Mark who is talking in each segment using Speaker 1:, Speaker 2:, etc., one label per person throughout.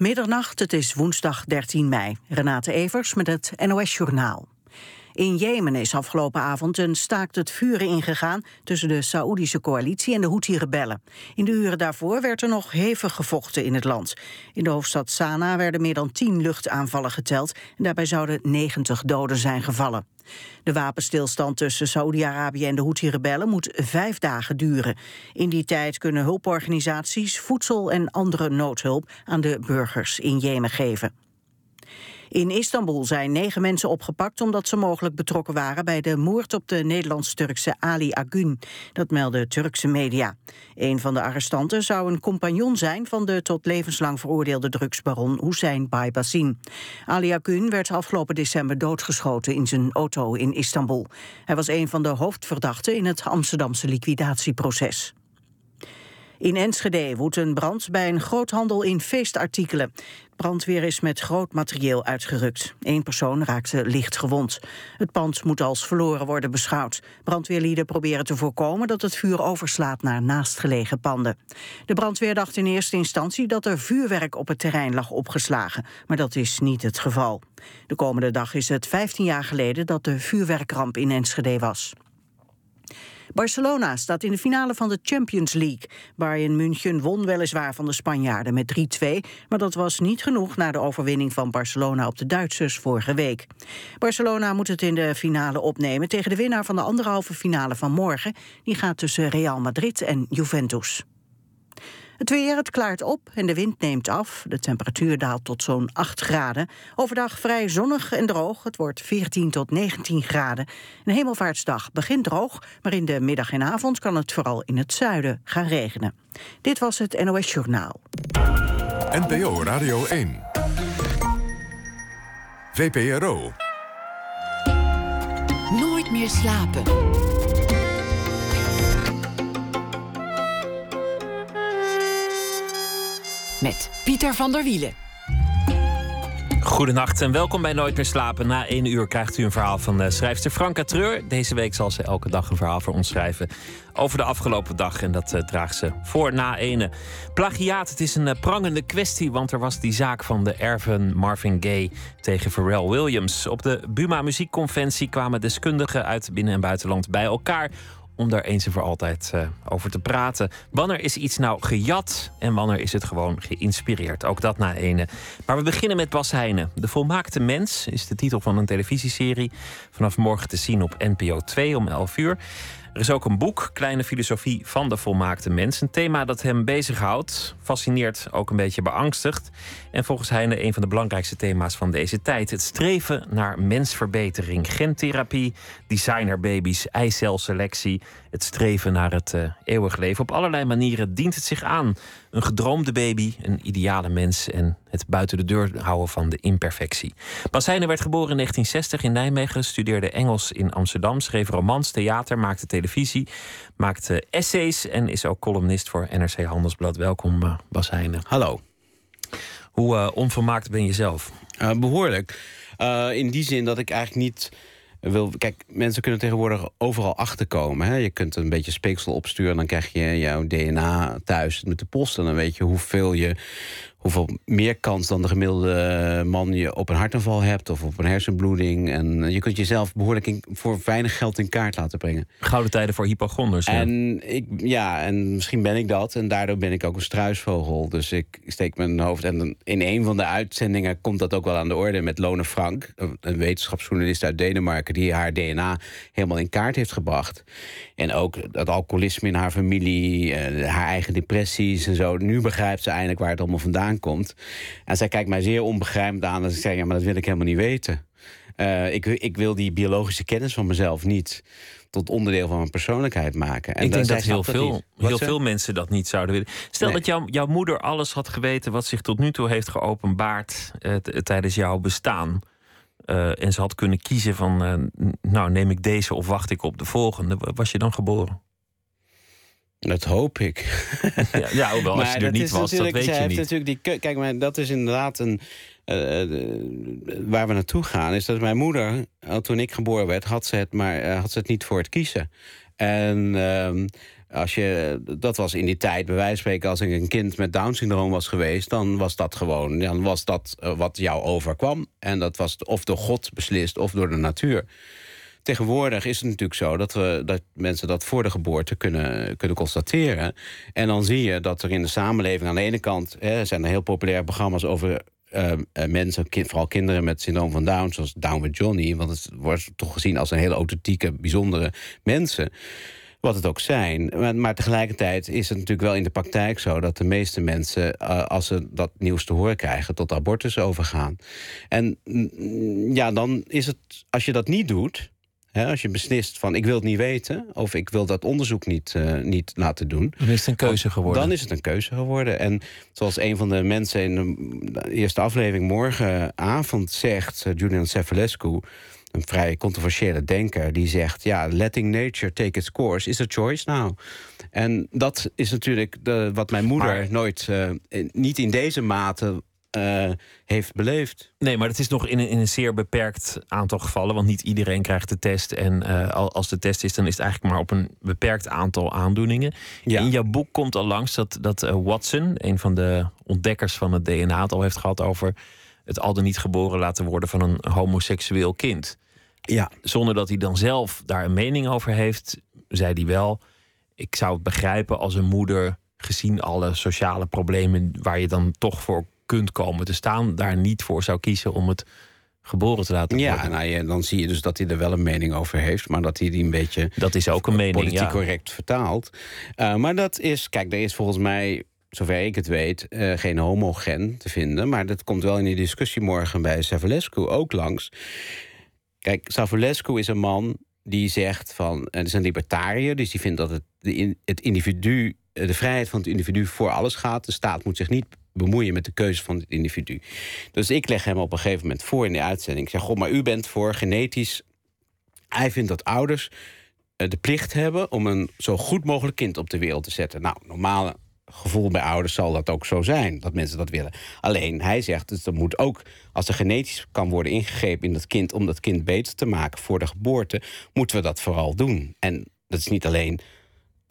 Speaker 1: Middernacht, het is woensdag 13 mei. Renate Evers met het NOS Journaal. In Jemen is afgelopen avond een staakt het vuren ingegaan... tussen de Saoedische coalitie en de Houthi-rebellen. In de uren daarvoor werd er nog hevig gevochten in het land. In de hoofdstad Sanaa werden meer dan 10 luchtaanvallen geteld... en daarbij zouden 90 doden zijn gevallen. De wapenstilstand tussen Saoedi-Arabië en de Houthi-rebellen moet vijf dagen duren. In die tijd kunnen hulporganisaties voedsel en andere noodhulp aan de burgers in Jemen geven. In Istanbul zijn negen mensen opgepakt omdat ze mogelijk betrokken waren bij de moord op de Nederlands-Turkse Ali Agün. Dat melden Turkse media. Een van de arrestanten zou een compagnon zijn van de tot levenslang veroordeelde drugsbaron Hussein Baybassin. Ali Agün werd afgelopen december doodgeschoten in zijn auto in Istanbul. Hij was een van de hoofdverdachten in het Amsterdamse liquidatieproces. In Enschede woedt een brand bij een groothandel in feestartikelen. Brandweer is met groot materieel uitgerukt. Eén persoon raakte licht gewond. Het pand moet als verloren worden beschouwd. Brandweerlieden proberen te voorkomen dat het vuur overslaat naar naastgelegen panden. De brandweer dacht in eerste instantie dat er vuurwerk op het terrein lag opgeslagen. Maar dat is niet het geval. De komende dag is het 15 jaar geleden dat de vuurwerkramp in Enschede was. Barcelona staat in de finale van de Champions League. Bayern München won weliswaar van de Spanjaarden met 3-2... maar dat was niet genoeg na de overwinning van Barcelona op de Duitsers vorige week. Barcelona moet het in de finale opnemen tegen de winnaar van de anderhalve finale van morgen. Die gaat tussen Real Madrid en Juventus. Het weer, het klaart op en de wind neemt af. De temperatuur daalt tot zo'n 8 graden. Overdag vrij zonnig en droog. Het wordt 14 tot 19 graden. Een hemelvaartsdag begint droog, maar in de middag en avond kan het vooral in het zuiden gaan regenen. Dit was het NOS Journaal.
Speaker 2: NPO Radio 1. VPRO.
Speaker 3: Nooit meer slapen. Met Pieter van der Wielen.
Speaker 4: Goedenacht en welkom bij Nooit meer slapen. Na één uur krijgt u een verhaal van uh, schrijfster Franka Treur. Deze week zal ze elke dag een verhaal voor ons schrijven over de afgelopen dag. En dat uh, draagt ze voor na ene. Plagiaat, het is een uh, prangende kwestie, want er was die zaak van de erven Marvin Gaye tegen Pharrell Williams. Op de Buma Muziekconventie kwamen deskundigen uit binnen- en buitenland bij elkaar om daar eens en voor altijd uh, over te praten. Wanneer is iets nou gejat en wanneer is het gewoon geïnspireerd? Ook dat na ene. Maar we beginnen met Bas Heijnen. De Volmaakte Mens is de titel van een televisieserie. Vanaf morgen te zien op NPO 2 om 11 uur. Er is ook een boek, Kleine Filosofie van de Volmaakte Mens. Een thema dat hem bezighoudt, fascineert, ook een beetje beangstigt. En volgens Heine een van de belangrijkste thema's van deze tijd. Het streven naar mensverbetering. Gentherapie, designerbabies, eicelselectie. Het streven naar het uh, eeuwig leven. Op allerlei manieren dient het zich aan. Een gedroomde baby, een ideale mens en het buiten de deur houden van de imperfectie. Bas Heijnen werd geboren in 1960 in Nijmegen, studeerde Engels in Amsterdam, schreef romans, theater, maakte televisie, maakte essays en is ook columnist voor NRC Handelsblad. Welkom, uh, Bas Heijnen.
Speaker 5: Hallo.
Speaker 4: Hoe uh, onvermaakt ben je zelf?
Speaker 5: Uh, behoorlijk. Uh, in die zin dat ik eigenlijk niet wil. Kijk, mensen kunnen tegenwoordig overal achterkomen. Hè? Je kunt een beetje speeksel opsturen, dan krijg je jouw DNA thuis met de post. En dan weet je hoeveel je hoeveel meer kans dan de gemiddelde man je op een hartaanval hebt of op een hersenbloeding. En je kunt jezelf behoorlijk in, voor weinig geld in kaart laten brengen.
Speaker 4: Gouden tijden voor hypochonders. Ja.
Speaker 5: En, ik, ja, en misschien ben ik dat. En daardoor ben ik ook een struisvogel. Dus ik steek mijn hoofd. En in een van de uitzendingen komt dat ook wel aan de orde met Lone Frank, een wetenschapsjournalist uit Denemarken, die haar DNA helemaal in kaart heeft gebracht. En ook het alcoholisme in haar familie, haar eigen depressies en zo. Nu begrijpt ze eindelijk waar het allemaal vandaan komt. En zij kijkt mij zeer onbegrijpend aan. En ze zei, ja, maar dat wil ik helemaal niet weten. Uh, ik, ik wil die biologische kennis van mezelf niet tot onderdeel van mijn persoonlijkheid maken.
Speaker 4: En ik denk dat heel, veel, heel veel mensen dat niet zouden willen. Stel nee. dat jouw, jouw moeder alles had geweten wat zich tot nu toe heeft geopenbaard uh, tijdens jouw bestaan. Uh, en ze had kunnen kiezen van, nou neem ik deze of wacht ik op de volgende. Was je dan geboren?
Speaker 5: Dat hoop ik.
Speaker 4: Ja, ja hoewel als je er niet was, dat weet je niet.
Speaker 5: Natuurlijk die, kijk, maar dat is inderdaad een... Uh, waar we naartoe gaan, is dat mijn moeder, toen ik geboren werd, had ze het, maar, uh, had ze het niet voor het kiezen. En uh, Als je, dat was in die tijd, bij wijze van spreken, als ik een kind met Down-syndroom was geweest, dan was dat gewoon, dan was dat eh, wat jou overkwam. En dat was of door God beslist of door de natuur. Tegenwoordig is het natuurlijk zo dat, we, dat mensen dat voor de geboorte kunnen, kunnen constateren. En dan zie je dat er in de samenleving aan de ene kant hè, zijn er heel populaire programma's over uh, mensen, vooral kinderen met syndroom van Down, zoals Down with Johnny, want het wordt toch gezien als een hele authentieke, bijzondere mensen. Wat het ook zijn. Maar, tegelijkertijd is het natuurlijk wel in de praktijk zo dat de meeste mensen, uh, als ze dat nieuws te horen krijgen, tot abortus overgaan. En mm, ja, dan is het, als je dat niet doet, als je beslist van ik wil het niet weten... of ik wil dat onderzoek niet, uh, niet laten doen...
Speaker 4: Dan is het een keuze geworden.
Speaker 5: Dan is het een keuze geworden. En zoals een van de mensen in de eerste aflevering morgenavond zegt... Uh, Julian Cefarescu, een vrij controversiële denker... die zegt, ja, letting nature take its course is a choice now. En dat is natuurlijk de, wat mijn moeder maar, nooit... Uh, niet in deze mate uh, heeft beleefd.
Speaker 4: Nee, maar het is nog in een, in een, zeer beperkt aantal gevallen. Want niet iedereen krijgt de test. En uh, als de test is, dan is het eigenlijk maar op een beperkt aantal aandoeningen. Ja. In jouw boek komt al langs dat, dat uh, Watson, een van de ontdekkers van het DNA, het al heeft gehad over het al dan niet geboren laten worden van een homoseksueel kind.
Speaker 5: Ja.
Speaker 4: Zonder dat hij dan zelf daar een mening over heeft, zei hij wel: Ik zou het begrijpen als een moeder, gezien alle sociale problemen waar je dan toch voor kunt komen te staan, daar niet voor zou kiezen om het geboren te laten worden.
Speaker 5: Ja, nou ja, dan zie je dus dat hij er wel een mening over heeft, maar dat hij die een beetje.
Speaker 4: Dat is ook een mening.
Speaker 5: Politiek
Speaker 4: ja.
Speaker 5: correct vertaalt. Uh, maar dat is, kijk, er is volgens mij. Zover ik het weet, uh, geen homogen te vinden. Maar dat komt wel in die discussie morgen bij Savulescu ook langs. Kijk, Savulescu is een man die zegt van. Het is een libertariër, dus die vindt dat het, de, het individu. de vrijheid van het individu voor alles gaat. De staat moet zich niet bemoeien met de keuze van het individu. Dus ik leg hem op een gegeven moment voor in de uitzending. Ik zeg, goh, maar u bent voor genetisch... Hij vindt dat ouders uh, de plicht hebben om een zo goed mogelijk kind op de wereld te zetten. Nou, normale gevoel bij ouders zal dat ook zo zijn, dat mensen dat willen. Alleen, hij zegt, dus er moet ook, als er genetisch kan worden ingegrepen in dat kind... om dat kind beter te maken voor de geboorte, moeten we dat vooral doen. En dat is niet alleen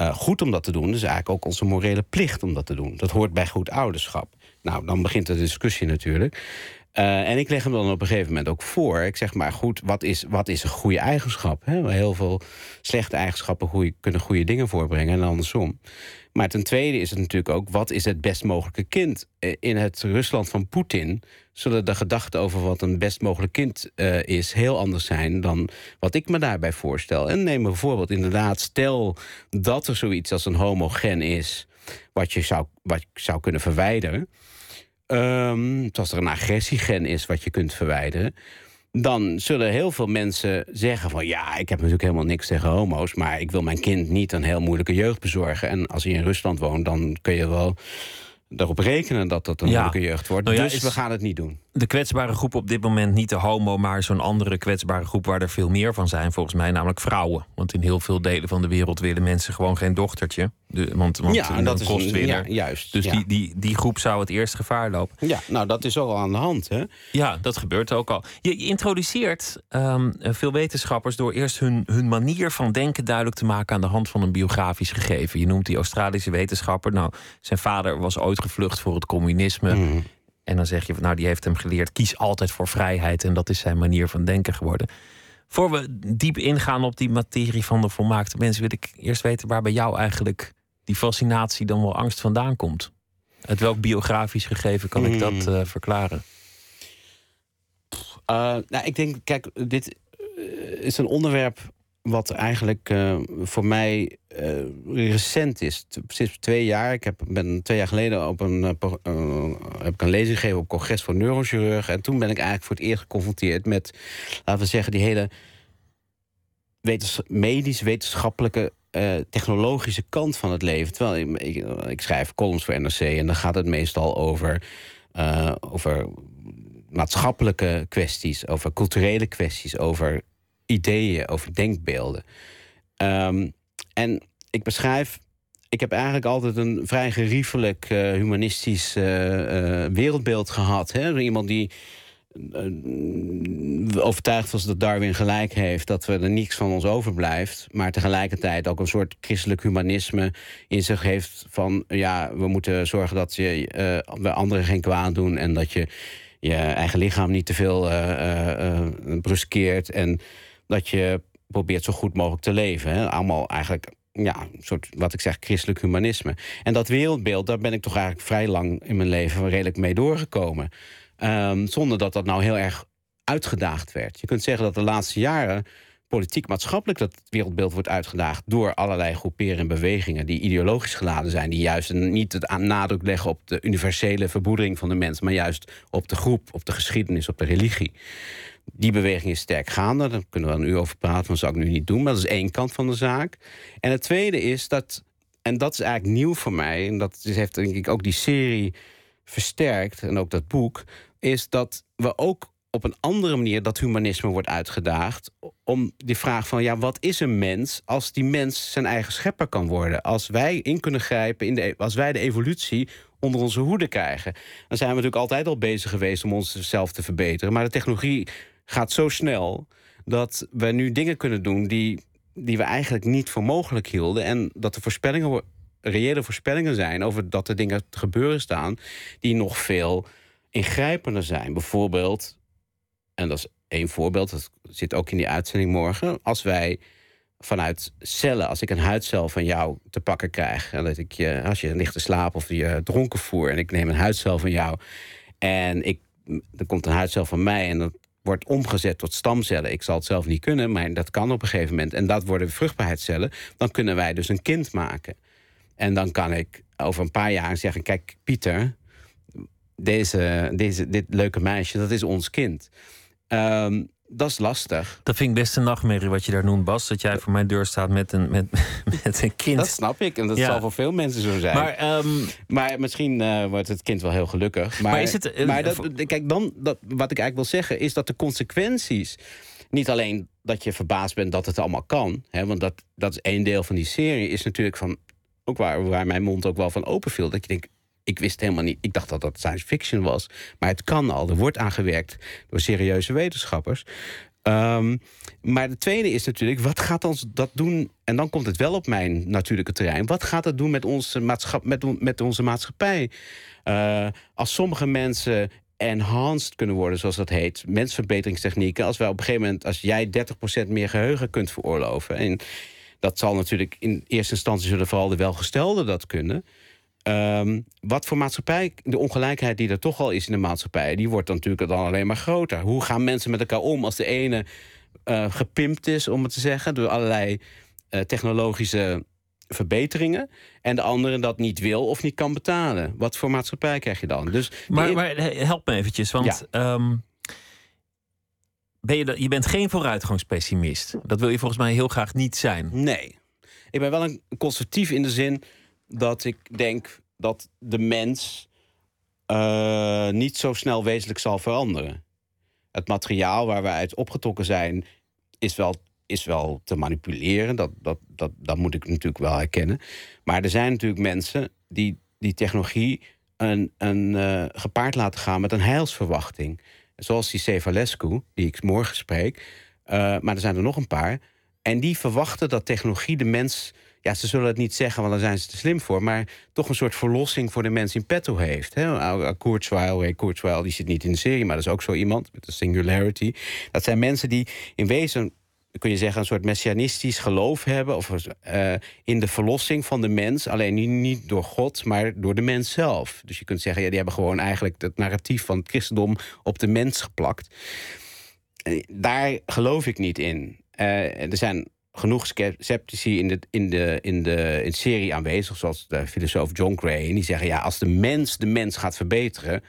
Speaker 5: uh, goed om dat te doen. Is eigenlijk ook onze morele plicht om dat te doen. Dat hoort bij goed ouderschap. Nou, dan begint de discussie natuurlijk. Uh, en ik leg hem dan op een gegeven moment ook voor. Ik zeg maar, goed, wat is, wat is een goede eigenschap? Hè? Heel veel slechte eigenschappen kunnen goede dingen voorbrengen en andersom. Maar ten tweede is het natuurlijk ook, wat is het best mogelijke kind? In het Rusland van Poetin zullen de gedachten over wat een best mogelijk kind uh, is heel anders zijn dan wat ik me daarbij voorstel. En neem bijvoorbeeld inderdaad, stel dat er zoiets als een homogen is, wat je zou, wat je zou kunnen verwijderen. Um, als er een agressiegen is wat je kunt verwijderen dan zullen heel veel mensen zeggen van... ja, ik heb natuurlijk helemaal niks tegen homo's... maar ik wil mijn kind niet een heel moeilijke jeugd bezorgen. En als hij in Rusland woont, dan kun je wel erop rekenen dat dat een
Speaker 4: Ja.
Speaker 5: moeilijke jeugd wordt.
Speaker 4: Nou ja,
Speaker 5: dus
Speaker 4: is-
Speaker 5: we gaan het niet doen.
Speaker 4: De kwetsbare groep op dit moment niet de homo, maar zo'n andere kwetsbare groep waar er veel meer van zijn, volgens mij, namelijk vrouwen. Want in heel veel delen van de wereld willen mensen gewoon geen dochtertje. De, want want
Speaker 5: ja, en dat
Speaker 4: kost winner.
Speaker 5: ja, juist.
Speaker 4: Dus
Speaker 5: ja.
Speaker 4: die, die, die groep zou het eerst gevaar lopen.
Speaker 5: ja, nou dat is ook al aan de hand. Hè?
Speaker 4: Ja, dat gebeurt ook al. Je, je introduceert ehm, veel wetenschappers door eerst hun, hun manier van denken duidelijk te maken aan de hand van een biografisch gegeven. Je noemt die Australische wetenschapper. Nou, zijn vader was ooit gevlucht voor het communisme.
Speaker 5: Mhm.
Speaker 4: En dan zeg je, van, nou, die heeft hem geleerd, kies altijd voor vrijheid. En dat is zijn manier van denken geworden. Voor we diep ingaan op die materie van de volmaakte mensen, wil ik eerst weten waar bij jou eigenlijk die fascinatie dan wel angst vandaan komt. Uit welk biografisch gegeven kan ik dat
Speaker 5: Mm.
Speaker 4: eh, verklaren?
Speaker 5: Uh, nou, ik denk, kijk, dit eh, is een onderwerp wat eigenlijk eh, voor mij eh, recent is. Sinds twee jaar. Ik heb, ben twee jaar geleden op een, eh, heb ik een lezing gegeven op congres voor neurochirurgen. En toen ben ik eigenlijk voor het eerst geconfronteerd met, laten we zeggen, die hele wetens medisch, wetenschappelijke, technologische kant van het leven. Terwijl ik, ik, ik schrijf columns voor NRC en dan gaat het meestal over, over maatschappelijke kwesties, over culturele kwesties, over ideeën, over denkbeelden. Ehm, en ik beschrijf. Ik heb eigenlijk altijd een vrij geriefelijk eh, humanistisch eh, eh, wereldbeeld gehad. Hè? Iemand die overtuigd was dat Darwin gelijk heeft, dat we er niets van ons overblijft, maar tegelijkertijd ook een soort christelijk humanisme in zich heeft van ja, we moeten zorgen dat je bij anderen geen kwaad doen en dat je je eigen lichaam niet te veel bruskeert en dat je probeert zo goed mogelijk te leven. Hè? Allemaal eigenlijk ja, een soort, wat ik zeg, christelijk humanisme. En dat wereldbeeld, daar ben ik toch eigenlijk vrij lang in mijn leven redelijk mee doorgekomen. Um, zonder dat dat nou heel erg uitgedaagd werd. Je kunt zeggen dat de laatste jaren politiek-maatschappelijk dat wereldbeeld wordt uitgedaagd door allerlei groeperen en bewegingen die ideologisch geladen zijn, die juist niet het nadruk leggen op de universele verboedering van de mens, maar juist op de groep, op de geschiedenis, op de religie. Die beweging is sterk gaande. Daar kunnen we een uur over praten, dat zou ik nu niet doen. Maar dat is één kant van de zaak. En het tweede is dat, en dat is eigenlijk nieuw voor mij, en dat heeft denk ik ook die serie versterkt, en ook dat boek, is dat we ook op een andere manier dat humanisme wordt uitgedaagd. Om die vraag van, ja, wat is een mens als die mens zijn eigen schepper kan worden? Als wij in kunnen grijpen, in de, als wij de evolutie onder onze hoede krijgen. Dan zijn we natuurlijk altijd al bezig geweest om onszelf te verbeteren. Maar de technologie gaat zo snel dat we nu dingen kunnen doen die, die we eigenlijk niet voor mogelijk hielden. En dat de voorspellingen, reële voorspellingen zijn over dat er dingen te gebeuren staan die nog veel ingrijpender zijn. Bijvoorbeeld, en dat is één voorbeeld, dat zit ook in die uitzending morgen. Als wij vanuit cellen, als ik een huidcel van jou te pakken krijg, en dat ik je, als je ligt te slapen of je dronken voer, en ik neem een huidcel van jou, en ik, er komt een huidcel van mij, en dat wordt omgezet tot stamcellen. Ik zal het zelf niet kunnen, maar dat kan op een gegeven moment. En dat worden vruchtbaarheidscellen. Dan kunnen wij dus een kind maken. En dan kan ik over een paar jaar zeggen: Kijk, Pieter, deze, deze, dit leuke meisje, dat is ons kind. Um, dat is lastig.
Speaker 4: Dat vind ik best een nachtmerrie wat je daar noemt, Bas. Dat jij voor mijn deur staat met een, met, met een kind.
Speaker 5: Dat snap ik. En dat zal voor veel mensen zo zijn.
Speaker 4: Maar, um...
Speaker 5: maar misschien uh, wordt het kind wel heel gelukkig. Maar,
Speaker 4: maar is het, uh,
Speaker 5: maar dat, kijk, dan, dat, wat ik eigenlijk wil zeggen... is dat de consequenties... niet alleen dat je verbaasd bent dat het allemaal kan... Hè, want dat, dat is één deel van die serie... is natuurlijk van... ook waar, waar mijn mond ook wel van open viel... dat je denkt, ik wist helemaal niet. Ik dacht dat dat science fiction was. Maar het kan al. Er wordt aangewerkt door serieuze wetenschappers. Um, maar de tweede is natuurlijk, wat gaat ons dat doen? En dan komt het wel op mijn natuurlijke terrein. Wat gaat het doen met onze, maatschap, met, met onze maatschappij? Uh, als sommige mensen enhanced kunnen worden, zoals dat heet, mensverbeteringstechnieken. Als wij op een gegeven moment, als jij 30% meer geheugen kunt veroorloven. En dat zal natuurlijk in eerste instantie zullen vooral de welgestelden dat kunnen. Um, wat voor maatschappij, de ongelijkheid die er toch al is in de maatschappij, die wordt dan natuurlijk dan alleen maar groter. Hoe gaan mensen met elkaar om als de ene uh, gepimpt is, om het te zeggen, door allerlei uh, technologische verbeteringen. En de andere dat niet wil of niet kan betalen. Wat voor maatschappij krijg je dan? Dus
Speaker 4: maar, maar help me eventjes, want ja. um, ben je, je bent geen vooruitgangspessimist. Dat wil je volgens mij heel graag niet zijn.
Speaker 5: Nee. Ik ben wel een conservatief in de zin dat ik denk dat de mens uh, niet zo snel wezenlijk zal veranderen. Het materiaal waar we uit opgetrokken zijn, is wel, is wel te manipuleren. Dat, dat, dat, dat moet ik natuurlijk wel herkennen. Maar er zijn natuurlijk mensen die die technologie een, een, uh, gepaard laten gaan met een heilsverwachting. Zoals die Sevalescu, die ik morgen spreek. Uh, maar er zijn er nog een paar. En die verwachten dat technologie de mens ja, ze zullen het niet zeggen, want daar zijn ze te slim voor... maar toch een soort verlossing voor de mens in petto heeft. Hè? Kurzweil, Kurzweil, die zit niet in de serie... maar dat is ook zo iemand met een singularity. Dat zijn mensen die in wezen kun je zeggen, een soort messianistisch geloof hebben... Of, uh, in de verlossing van de mens. Alleen niet, door God, maar door de mens zelf. Dus je kunt zeggen, ja, die hebben gewoon eigenlijk... het narratief van het christendom op de mens geplakt. Daar geloof ik niet in. Uh, er zijn genoeg sceptici in de, in, de, in, de, in serie aanwezig, zoals de filosoof John Gray. En die zeggen: ja, als de mens de mens gaat verbeteren,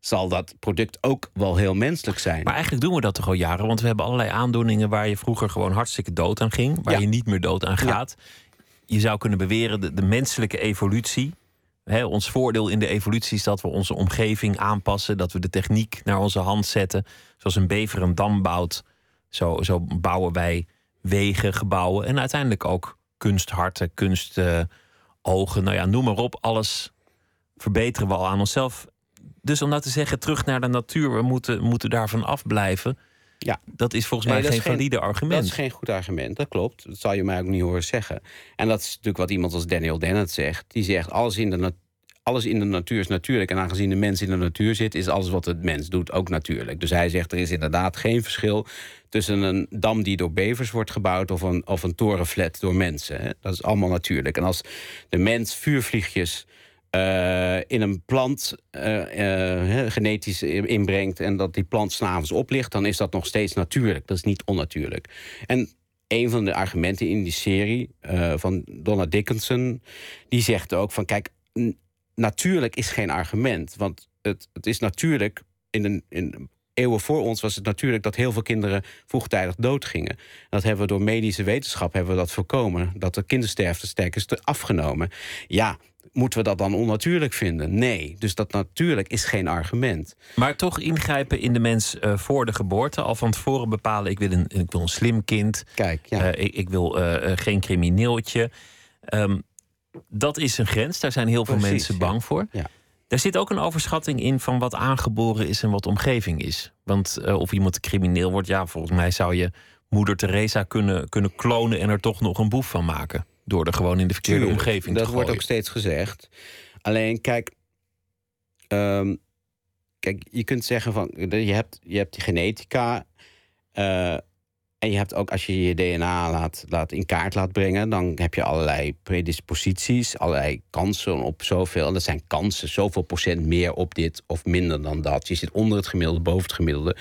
Speaker 5: zal dat product ook wel heel menselijk zijn.
Speaker 4: Maar eigenlijk doen we dat toch al jaren, want we hebben allerlei aandoeningen waar je vroeger gewoon hartstikke dood aan ging, waar je niet meer dood aan gaat. Je zou kunnen beweren de, de menselijke evolutie. Hè, ons voordeel in de evolutie is dat we onze omgeving aanpassen, dat we de techniek naar onze hand zetten. Zoals een bever een dam bouwt, zo, zo bouwen wij wegen, gebouwen en uiteindelijk ook kunstharten, kunstogen. Uh, nou ja, noem maar op. Alles verbeteren we al aan onszelf. Dus om nou te zeggen, terug naar de natuur, we moeten, moeten daarvan afblijven.
Speaker 5: Ja.
Speaker 4: Dat is volgens mij
Speaker 5: Nee, dat
Speaker 4: geen valide argument.
Speaker 5: Dat is geen goed argument, dat klopt. Dat zal je mij ook niet horen zeggen. En dat is natuurlijk wat iemand als Daniel Dennett zegt. Die zegt, alles in de, nat- alles in de natuur is natuurlijk. En aangezien de mens in de natuur zit... is alles wat het mens doet ook natuurlijk. Dus hij zegt, er is inderdaad geen verschil... tussen een dam die door bevers wordt gebouwd... of een, of een torenflat door mensen. Dat is allemaal natuurlijk. En als de mens vuurvliegjes... eh, in een plant eh, eh, genetisch inbrengt en dat die plant s'avonds oplicht, dan is dat nog steeds natuurlijk. Dat is niet onnatuurlijk. En een van de argumenten in die serie van Donna Dickinson, die zegt ook van kijk, natuurlijk is geen argument. Want het, het is natuurlijk, in een, in eeuwen voor ons was het natuurlijk dat heel veel kinderen vroegtijdig doodgingen. Dat hebben we door medische wetenschap hebben we dat voorkomen. Dat de kindersterfte sterk is afgenomen. Ja, moeten we dat dan onnatuurlijk vinden? Nee. Dus dat natuurlijk is geen argument.
Speaker 4: Maar toch ingrijpen in de mens eh, voor de geboorte. Al van tevoren bepalen, ik wil een, ik wil een slim kind.
Speaker 5: Kijk, ja.
Speaker 4: Eh, ik, ik wil eh, geen crimineeltje. Ehm, dat is een grens. Daar zijn heel veel
Speaker 5: Precies,
Speaker 4: mensen
Speaker 5: ja.
Speaker 4: bang voor.
Speaker 5: Ja.
Speaker 4: Daar zit ook een overschatting in van wat aangeboren is en wat omgeving is. Want eh, of iemand crimineel wordt, ja, volgens mij zou je moeder Teresa kunnen, kunnen klonen en er toch nog een boef van maken. Door er gewoon in de verkeerde
Speaker 5: Tuurlijk,
Speaker 4: omgeving
Speaker 5: dat
Speaker 4: te
Speaker 5: wordt
Speaker 4: gooien.
Speaker 5: ook steeds gezegd. Alleen, kijk... ehm, kijk, je kunt zeggen van... Je hebt, je hebt die genetica... eh, en je hebt ook, als je je DNA laat, laat in kaart laat brengen... dan heb je allerlei predisposities, allerlei kansen op zoveel. En dat zijn kansen, zoveel procent meer op dit of minder dan dat. Je zit onder het gemiddelde, boven het gemiddelde.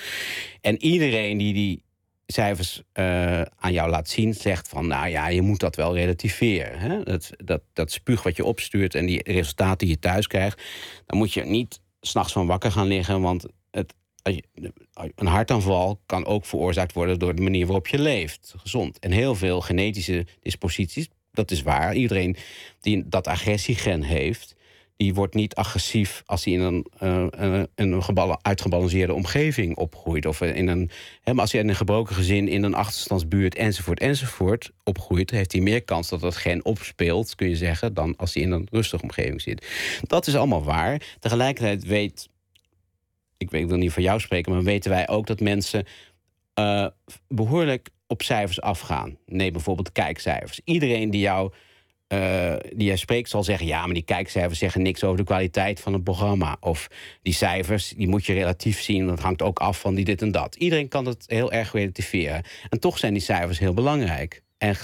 Speaker 5: En iedereen die die cijfers eh, aan jou laat zien, zegt van, nou ja, je moet dat wel relativeren. Hè? Dat, dat, dat spuug wat je opstuurt en die resultaten die je thuis krijgt, dan moet je niet s'nachts van wakker gaan liggen, want het, een hartaanval kan ook veroorzaakt worden door de manier waarop je leeft, gezond. En heel veel genetische disposities, dat is waar. Iedereen die dat agressiegen heeft, die wordt niet agressief als hij in een, eh, een, een gebal- uitgebalanceerde omgeving opgroeit. Of in een, hè, maar als hij in een gebroken gezin in een achterstandsbuurt enzovoort enzovoort opgroeit, heeft hij meer kans dat dat gen opspeelt, kun je zeggen, dan als hij in een rustige omgeving zit. Dat is allemaal waar. Tegelijkertijd weet, ik, ik wil niet voor jou spreken, maar weten wij ook dat mensen eh, behoorlijk op cijfers afgaan. Neem bijvoorbeeld kijkcijfers. Iedereen die jou eh, die jij spreekt zal zeggen... ja, maar die kijkcijfers zeggen niks over de kwaliteit van het programma. Of die cijfers, die moet je relatief zien. Dat hangt ook af van die dit en dat. Iedereen kan het heel erg relativeren. En toch zijn die cijfers heel belangrijk. En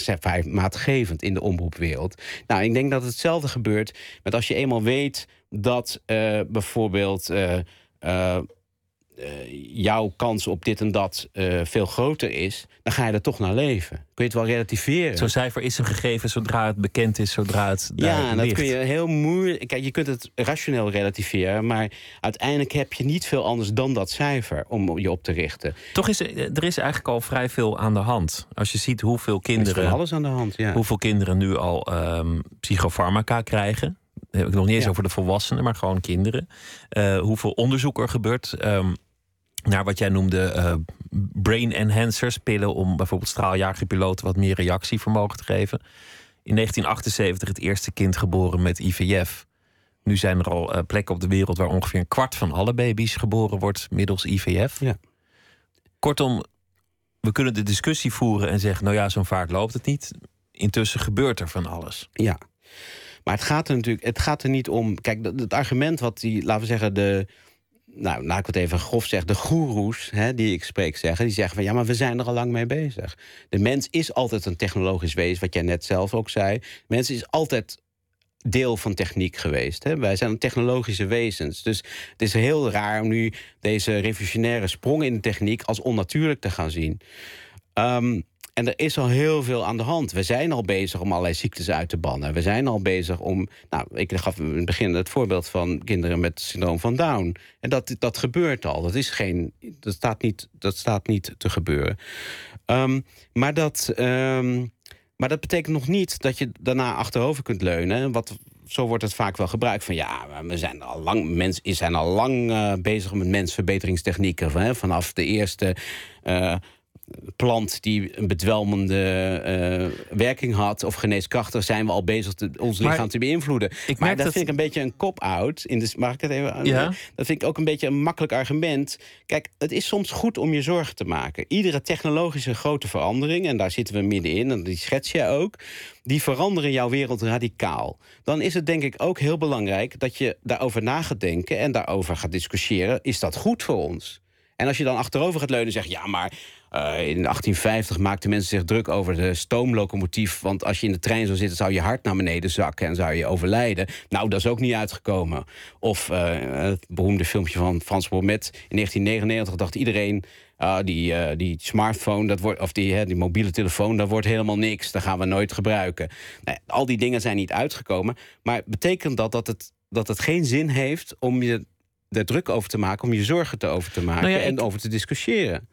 Speaker 5: maatgevend in de omroepwereld. Nou, ik denk dat hetzelfde gebeurt met als je eenmaal weet... dat eh, bijvoorbeeld... jouw kans op dit en dat eh, veel groter is, dan ga je er toch naar leven. Kun je het wel relativeren?
Speaker 4: Zo'n cijfer is een gegeven zodra het bekend is, zodra het
Speaker 5: Ja, en dat
Speaker 4: ligt.
Speaker 5: kun je heel moeilijk. Kijk, je kunt het rationeel relativeren, maar uiteindelijk heb je niet veel anders dan dat cijfer om je op te richten.
Speaker 4: Toch is er, er is eigenlijk al vrij veel aan de hand. Als je ziet hoeveel
Speaker 5: Er is
Speaker 4: kinderen,
Speaker 5: alles aan de hand. Ja.
Speaker 4: hoeveel kinderen nu al ehm, psychofarmaca krijgen. Heb ik nog niet eens
Speaker 5: Ja.
Speaker 4: over de volwassenen, maar gewoon kinderen. Eh, hoeveel onderzoek er gebeurt ehm, naar wat jij noemde eh, brain enhancers, pillen om bijvoorbeeld straaljagerpiloten wat meer reactievermogen te geven. In 1978 het eerste kind geboren met IVF. Nu zijn er al eh, plekken op de wereld waar ongeveer een kwart van alle baby's geboren wordt middels IVF.
Speaker 5: Ja.
Speaker 4: Kortom, we kunnen de discussie voeren en zeggen: nou ja, zo'n vaart loopt het niet. Intussen gebeurt er van alles.
Speaker 5: Ja. Maar het gaat er natuurlijk het gaat er niet om. Kijk, het argument wat die, laten we zeggen, de. Nou, laat ik het even grof zeggen. De goeroes die ik spreek zeggen, die zeggen van ja, maar we zijn er al lang mee bezig. De mens is altijd een technologisch wezen, wat jij net zelf ook zei. De mens is altijd deel van techniek geweest. Hè? Wij zijn technologische wezens. Dus het is heel raar om nu deze revolutionaire sprong in de techniek als onnatuurlijk te gaan zien. Ehm, en er is al heel veel aan de hand. We zijn al bezig om allerlei ziektes uit te bannen. We zijn al bezig om. Nou, ik gaf in het begin het voorbeeld van kinderen met syndroom van Down. En dat, dat gebeurt al. Dat, is geen, dat, staat niet, dat staat niet te gebeuren. Ehm, maar, dat, ehm, maar dat betekent nog niet dat je daarna achterover kunt leunen. Wat, zo wordt het vaak wel gebruikt. Van ja, we zijn al lang, mensen zijn al lang eh, bezig met mensverbeteringstechnieken. Hè, vanaf de eerste. eh, plant die een bedwelmende eh, werking had of geneeskrachtig, zijn we al bezig te, ons
Speaker 4: Maar
Speaker 5: lichaam te beïnvloeden.
Speaker 4: ik
Speaker 5: maar dat,
Speaker 4: dat-
Speaker 5: vind ik een beetje een cop-out. Mag ik het even?
Speaker 4: Ja.
Speaker 5: Dat vind ik ook een beetje een makkelijk argument. Kijk, het is soms goed om je zorgen te maken. Iedere technologische grote verandering, en daar zitten we middenin, en die schets jij ook, die veranderen jouw wereld radicaal. Dan is het denk ik ook heel belangrijk dat je daarover na gaat denken en daarover gaat discussiëren. Is dat goed voor ons? En als je dan achterover gaat leunen en zegt: ja, maar in 1850 maakten mensen zich druk over de stoomlocomotief. Want als je in de trein zou zitten, zou je hart naar beneden zakken en zou je overlijden. Nou, dat is ook niet uitgekomen. Of eh, het beroemde filmpje van Frans Bromet. In 1999 dacht iedereen. ah, die, eh, die smartphone, dat wordt, of die, hè, die mobiele telefoon, dat wordt helemaal niks. Dat gaan we nooit gebruiken. Nou, al die dingen zijn niet uitgekomen. Maar betekent dat dat het, dat het geen zin heeft om je er druk over te maken, om je zorgen te over te maken
Speaker 4: Nou ja, ik-
Speaker 5: en over te discussiëren?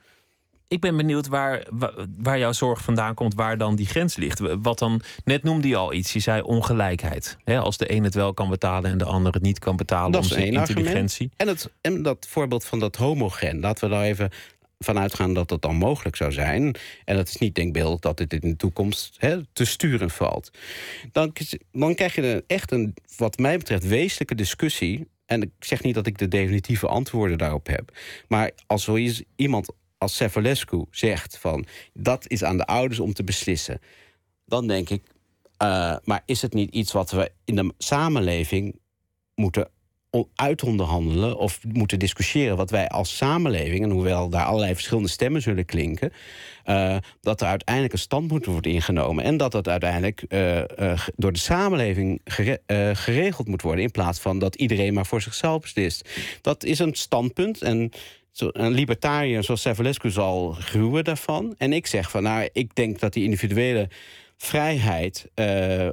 Speaker 4: Ik ben benieuwd waar, wa- waar jouw zorg vandaan komt, waar dan die grens ligt. Wat dan, net noemde je al iets, je zei ongelijkheid. Als de een het wel kan betalen en de ander het niet kan betalen
Speaker 5: Dat
Speaker 4: om
Speaker 5: is
Speaker 4: zijn intelligentie.
Speaker 5: En, het, en dat voorbeeld van dat homogen, laten we daar even vanuit gaan dat dat dan mogelijk zou zijn. En het is niet denkbeeldig dat dit in de toekomst te sturen valt. Dan, dan krijg je een, echt een, wat mij betreft, wezenlijke discussie. En ik zeg niet dat ik de definitieve antwoorden daarop heb. Maar als er iemand als Sevalescu zegt van dat is aan de ouders om te beslissen, dan denk ik, eh, maar is het niet iets wat we in de samenleving moeten on- uitonderhandelen of moeten discussiëren wat wij als samenleving, en hoewel daar allerlei verschillende stemmen zullen klinken, eh, dat er uiteindelijk een standpunt wordt ingenomen en dat dat uiteindelijk eh, door de samenleving gere- geregeld moet worden in plaats van dat iedereen maar voor zichzelf beslist. Dat is een standpunt en een libertariër zoals Sevalescu zal gruwen daarvan. En ik zeg van, nou, ik denk dat die individuele vrijheid eh,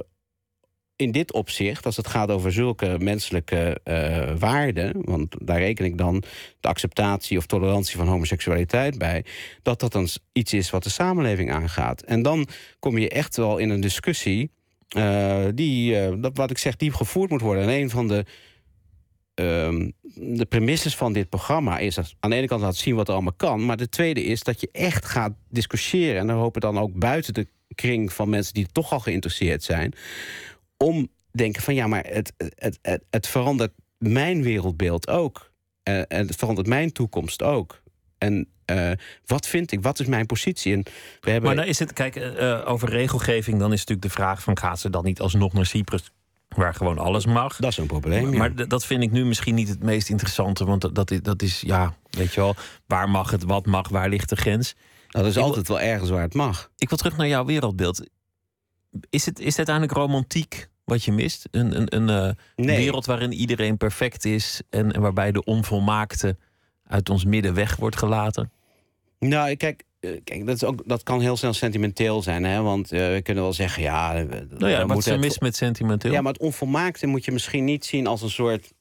Speaker 5: in dit opzicht, als het gaat over zulke menselijke eh, waarden, want daar reken ik dan de acceptatie of tolerantie van homoseksualiteit bij, dat dat dan iets is wat de samenleving aangaat. En dan kom je echt wel in een discussie eh, die, wat ik zeg, die gevoerd moet worden. En een van de ehm, de premisses van dit programma is dat aan de ene kant laten zien wat er allemaal kan, maar de tweede is dat je echt gaat discussiëren en dan hoop ik dan ook buiten de kring van mensen die toch al geïnteresseerd zijn, om denken van ja, maar het, het, het, het verandert mijn wereldbeeld ook. Eh, en het verandert mijn toekomst ook. En eh, wat vind ik? Wat is mijn positie? En we hebben
Speaker 4: Maar dan is het, kijk, eh, over regelgeving, dan is natuurlijk de vraag van gaat ze dan niet alsnog naar Cyprus, waar gewoon alles mag?
Speaker 5: dat is een probleem. ja.
Speaker 4: Maar dat vind ik nu misschien niet het meest interessante, want dat- dat is, dat is, ja, weet je wel, waar mag het, wat mag, waar ligt de grens?
Speaker 5: dat is altijd wel ergens waar het mag.
Speaker 4: Ik wil terug naar jouw wereldbeeld. Is het, is het uiteindelijk romantiek wat je mist? Een, een, een eh,
Speaker 5: Nee.
Speaker 4: wereld waarin iedereen perfect is en, en waarbij de onvolmaakte uit ons midden weg wordt gelaten?
Speaker 5: Nou, kijk, kijk dat, is ook, dat kan heel snel sentimenteel zijn. Hè? Want eh, we kunnen wel zeggen, ja... eh, we-
Speaker 4: Nou ja, wat is er mis met sentimenteel?
Speaker 5: Ja, maar het onvolmaakte moet je misschien niet zien als een soort...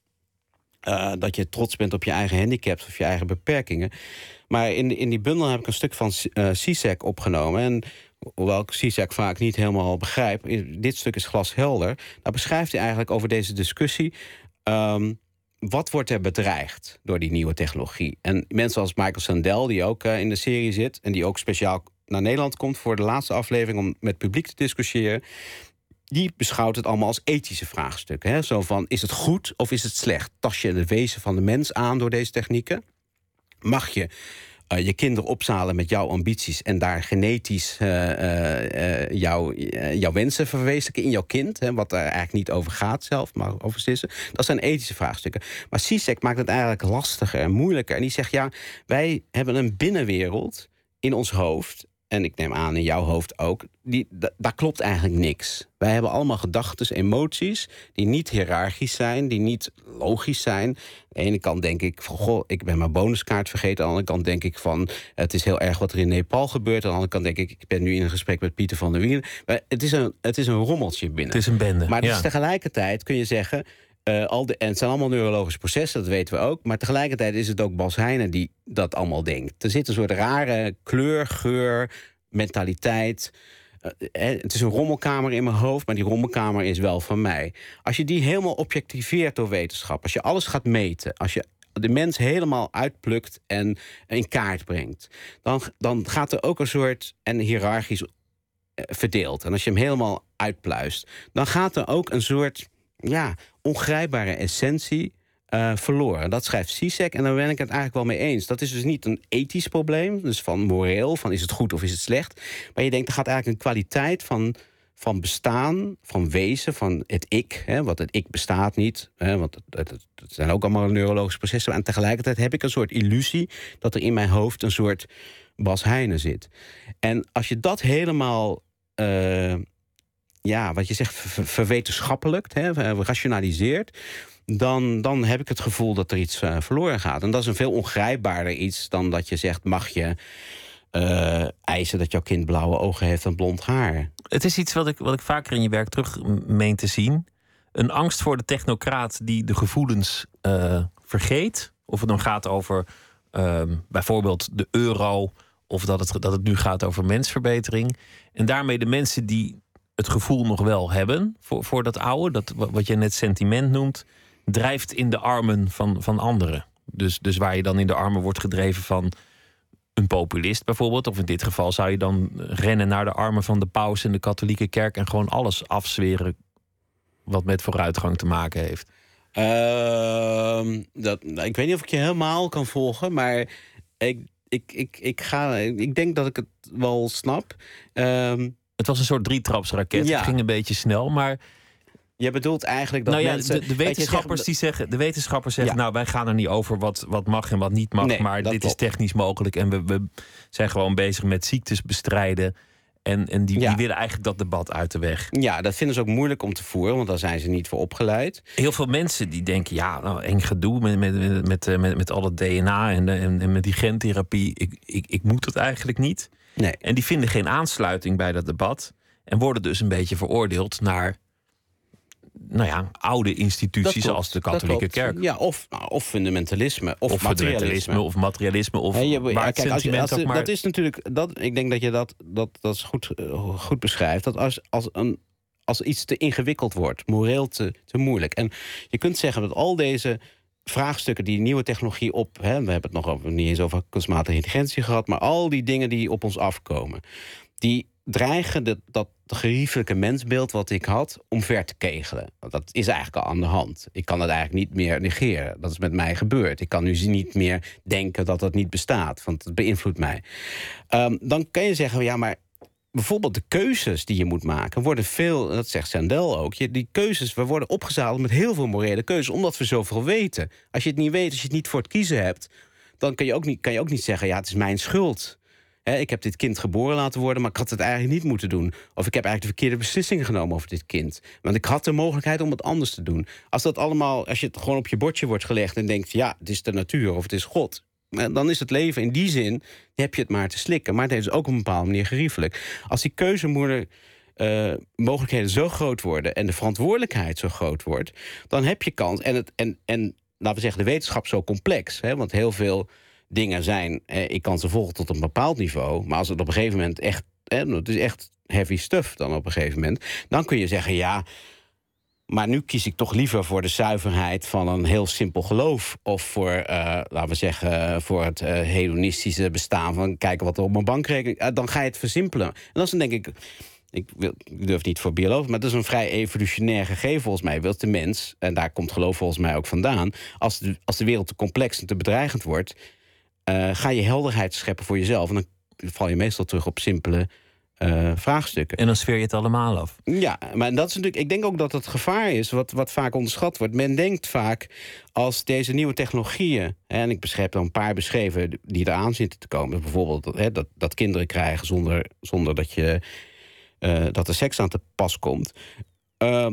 Speaker 5: eh, dat je trots bent op je eigen handicaps of je eigen beperkingen. Maar in, in die bundel heb ik een stuk van uh, Sisek opgenomen. En hoewel ik Sisek vaak niet helemaal begrijp... dit stuk is glashelder. Daar beschrijft hij eigenlijk over deze discussie... ehm, wat wordt er bedreigd door die nieuwe technologie? En mensen als Michael Sandel, die ook eh, in de serie zit... en die ook speciaal naar Nederland komt voor de laatste aflevering... om met publiek te discussiëren die beschouwt het allemaal als ethische vraagstukken. Hè? Zo van, is het goed of is het slecht? Tas je het wezen van de mens aan door deze technieken? Mag je eh, je kinderen opzalen met jouw ambities... en daar genetisch eh, jouw, wensen verwezenlijken in jouw kind... Hè? wat er eigenlijk niet over gaat zelf, maar over. Dat zijn ethische vraagstukken. Maar Sisek maakt het eigenlijk lastiger en moeilijker. En die zegt, ja, wij hebben een binnenwereld in ons hoofd en ik neem aan in jouw hoofd ook, die, da- daar klopt eigenlijk niks. Wij hebben allemaal gedachten, emoties die niet hiërarchisch zijn, die niet logisch zijn. Aan de ene kant denk ik van, goh, ik ben mijn bonuskaart vergeten. Aan de andere kant denk ik van, het is heel erg wat er in Nepal gebeurt. Aan de andere kant denk ik, ik ben nu in een gesprek met Pieter van der Wielen. Maar het is een, het is een rommeltje binnen.
Speaker 4: Het is een bende.
Speaker 5: Maar
Speaker 4: ja.
Speaker 5: dus tegelijkertijd kun je zeggen. Eh, al de, en het zijn allemaal neurologische processen, dat weten we ook. Maar tegelijkertijd is het ook Bas Heijnen die dat allemaal denkt. Er zit een soort rare kleur, geur, mentaliteit. Eh, eh, het is een rommelkamer in mijn hoofd, maar die rommelkamer is wel van mij. Als je die helemaal objectiveert door wetenschap, als je alles gaat meten, als je de mens helemaal uitplukt en in kaart brengt, dan, dan gaat er ook een soort en hiërarchisch verdeeld. En als je hem helemaal uitpluist, dan gaat er ook een soort ja, ongrijpbare essentie uh, verloren. Dat schrijft Sisek en daar ben ik het eigenlijk wel mee eens. Dat is dus niet een ethisch probleem, dus van moreel, van is het goed of is het slecht. Maar je denkt, er gaat eigenlijk een kwaliteit van, van bestaan, van wezen, van het ik. Hè, want het ik bestaat niet, hè, want het, het, zijn ook allemaal neurologische processen. En tegelijkertijd heb ik een soort illusie dat er in mijn hoofd een soort Bas Heijnen zit. En als je dat helemaal... Uh, ja, wat je zegt, verwetenschappelijk, hè, rationaliseert dan, dan heb ik het gevoel dat er iets uh, verloren gaat. En dat is een veel ongrijpbaarder iets dan dat je zegt: mag je uh, eisen dat jouw kind blauwe ogen heeft en blond haar?
Speaker 4: Het is iets wat ik, wat ik vaker in je werk terug meen te zien. Een angst voor de technocraat die de gevoelens uh, vergeet. Of het dan gaat over ehm, bijvoorbeeld de euro, of dat het, dat het nu gaat over mensverbetering. En daarmee de mensen die het gevoel nog wel hebben voor, voor dat oude, dat, wat je net sentiment noemt, drijft in de armen van, van anderen. Dus, dus waar je dan in de armen wordt gedreven van een populist bijvoorbeeld. Of in dit geval zou je dan rennen naar de armen van de paus en de katholieke kerk en gewoon alles afzweren wat met vooruitgang te maken heeft.
Speaker 5: Uh, dat, nou, ik weet niet of ik je helemaal kan volgen, maar ik, ik, ik, ik, ga, ik denk dat ik het wel snap.
Speaker 4: Uh, het was een soort drietrapsraket. Ja. Het ging een beetje snel, maar
Speaker 5: je bedoelt eigenlijk dat
Speaker 4: nou ja,
Speaker 5: mensen...
Speaker 4: De, de wetenschappers die zeggen, de wetenschappers zeggen, nou wij gaan er niet over wat, wat mag en wat niet mag, maar dit is technisch mogelijk en we, we zijn gewoon bezig met ziektes bestrijden. En, en die, die willen eigenlijk dat debat uit de weg.
Speaker 5: Ja, dat vinden ze ook moeilijk om te voeren, want daar zijn ze niet voor opgeleid.
Speaker 4: Heel veel mensen die denken, ja, nou, eng gedoe met, met, met, met, eh, met, al DNA en, en, en met die gentherapie. Ik, ik, ik moet het eigenlijk niet.
Speaker 5: Nee.
Speaker 4: En die vinden geen aansluiting bij dat debat. En worden dus een beetje veroordeeld naar nou ja, oude instituties als de katholieke kerk.
Speaker 5: Ja, of, of fundamentalisme, of, of materialisme.
Speaker 4: Of materialisme, of
Speaker 5: ja, kijk, als je, als, maar... Dat is natuurlijk, dat, ik denk dat je dat, dat, dat is goed, uh, goed beschrijft. Dat als, als, een, als iets te ingewikkeld wordt, moreel te, te moeilijk. En je kunt zeggen dat al deze vraagstukken die nieuwe technologie op... Hè, we hebben het nog over, niet eens over kunstmatige intelligentie gehad... maar al die dingen die op ons afkomen... die dreigen dat geriefelijke mensbeeld wat ik had omver te kegelen. Dat is eigenlijk al aan de hand. Ik kan het eigenlijk niet meer negeren. Dat is met mij gebeurd. Ik kan nu niet meer denken dat dat niet bestaat, want het beïnvloedt mij. Um, dan kan je zeggen, ja, maar bijvoorbeeld de keuzes die je moet maken worden veel, dat zegt Sandel ook, die keuzes, we worden opgezadeld met heel veel morele keuzes, omdat we zoveel weten. Als je het niet weet, als je het niet voor het kiezen hebt, dan kan je ook niet, kan je ook niet zeggen, ja, het is mijn schuld ik heb dit kind geboren laten worden, maar ik had het eigenlijk niet moeten doen. Of ik heb eigenlijk de verkeerde beslissingen genomen over dit kind. Want ik had de mogelijkheid om het anders te doen. Als dat allemaal, als je het gewoon op je bordje wordt gelegd en denkt, ja, het is de natuur of het is God. Dan is het leven in die zin, heb je het maar te slikken. Maar het is ook op een bepaalde manier geriefelijk. Als die keuzemoeder uh, mogelijkheden zo groot worden en de verantwoordelijkheid zo groot wordt, dan heb je kans. En, het, en, en laten we zeggen, de wetenschap zo complex. Hè, want heel veel dingen zijn. ik kan ze volgen tot een bepaald niveau. Maar als het op een gegeven moment echt. het is echt heavy stuff dan op een gegeven moment. Dan kun je zeggen ja. Maar nu kies ik toch liever voor de zuiverheid van een heel simpel geloof. Of voor, uh, laten we zeggen, voor het uh, hedonistische bestaan van kijken wat er op mijn bankrekening. Uh, dan ga je het versimpelen. En dat dan denk ik. Ik, wil, durf niet voor bioloog, maar dat is een vrij evolutionair gegeven volgens mij. Wil de mens, en daar komt geloof volgens mij ook vandaan. Als de, als de wereld te complex en te bedreigend wordt, ga je helderheid scheppen voor jezelf. En dan val je meestal terug op simpele uh, vraagstukken.
Speaker 4: En dan sfeer je het allemaal af.
Speaker 5: Ja, maar dat is natuurlijk. Ik denk ook dat het gevaar is, wat, wat vaak onderschat wordt. Men denkt vaak als deze nieuwe technologieën. En ik beschrijf er een paar beschreven die eraan zitten te komen. Bijvoorbeeld hè, dat, dat kinderen krijgen zonder, zonder dat, je, uh, dat er seks aan te pas komt. Uh,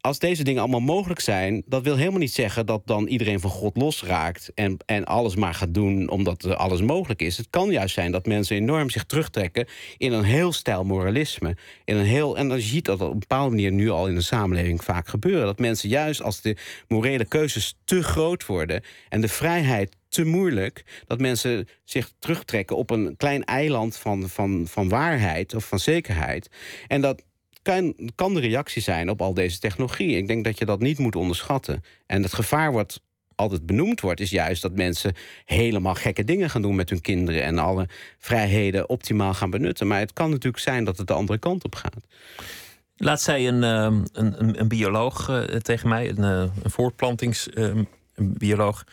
Speaker 5: als deze dingen allemaal mogelijk zijn, dat wil helemaal niet zeggen dat dan iedereen van God losraakt en, en alles maar gaat doen omdat alles mogelijk is. Het kan juist zijn dat mensen enorm zich terugtrekken in een heel stijl moralisme. In een heel, en dan ziet dat op een bepaalde manier nu al in de samenleving vaak gebeuren. Dat mensen juist als de morele keuzes te groot worden en de vrijheid te moeilijk dat mensen zich terugtrekken op een klein eiland van, van, van waarheid of van zekerheid. En dat kan, kan de reactie zijn op al deze technologie. Ik denk dat je dat niet moet onderschatten. En het gevaar wordt altijd benoemd wordt, is juist dat mensen helemaal gekke dingen gaan doen met hun kinderen en alle vrijheden optimaal gaan benutten. Maar het kan natuurlijk zijn dat het de andere kant op gaat.
Speaker 4: Laat zij een, ehm, een, een, een bioloog uh, tegen mij, een, uh, een voortplantingsbioloog.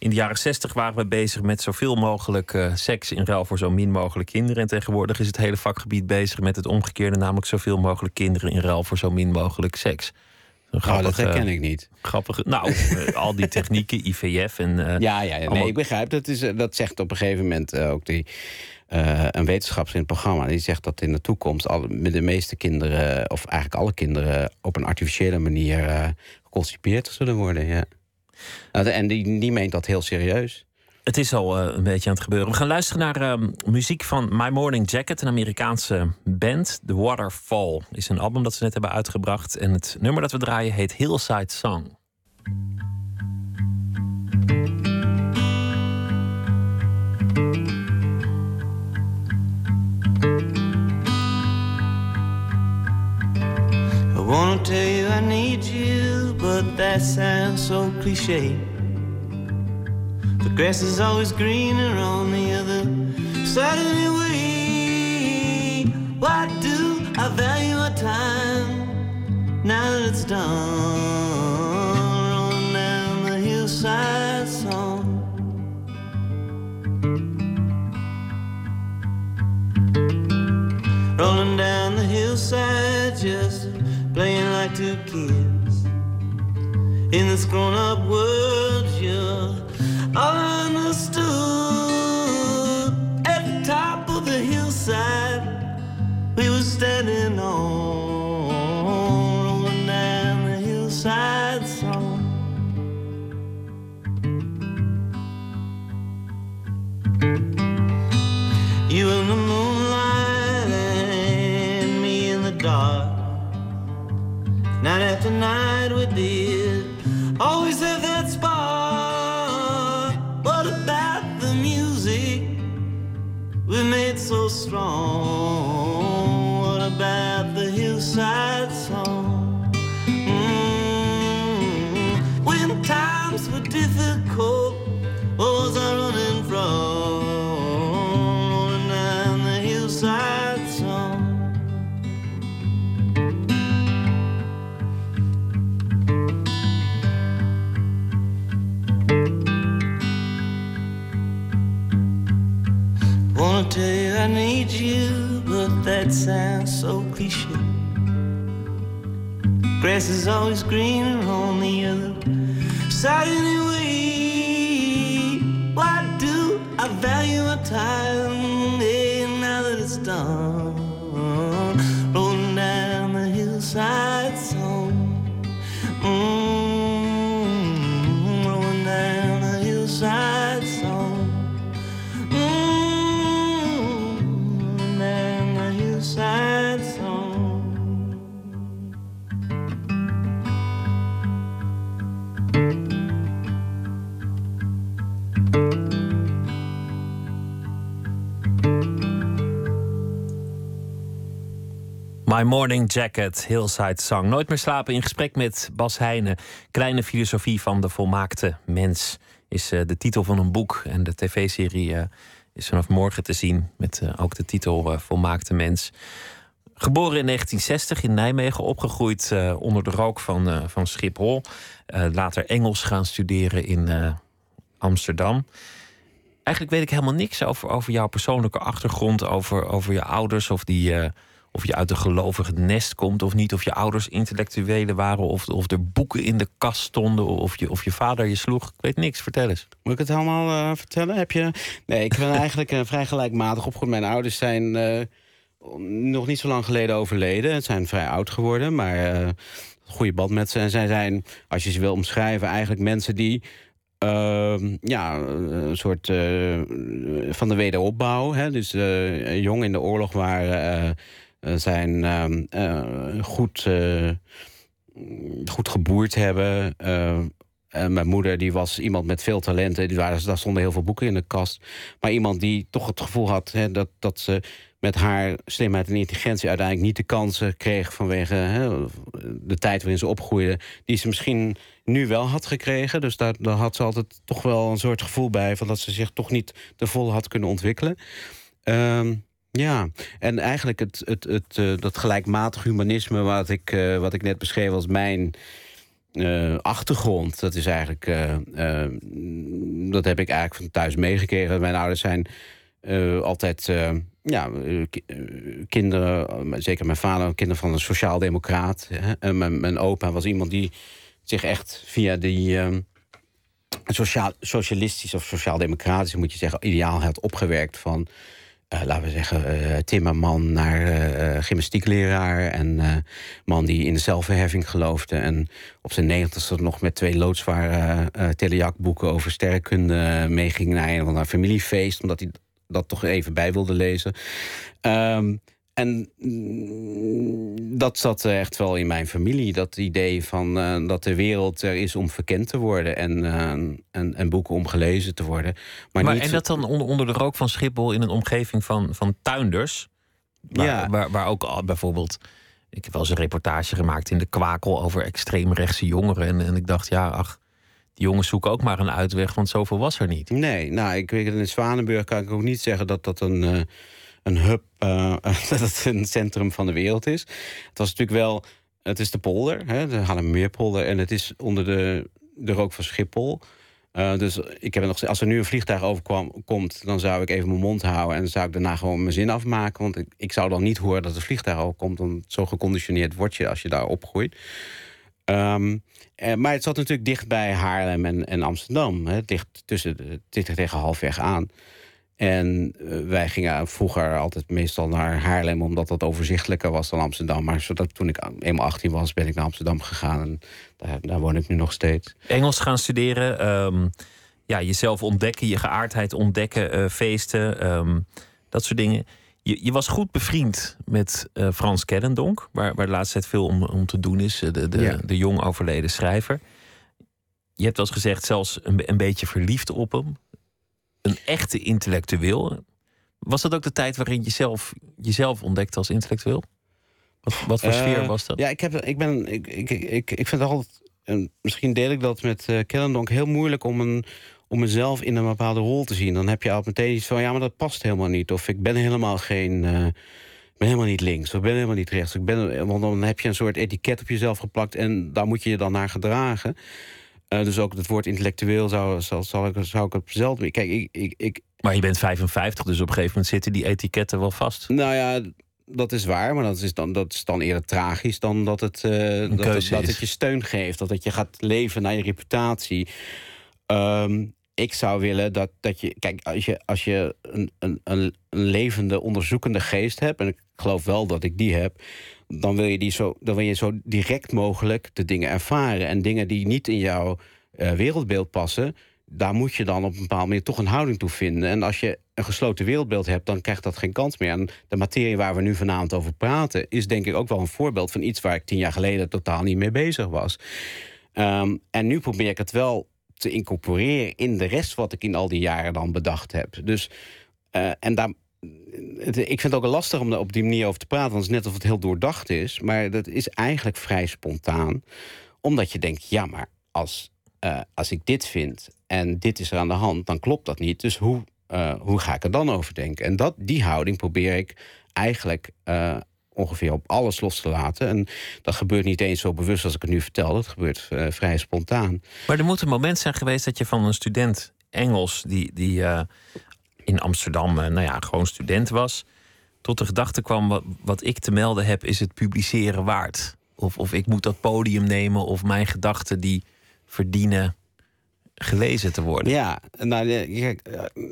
Speaker 4: In de jaren zestig waren we bezig met zoveel mogelijk uh, seks in ruil voor zo min mogelijk kinderen. En tegenwoordig is het hele vakgebied bezig met het omgekeerde, namelijk zoveel mogelijk kinderen in ruil voor zo min mogelijk seks.
Speaker 5: Oh, dat herken ik niet.
Speaker 4: Grappige. Nou, al die technieken, IVF en.
Speaker 5: ja, ja, ja nee, ik begrijp. Dat, is, dat zegt op een gegeven moment ook die uh, een wetenschapper in het programma. Die zegt dat in de toekomst al, de meeste kinderen, of eigenlijk alle kinderen, op een artificiële manier geconcipeerd zullen worden. Ja. Nou, en die, die meent dat heel serieus.
Speaker 4: Het is al uh, een beetje aan het gebeuren. We gaan luisteren naar uh, muziek van My Morning Jacket, een Amerikaanse band. The Waterfall is een album dat ze net hebben uitgebracht. En het nummer dat we draaien heet Hillside Song.
Speaker 6: I wanna tell you I need you, but that sounds so cliche. The grass is always greener on the other side anyway. Why do I value my time now that it's done? Rolling down the hillside song. Rolling down the hillside, just playing like two kids. In this grown up world, you're understood. At the top of the hillside, we were standing on, rolling down the hillside song. You in the moonlight and me in the dark. Night after night we did always have that spark. What about the music we made so strong? What about the hillside I need you, but that sounds so cliche. Grass is always greener on the other side anyway. Why do I value my time hey, now that it's done? Rolling down the hillside
Speaker 4: My Morning Jacket, Hillside Song. Nooit meer slapen in gesprek met Bas Heijnen. Kleine filosofie van de volmaakte mens is uh, de titel van een boek. En de tv-serie uh, is vanaf morgen te zien met uh, ook de titel Volmaakte mens. Geboren in 1960 in Nijmegen, opgegroeid onder de rook van, van Schiphol. later Engels gaan studeren in Amsterdam. Eigenlijk weet ik helemaal niks over, over jouw persoonlijke achtergrond, over, over je ouders of die of je uit een gelovig nest komt of niet. Of je ouders intellectuelen waren. Of, of er boeken in de kast stonden. Of je, of je vader je sloeg. Ik weet niks. Vertel eens.
Speaker 5: Moet ik het allemaal uh, vertellen? Heb je... Nee, ik ben eigenlijk uh, vrij gelijkmatig opgegroeid. Mijn ouders zijn uh, nog niet zo lang geleden overleden. Het zijn vrij oud geworden. Maar goede band met ze. En zij zijn, als je ze wil omschrijven, eigenlijk mensen die... Uh, ja, een soort uh, van de wederopbouw. Hè? Dus uh, jong in de oorlog waren, zijn goed, goed geboerd hebben. eh, mijn moeder die was iemand met veel talenten. Die daar stonden heel veel boeken in de kast. Maar iemand die toch het gevoel had dat, dat ze met haar slimheid en intelligentie uiteindelijk niet de kansen kreeg vanwege de tijd waarin ze opgroeide, die ze misschien nu wel had gekregen. Dus daar, had ze altijd toch wel een soort gevoel bij van dat ze zich toch niet te vol had kunnen ontwikkelen. Ehm, ja, en eigenlijk het, het, het, eh, dat gelijkmatig humanisme wat ik, eh, wat ik net beschreef als mijn eh, achtergrond, dat is eigenlijk, dat heb ik eigenlijk van thuis meegekregen. Mijn ouders zijn altijd, ja, ki- kinderen, zeker mijn vader, kinderen van een sociaal-democraat. En mijn, mijn opa was iemand die zich echt via die eh, sociaal, socialistisch of sociaal-democratisch, moet je zeggen, ideaal had opgewerkt van eh, laten we zeggen, eh timmerman naar eh, gymnastiekleraar. En man die in de zelfverheffing geloofde. En op zijn negentigste nog met twee loodzware telejakboeken over sterrenkunde meeging naar een of ander familiefeest. Omdat hij dat toch even bij wilde lezen. Ehm, en mm, dat zat echt wel in mijn familie. Dat idee van eh, dat de wereld er is om verkend te worden. En, eh, en, en boeken om gelezen te worden. Maar,
Speaker 4: Maar,
Speaker 5: niet
Speaker 4: en dat dan onder, onder de rook van Schiphol in een omgeving van, van tuinders. Waar,
Speaker 5: Ja.
Speaker 4: waar, waar ook al bijvoorbeeld. Ik heb wel eens een reportage gemaakt in de kwakel over extreemrechtse jongeren. En, en ik dacht, ja, ach, die jongens zoeken ook maar een uitweg, want zoveel was er niet.
Speaker 5: Nee, nou, ik weet het, in Zwanenburg kan ik ook niet zeggen dat dat een, eh, een hub, eh, dat het een centrum van de wereld is. Het was natuurlijk wel, het is de polder, hè, de Haarlemmermeerpolder, en het is onder de, de rook van Schiphol. Eh, dus ik heb nog, als er nu een vliegtuig overkwam, komt, dan zou ik even mijn mond houden en zou ik daarna gewoon mijn zin afmaken. Want ik, ik zou dan niet horen dat er vliegtuig overkomt, want zo geconditioneerd word je als je daar opgroeit. Ehm, eh, maar het zat natuurlijk dicht bij Haarlem en, en Amsterdam. Hè, dicht, tussen de, tegen halfweg aan. En eh, wij gingen vroeger altijd meestal naar Haarlem... omdat dat overzichtelijker was dan Amsterdam. Maar zodat toen ik eenmaal 18 was, ben ik naar Amsterdam gegaan. En daar, daar woon ik nu nog steeds.
Speaker 4: Engels gaan studeren, ehm, ja, jezelf ontdekken, je geaardheid ontdekken, eh, feesten, ehm, dat soort dingen. Je, je was goed bevriend met eh, Frans Kellendonk, waar, waar de laatste tijd veel om, om te doen is, de, de,
Speaker 5: Ja.
Speaker 4: de jong overleden schrijver. Je hebt eens gezegd, zelfs een, een beetje verliefd op hem. Een echte intellectueel. Was dat ook de tijd waarin je zelf, jezelf ontdekte als intellectueel? Wat, wat voor
Speaker 5: Eh,
Speaker 4: sfeer was dat?
Speaker 5: Ja, ik, heb, ik, ben, ik, ik, ik, ik vind het altijd... En misschien deel ik dat met eh Kellendonk heel moeilijk om, een, om mezelf in een bepaalde rol te zien. Dan heb je al meteen iets van, ja, maar dat past helemaal niet. Of ik ben helemaal geen... eh, ik ben helemaal niet links, of ik ben helemaal niet rechts. Ik ben, want dan heb je een soort etiket op jezelf geplakt... en daar moet je je dan naar gedragen. Eh, dus ook het woord intellectueel zou, zal, zal ik, zou ik het zelden... Kijk, ik, ik, ik,
Speaker 4: Maar je bent 55, dus op een gegeven moment zitten die etiketten wel vast.
Speaker 5: nou ja, dat is waar, maar dat is dan, dat is dan eerder tragisch dan dat het, eh, dat, het, dat het je steun geeft. Dat het je gaat leven naar je reputatie. Ehm, ik zou willen dat, dat je. Kijk, als je, als je een, een, een, levende, onderzoekende geest hebt, en geloof wel dat ik die heb. Dan wil, je die zo, dan wil je zo direct mogelijk de dingen ervaren. En dingen die niet in jouw eh, wereldbeeld passen, daar moet je dan op een bepaalde manier toch een houding toe vinden. En als je een gesloten wereldbeeld hebt, dan krijgt dat geen kans meer. En de materie waar we nu vanavond over praten, is denk ik ook wel een voorbeeld van iets waar ik tien jaar geleden totaal niet mee bezig was. Ehm, en nu probeer ik het wel te incorporeren in de rest wat ik in al die jaren dan bedacht heb. Dus, eh, en daar, het- ik vind het ook lastig om er op die manier over te praten, want het is net of het heel doordacht is. Maar dat is eigenlijk vrij spontaan, omdat je denkt, ja, maar als, eh, als ik dit vind en dit is er aan de hand, dan klopt dat niet. Dus hoe, eh, hoe ga ik er dan over denken? En dat, die houding probeer ik eigenlijk eh, ongeveer op alles los te laten. En dat gebeurt niet eens zo bewust als ik het nu vertel. Dat gebeurt vrij spontaan.
Speaker 4: Maar er moet een moment zijn geweest dat je van een student Engels, die, die in Amsterdam, eh, nou ja, gewoon student was, tot de gedachte kwam: wat, ik te melden heb, is het publiceren waard. Of, of ik moet dat podium nemen, of mijn gedachten die verdienen gelezen te worden.
Speaker 5: Ja, nou, kijk, eh,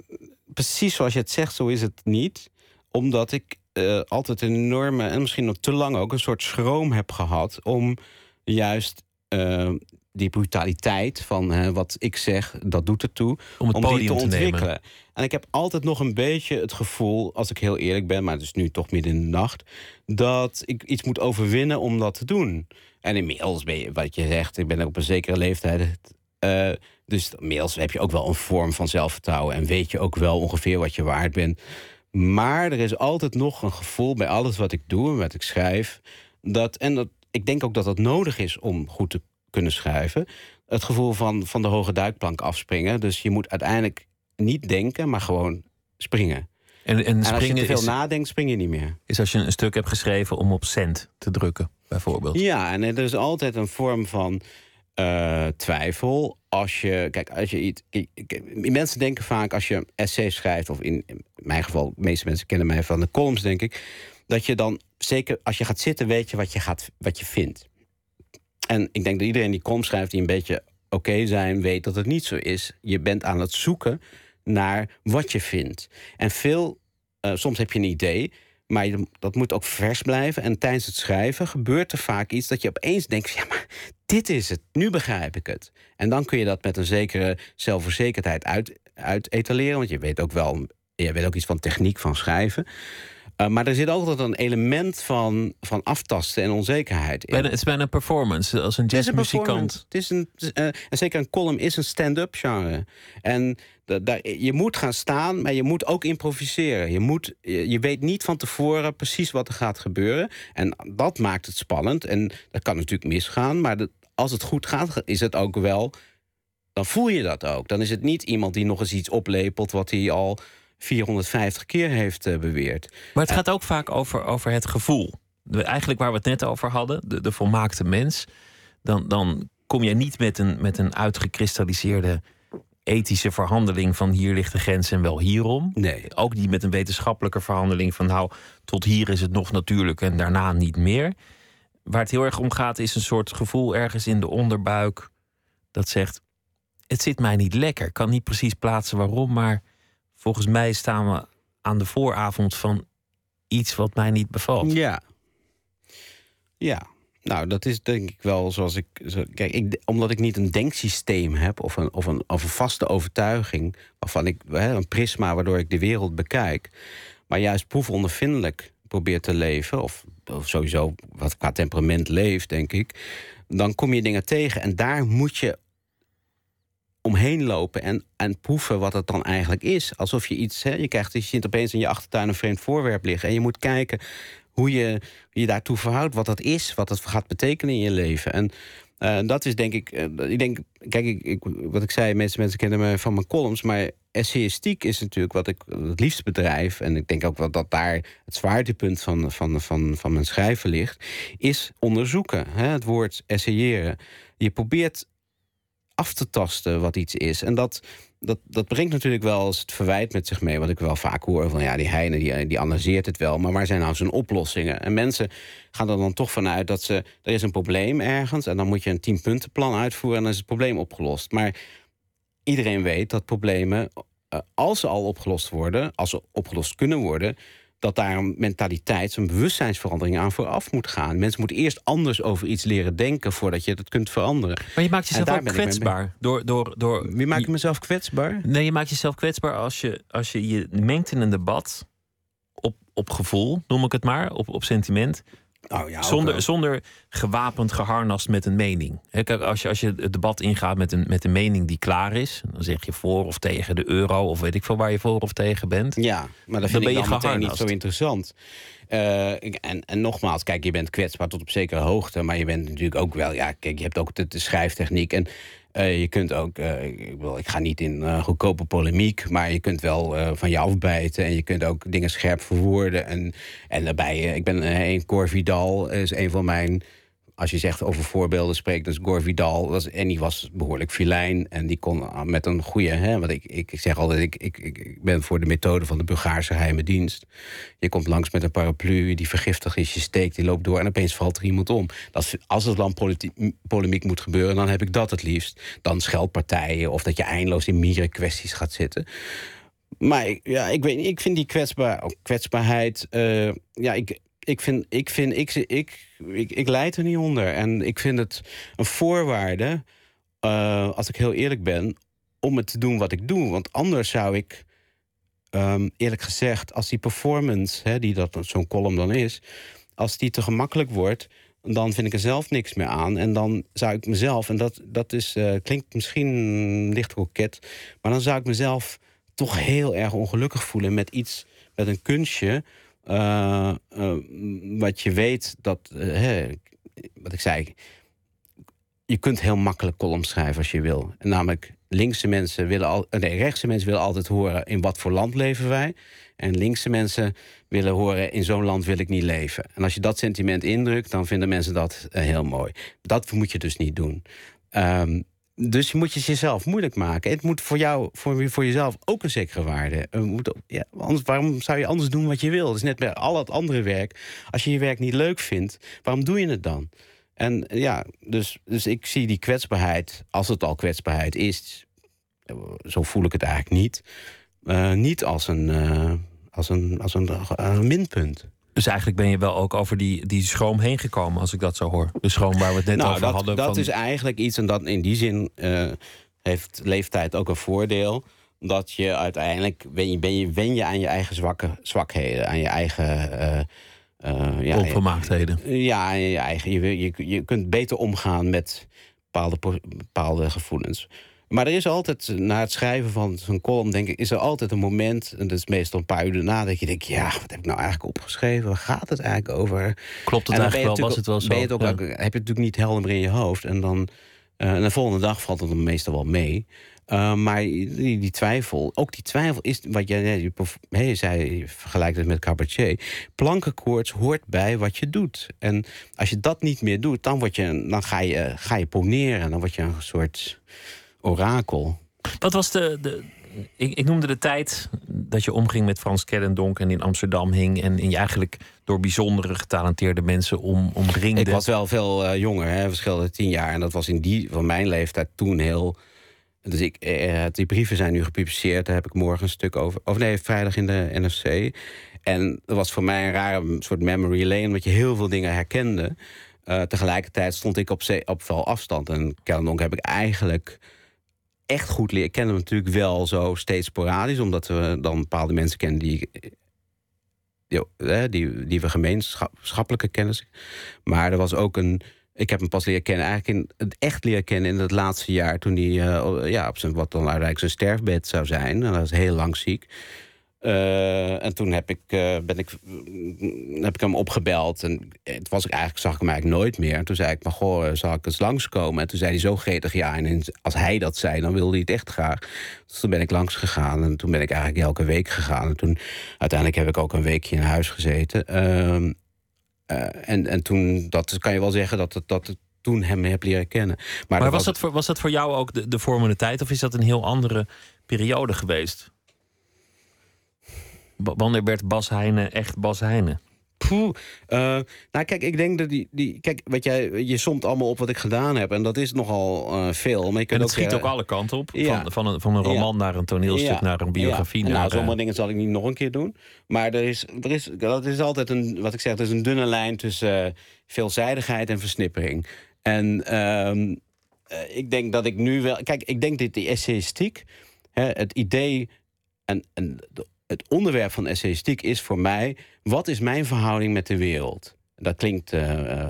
Speaker 5: precies zoals je het zegt, zo is het niet. Omdat ik eh, altijd een enorme, en misschien nog te lang ook, een soort schroom heb gehad om juist eh, die brutaliteit van hè, wat ik zeg, dat doet ertoe,
Speaker 4: Om het
Speaker 5: om
Speaker 4: podium
Speaker 5: te
Speaker 4: te nemen.
Speaker 5: ontwikkelen. En ik heb altijd nog een beetje het gevoel, als ik heel eerlijk ben, maar het is nu toch midden in de nacht, dat ik iets moet overwinnen om dat te doen. En inmiddels ben je, wat je zegt, ik ben op een zekere leeftijd Eh, dus inmiddels heb je ook wel een vorm van zelfvertrouwen en weet je ook wel ongeveer wat je waard bent. Maar er is altijd nog een gevoel bij alles wat ik doe en wat ik schrijf. Dat, en dat, ik denk ook dat dat nodig is om goed te kunnen schrijven. Het gevoel van, van de hoge duikplank afspringen. Dus je moet uiteindelijk niet denken, maar gewoon springen.
Speaker 4: En, en
Speaker 5: En als je te veel
Speaker 4: is,
Speaker 5: nadenkt, spring je niet meer.
Speaker 4: is als je een stuk hebt geschreven om op cent te drukken, bijvoorbeeld.
Speaker 5: Ja, en er is altijd een vorm van eh, twijfel. Als je, kijk, als je iets. Mensen denken vaak als je een essay schrijft, of in, in mijn geval, de meeste mensen kennen mij van de columns, denk ik. Dat je dan zeker als je gaat zitten, weet je wat je, gaat, wat je vindt. En ik denk dat iedereen die column schrijft, die een beetje oké zijn, weet dat het niet zo is. Je bent aan het zoeken naar wat je vindt. En veel, eh, soms heb je een idee, maar dat moet ook vers blijven. En tijdens het schrijven gebeurt er vaak iets dat je opeens denkt: ja, maar dit is het, nu begrijp ik het. En dan kun je dat met een zekere zelfverzekerdheid uit, uit etaleren, want je weet ook wel, je weet ook iets van techniek van schrijven. Eh, maar er zit altijd een element van, van aftasten en onzekerheid in.
Speaker 4: Bijna, het is bijna een performance, als een
Speaker 5: Het is een
Speaker 4: jazzmuzikant.
Speaker 5: Het is een, eh, en zeker een column is een stand-up genre. En daar, je moet gaan staan, maar je moet ook improviseren. Je, moet, je, je weet niet van tevoren precies wat er gaat gebeuren. En dat maakt het spannend. En dat kan natuurlijk misgaan, maar dat- als het goed gaat, is het ook wel... Dan voel je dat ook. Dan is het niet iemand die nog eens iets oplepelt... wat hij al 450 keer heeft eh, beweerd.
Speaker 4: Maar het gaat ook vaak over, over het gevoel. Eigenlijk waar we het net over hadden, de, de volmaakte mens. Dan, dan kom je niet met een, met een uitgekristalliseerde ethische verhandeling van hier ligt de grens en wel hierom.
Speaker 5: Nee.
Speaker 4: Ook niet met een wetenschappelijke verhandeling van nou, tot hier is het nog natuurlijk en daarna niet meer. Waar het heel erg om gaat is een soort gevoel ergens in de onderbuik dat zegt: het zit mij niet lekker. Ik kan niet precies plaatsen waarom, maar volgens mij staan we aan de vooravond van iets wat mij niet bevalt.
Speaker 5: Ja. Ja. Nou, dat is denk ik wel zoals ik. Kijk, ik, omdat ik niet een denksysteem heb of een, of een, of een vaste overtuiging, waarvan ik hè, een prisma waardoor ik de wereld bekijk, maar juist proefondervindelijk probeer te leven, of sowieso wat qua temperament leeft, denk ik, dan kom je dingen tegen en daar moet je omheen lopen en, en proeven wat het dan eigenlijk is. Alsof je iets, hè, je krijgt, je ziet opeens in je achtertuin een vreemd voorwerp liggen en je moet kijken hoe je je daartoe verhoudt, wat dat is, wat dat gaat betekenen in je leven. En eh, dat is denk ik, eh, ik denk, kijk, ik, ik, wat ik zei, mensen, mensen kennen me van mijn columns, maar essayistiek is natuurlijk wat ik het liefst bedrijf. En ik denk ook wel dat daar het zwaartepunt van, van, van, van mijn schrijven ligt, is onderzoeken. Hè, het woord essayeren. Je probeert af te tasten wat iets is. En dat, dat, dat brengt natuurlijk wel eens het verwijt met zich mee. Wat ik wel vaak hoor van ja, die Heine die, analyseert het wel. Maar waar zijn nou zijn oplossingen? En mensen gaan er dan toch vanuit dat ze. Er is een probleem ergens. En dan moet je een tienpuntenplan uitvoeren. En dan is het probleem opgelost. Maar iedereen weet dat problemen, eh, als ze al opgelost worden, als ze opgelost kunnen worden. Dat daar een mentaliteits- een bewustzijnsverandering aan vooraf moet gaan. Mensen moeten eerst anders over iets leren denken voordat je het kunt veranderen.
Speaker 4: Maar je maakt jezelf ook
Speaker 5: mee
Speaker 4: kwetsbaar. Door, door, door,
Speaker 5: Wie maakt mezelf kwetsbaar?
Speaker 4: Nee, je maakt jezelf kwetsbaar als je als je, je mengt in een debat op, op gevoel, noem ik het maar, op, op sentiment.
Speaker 5: Oh ja,
Speaker 4: Zonder, zonder gewapend geharnast met een mening. Kijk, als je, als je het debat ingaat met een, met een mening die klaar is, dan zeg je voor of tegen de euro, of weet ik veel waar je voor of tegen bent.
Speaker 5: Ja, maar dat vind ik dan meteen niet zo interessant. Eh, en, en nogmaals, kijk, je bent kwetsbaar tot op zekere hoogte. Maar je bent natuurlijk ook wel, ja, kijk, je hebt ook de, schrijftechniek. En eh, je kunt ook, eh, ik, wil, ik ga niet in eh, goedkope polemiek. Maar je kunt wel van je afbijten. En je kunt ook dingen scherp verwoorden. En, en daarbij, ik ben een Cor Vidal, is een van mijn. Als je zegt over voorbeelden spreekt, dus Gore Vidal. Was, en die was behoorlijk filijn. En die kon ah, met een goede. Hè, want ik, ik, zeg altijd: ik, ik, ik ben voor de methode van de Bulgaarse geheime dienst. Je komt langs met een paraplu, die vergiftig is, je steekt, die loopt door en opeens valt er iemand om. Dat is, als er dan polemiek moet gebeuren, dan heb ik dat het liefst. Dan scheldpartijen of dat je eindeloos in mieren kwesties gaat zitten. Maar ja, ik, weet, ik vind die kwetsbaar, kwetsbaarheid. eh, ja, ik, ik vind, ik, vind ik, ik, ik, ik leid er niet onder. En ik vind het een voorwaarde, eh, als ik heel eerlijk ben, om het te doen wat ik doe. Want anders zou ik, ehm, eerlijk gezegd, als die performance, hè, die dat zo'n column dan is, als die te gemakkelijk wordt, dan vind ik er zelf niks meer aan. En dan zou ik mezelf, en dat, dat is, eh, klinkt misschien licht koket, maar dan zou ik mezelf toch heel erg ongelukkig voelen met iets, met een kunstje. Eh, wat je weet dat, eh, hè, wat ik zei, je kunt heel makkelijk columns schrijven als je wil. En namelijk, linkse mensen willen al, nee, rechtse mensen willen altijd horen in wat voor land leven wij. En linkse mensen willen horen in zo'n land wil ik niet leven. En als je dat sentiment indrukt, dan vinden mensen dat heel mooi. Dat moet je dus niet doen. Ehm, dus moet je jezelf moeilijk maken. Het moet voor jou, voor, voor jezelf ook een zekere waarde. Er moet, ja, waarom zou je anders doen wat je wil? Is net bij al het andere werk. Als je je werk niet leuk vindt, waarom doe je het dan? En ja, dus, dus ik zie die kwetsbaarheid, als het al kwetsbaarheid is, eh, zo voel ik het eigenlijk niet, eh, niet als een, eh, als een, als een minpunt.
Speaker 4: Dus eigenlijk ben je wel ook over die, die schroom heen gekomen, als ik dat zo hoor. De schroom waar we het net
Speaker 5: nou,
Speaker 4: over
Speaker 5: dat,
Speaker 4: hadden.
Speaker 5: dat
Speaker 4: van-
Speaker 5: is eigenlijk iets, en dat in die zin eh, heeft leeftijd ook een voordeel. Dat je uiteindelijk ben je, ben je, wen je aan je eigen zwakke, zwakheden, aan je eigen. eh, ja,
Speaker 4: Onvolmaaktheden.
Speaker 5: Ja, je, eigen. Je, je, je kunt beter omgaan met bepaalde, bepaalde gevoelens. Maar er is altijd, na het schrijven van zo'n column, denk ik, is er altijd een moment, en dat is meestal een paar uur daarna, dat je denkt, ja, wat heb ik nou eigenlijk opgeschreven? Waar gaat het eigenlijk over?
Speaker 4: Klopt het
Speaker 5: En
Speaker 4: eigenlijk wel? Was het wel zo?
Speaker 5: Ben je het ook,
Speaker 4: Ja.
Speaker 5: heb je het natuurlijk niet helder meer in je hoofd. En dan eh, en de volgende dag valt het dan meestal wel mee. Eh, maar die, die twijfel, ook die twijfel is wat jij je zei, je vergelijkt het met cabaretier. Plankenkoorts hoort bij wat je doet. En als je dat niet meer doet, dan, word je, dan ga, je, ga je poneren. Dan word je een soort orakel.
Speaker 4: Wat was de. de ik, ik noemde de tijd dat je omging met Frans Kellendonk en in Amsterdam hing. En, en je eigenlijk door bijzondere getalenteerde mensen om, omringde.
Speaker 5: Ik was wel veel eh, jonger, hè, verschilde tien jaar. En dat was in die van mijn leeftijd toen heel. Dus ik, eh, die brieven zijn nu gepubliceerd. Daar heb ik morgen een stuk over. Of nee, vrijdag in de NFC. En dat was voor mij een rare soort memory lane, omdat je heel veel dingen herkende. Eh, tegelijkertijd stond ik op, op veel afstand. En Kellendonk heb ik eigenlijk echt goed leren. Ik ken hem natuurlijk wel zo steeds sporadisch, omdat we dan bepaalde mensen kennen die die, hè, die, die we gemeenschappelijke kennis. Maar er was ook een. Ik heb hem pas leren kennen, eigenlijk in het echt leren kennen in het laatste jaar. Toen hij eh, ja, op zijn wat dan uiteindelijk zijn sterfbed zou zijn. En hij was heel lang ziek. Eh, en toen heb ik, eh, ben ik, mm, heb ik hem opgebeld. En het was ik eigenlijk, zag ik hem eigenlijk nooit meer. En toen zei ik, maar goh, zal ik eens langskomen? En toen zei hij zo gretig ja. En als hij dat zei, dan wilde hij het echt graag. Dus toen ben ik langs gegaan. En toen ben ik eigenlijk elke week gegaan. En toen, uiteindelijk heb ik ook een weekje in huis gezeten. Ehm, eh, en, en toen, dat kan je wel zeggen dat het, dat het toen hem heb leren kennen. Maar,
Speaker 4: maar
Speaker 5: dat
Speaker 4: was, dat voor, was dat voor jou ook de, de vormende tijd? Of is dat een heel andere periode geweest? W- Wanneer werd Bas Heijnen echt Bas Heijnen?
Speaker 5: Poeh. Eh, nou, kijk, ik denk dat die, die. Kijk, wat jij, je somt allemaal op wat ik gedaan heb. En dat is nogal eh, veel. Maar je
Speaker 4: En het
Speaker 5: ook
Speaker 4: schiet ook
Speaker 5: zeggen-
Speaker 4: alle kanten op.
Speaker 5: Ja.
Speaker 4: Van, van, een, van een roman naar een toneelstuk,
Speaker 5: Ja,
Speaker 4: naar een biografie. Naar,
Speaker 5: Nou, sommige
Speaker 4: eh,
Speaker 5: dingen zal ik niet nog een keer doen. Maar er is, er is, dat is altijd een, wat ik zeg, er is een dunne lijn tussen eh, veelzijdigheid en versnippering. En ehm, eh, ik denk dat ik nu wel. Kijk, ik denk dat die essayistiek, hè, het idee en, en de- het onderwerp van essayistiek is voor mij: wat is mijn verhouding met de wereld? Dat klinkt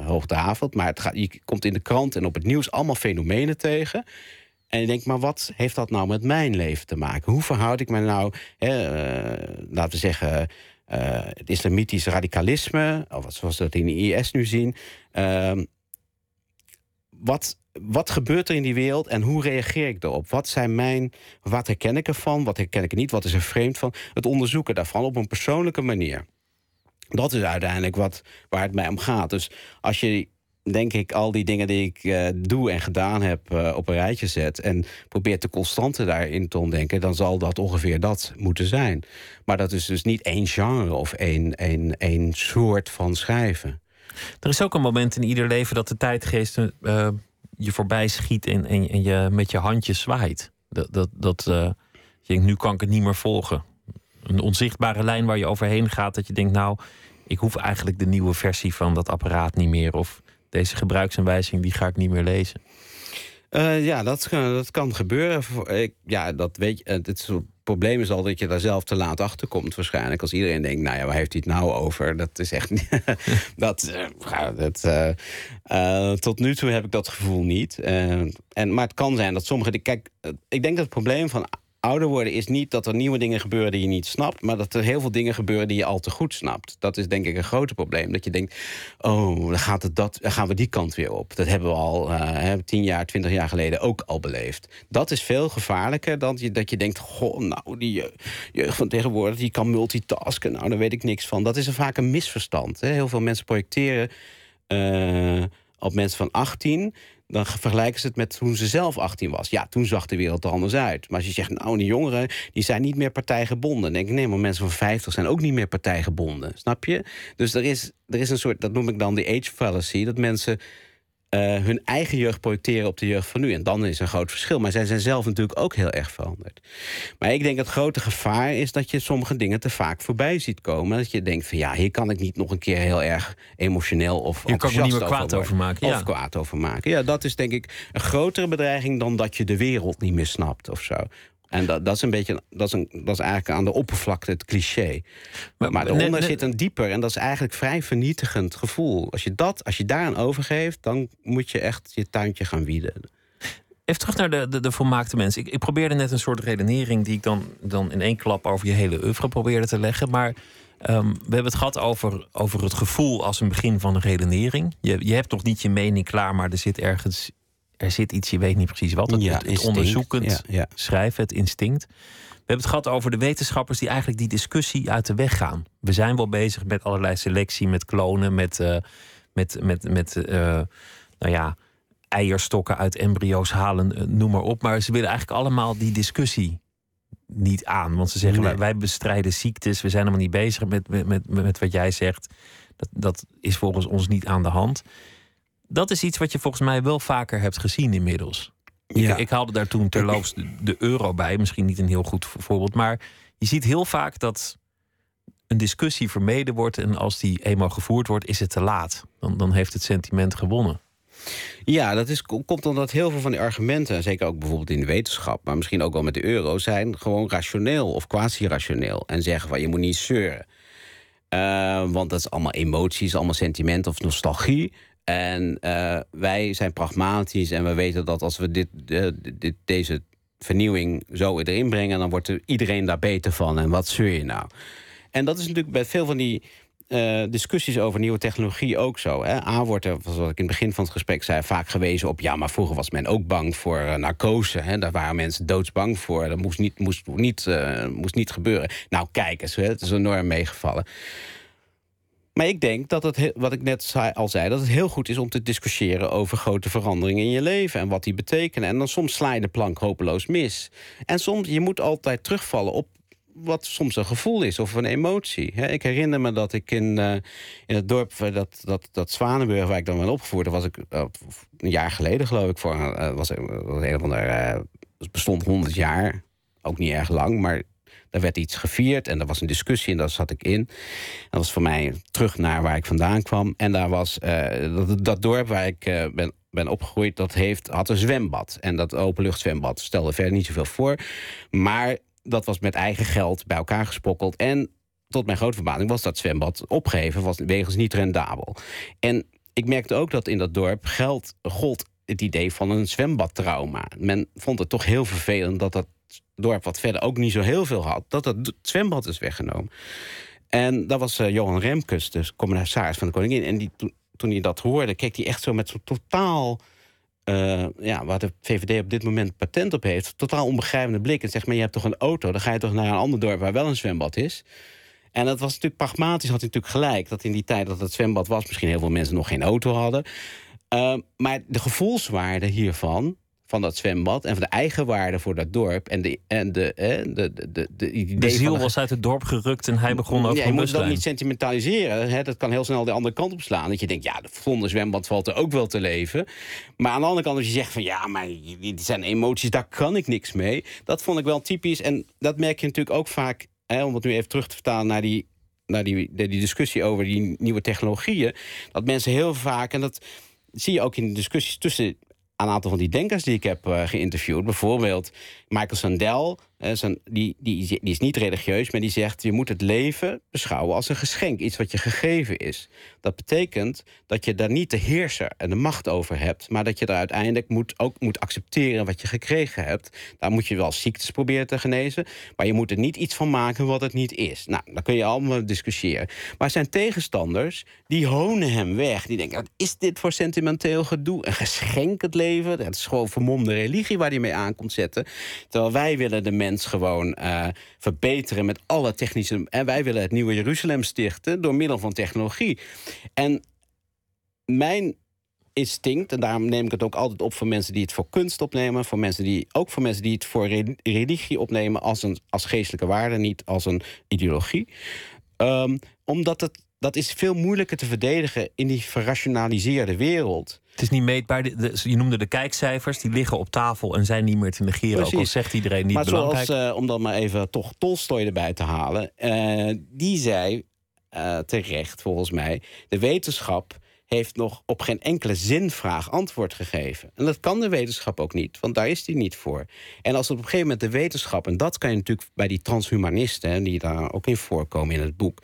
Speaker 5: hoogdravend, maar het gaat, je komt in de krant en op het nieuws allemaal fenomenen tegen. En je denkt, maar wat heeft dat nou met mijn leven te maken? Hoe verhoud ik me nou, hè, eh, laten we zeggen, het islamitisch radicalisme, of zoals we dat in de IS nu zien. Ehm, wat, wat gebeurt er in die wereld en hoe reageer ik erop? Wat zijn mijn, wat herken ik ervan? Wat herken ik niet? Wat is er vreemd van? Het onderzoeken daarvan op een persoonlijke manier. Dat is uiteindelijk wat, waar het mij om gaat. Dus als je, denk ik, al die dingen die ik eh, doe en gedaan heb eh, op een rijtje zet en probeert de constante daarin te ontdenken, dan zal dat ongeveer dat moeten zijn. Maar dat is dus niet één genre of één, één, één soort van schrijven.
Speaker 4: Er is ook een moment in ieder leven dat de tijdgeest eh, je voorbij schiet en, en, en je met je handjes zwaait. Dat, dat, dat eh, je denkt, nu kan ik het niet meer volgen. Een onzichtbare lijn waar je overheen gaat, dat je denkt, nou, ik hoef eigenlijk de nieuwe versie van dat apparaat niet meer. Of deze gebruiksaanwijzing, die ga ik niet meer lezen.
Speaker 5: Eh, ja, dat, dat kan gebeuren. Ik, ja, dat weet je. Het, probleem is al dat je daar zelf te laat achter komt, waarschijnlijk. Als iedereen denkt, nou ja, waar heeft hij het nou over? Dat is echt dat, eh, dat, eh, tot nu toe heb ik dat gevoel niet. En, maar het kan zijn dat sommige. Kijk, ik denk dat het probleem van ouder worden is niet dat er nieuwe dingen gebeuren die je niet snapt, maar dat er heel veel dingen gebeuren die je al te goed snapt. Dat is denk ik een groter probleem. Dat je denkt, oh, dan, gaat het dat, gaan we die kant weer op. Dat hebben we al eh, tien jaar, twintig jaar geleden ook al beleefd. Dat is veel gevaarlijker dan je, dat je denkt, goh, nou, die je- jeugd van tegenwoordig, die kan multitasken. Nou, daar weet ik niks van. Dat is vaak een misverstand. Hè. Heel veel mensen projecteren eh, op mensen van 18 dan vergelijken ze het met toen ze zelf 18 was. Ja, toen zag de wereld er anders uit. Maar als je zegt, nou, die jongeren die zijn niet meer partijgebonden. Dan denk ik, nee, maar mensen van 50 zijn ook niet meer partijgebonden. Snap je? Dus er is, er is een soort, dat noem ik dan de age fallacy... dat mensen eh, hun eigen jeugd projecteren op de jeugd van nu. En dan is er een groot verschil. Maar zij zijn zelf natuurlijk ook heel erg veranderd. Maar ik denk dat het grote gevaar is dat je sommige dingen te vaak voorbij ziet komen. Dat je denkt van ja, hier kan ik niet nog een keer heel erg emotioneel of
Speaker 4: Hier kan ik me niet meer kwaad over maken, ja.
Speaker 5: Of kwaad over maken. Ja, dat is denk ik een grotere bedreiging dan dat je de wereld niet meer snapt of zo. En dat, dat is een beetje, dat is, een, dat is eigenlijk aan de oppervlakte het cliché.
Speaker 4: Maar-
Speaker 5: Maar, daaronder
Speaker 4: net-
Speaker 5: zit een dieper en dat is eigenlijk vrij vernietigend gevoel. Als je dat, als je daaraan overgeeft, dan moet je echt je tuintje gaan wieden.
Speaker 4: Even terug naar de, de, de volmaakte mens. Ik, ik probeerde net een soort redenering die ik dan, dan in één klap over je hele oeuvre probeerde te leggen. Maar ehm, we hebben het gehad over, over het gevoel als een begin van een redenering. Je, je hebt nog niet je mening klaar, maar er zit ergens er zit iets, je weet niet precies wat. Het,
Speaker 5: Ja,
Speaker 4: het- het
Speaker 5: instinct.
Speaker 4: onderzoekend
Speaker 5: Ja, ja.
Speaker 4: schrijven, het instinct. We hebben het gehad over de wetenschappers die eigenlijk die discussie uit de weg gaan. We zijn wel bezig met allerlei selectie, met klonen, met, eh, met, met, met eh, nou ja, eierstokken uit embryo's halen, eh, noem maar op. Maar ze willen eigenlijk allemaal die discussie niet aan. Want ze zeggen,
Speaker 5: Nee.
Speaker 4: wij, wij bestrijden ziektes, we zijn helemaal niet bezig met, met, met, met wat jij zegt. Dat, dat is volgens ons niet aan de hand. Dat is iets wat je volgens mij wel vaker hebt gezien inmiddels.
Speaker 5: Ja.
Speaker 4: Ik, ik haalde daar toen terloops de, de euro bij. Misschien niet een heel goed vo- voorbeeld. Maar je ziet heel vaak dat een discussie vermeden wordt. En als die eenmaal gevoerd wordt, is het te laat. Dan, dan heeft het sentiment gewonnen.
Speaker 5: Ja, dat is, komt omdat heel veel van die argumenten, zeker ook bijvoorbeeld in de wetenschap, maar misschien ook wel met de euro, zijn gewoon rationeel of quasi-rationeel. En zeggen van je moet niet zeuren. Eh, want dat is allemaal emoties, allemaal sentiment of nostalgie. En eh, wij zijn pragmatisch en we weten dat als we dit, eh, dit, deze vernieuwing zo erin brengen, dan wordt er iedereen daar beter van. En wat zeur je nou? En dat is natuurlijk bij veel van die eh, discussies over nieuwe technologie ook zo. Hè. A wordt er, zoals ik in het begin van het gesprek zei, vaak gewezen op... ja, maar vroeger was men ook bang voor eh, narcose. Hè. Daar waren mensen doodsbang voor. Dat moest niet, moest niet, moest niet gebeuren. Nou, kijk eens, hè, het is enorm meegevallen. Maar ik denk dat het, he- wat ik net al zei, dat het heel goed is om te discussiëren over grote veranderingen in je leven en wat die betekenen. En dan soms sla je de plank hopeloos mis. En soms, je moet altijd terugvallen op wat soms een gevoel is of een emotie. Ik herinner me dat ik in, eh, in het dorp, eh, dat, dat, dat Zwanenburg, waar ik dan ben opgevoerd, was ik eh, een jaar geleden, geloof ik, voor was, was een het bestond 100 jaar, ook niet erg lang, maar daar werd iets gevierd en er was een discussie en daar zat ik in. Dat was voor mij terug naar waar ik vandaan kwam. En daar was eh, dat, dorp waar ik eh, ben, ben opgegroeid, dat heeft, had een zwembad. En dat openluchtzwembad stelde verder niet zoveel voor. Maar dat was met eigen geld bij elkaar gesprokkeld. En tot mijn grote verbazing was dat zwembad opgeheven, was wegens niet rendabel. En ik merkte ook dat in dat dorp geld gold het idee van een zwembadtrauma. Men vond het toch heel vervelend dat dat dorp, wat verder ook niet zo heel veel had, dat d- zwembad is weggenomen. En dat was eh, Johan Remkes, de commissaris van de Koningin. En die, toen, hij dat hoorde, keek hij echt zo met zo'n totaal... eh, ja, waar de VVD op dit moment patent op heeft... totaal onbegrijpende blik. En zegt, maar je hebt toch een auto? Dan ga je toch naar een ander dorp waar wel een zwembad is? En dat was natuurlijk pragmatisch, had hij natuurlijk gelijk. Dat in die tijd dat het zwembad was... misschien heel veel mensen nog geen auto hadden. Uh, maar de gevoelswaarde hiervan, van dat zwembad... en van de eigenwaarde voor dat dorp... en de, en de, eh, de, de, de, de idee
Speaker 4: De ziel
Speaker 5: van
Speaker 4: was uit het dorp gerukt en hij begon over
Speaker 5: ja, je moet dat niet sentimentaliseren. Hè? Dat kan heel snel de andere kant op slaan. Dat je denkt, ja, zonder zwembad valt er ook wel te leven. Maar aan de andere kant, als je zegt van... ja, maar die zijn emoties, daar kan ik niks mee. Dat vond ik wel typisch. En dat merk je natuurlijk ook vaak... Hè, om het nu even terug te vertalen naar die, naar die, die discussie over die nieuwe technologieën... dat mensen heel vaak, en dat zie je ook in de discussies tussen een aantal van die denkers die ik heb uh, geïnterviewd. Bijvoorbeeld Michael Sandel. Zijn, die, die, die is niet religieus, maar die zegt... je moet het leven beschouwen als een geschenk. Iets wat je gegeven is. Dat betekent dat je daar niet de heerser en de macht over hebt... maar dat je er uiteindelijk moet, ook moet accepteren wat je gekregen hebt. Daar moet je wel ziektes proberen te genezen... maar je moet er niet iets van maken wat het niet is. Nou, dan kun je allemaal discussiëren. Maar zijn tegenstanders, die honen hem weg. Die denken, wat is dit voor sentimenteel gedoe? Een geschenk het leven? Het is gewoon vermomde religie waar hij mee aan komt zetten. Terwijl wij willen de mens gewoon uh, verbeteren met alle technische... en wij willen het nieuwe Jeruzalem stichten door middel van technologie. En mijn instinct, en daarom neem ik het ook altijd op voor mensen die het voor kunst opnemen, voor mensen die, ook voor mensen die het voor religie opnemen als, een, als geestelijke waarde, niet als een ideologie. Um, omdat het dat is veel moeilijker te verdedigen in die verrationaliseerde wereld.
Speaker 4: Het is niet meetbaar. je noemde de kijkcijfers, die liggen op tafel en zijn niet meer te negeren. Precies. Ook al zegt iedereen niet
Speaker 5: maar
Speaker 4: belangrijk.
Speaker 5: Zoals, uh, om dan maar even toch Tolstoy erbij te halen. Uh, die zei uh, terecht, volgens mij, de wetenschap heeft nog op geen enkele zinvraag antwoord gegeven. En dat kan de wetenschap ook niet, want daar is die niet voor. En als op een gegeven moment de wetenschap... en dat kan je natuurlijk bij die transhumanisten... die daar ook in voorkomen in het boek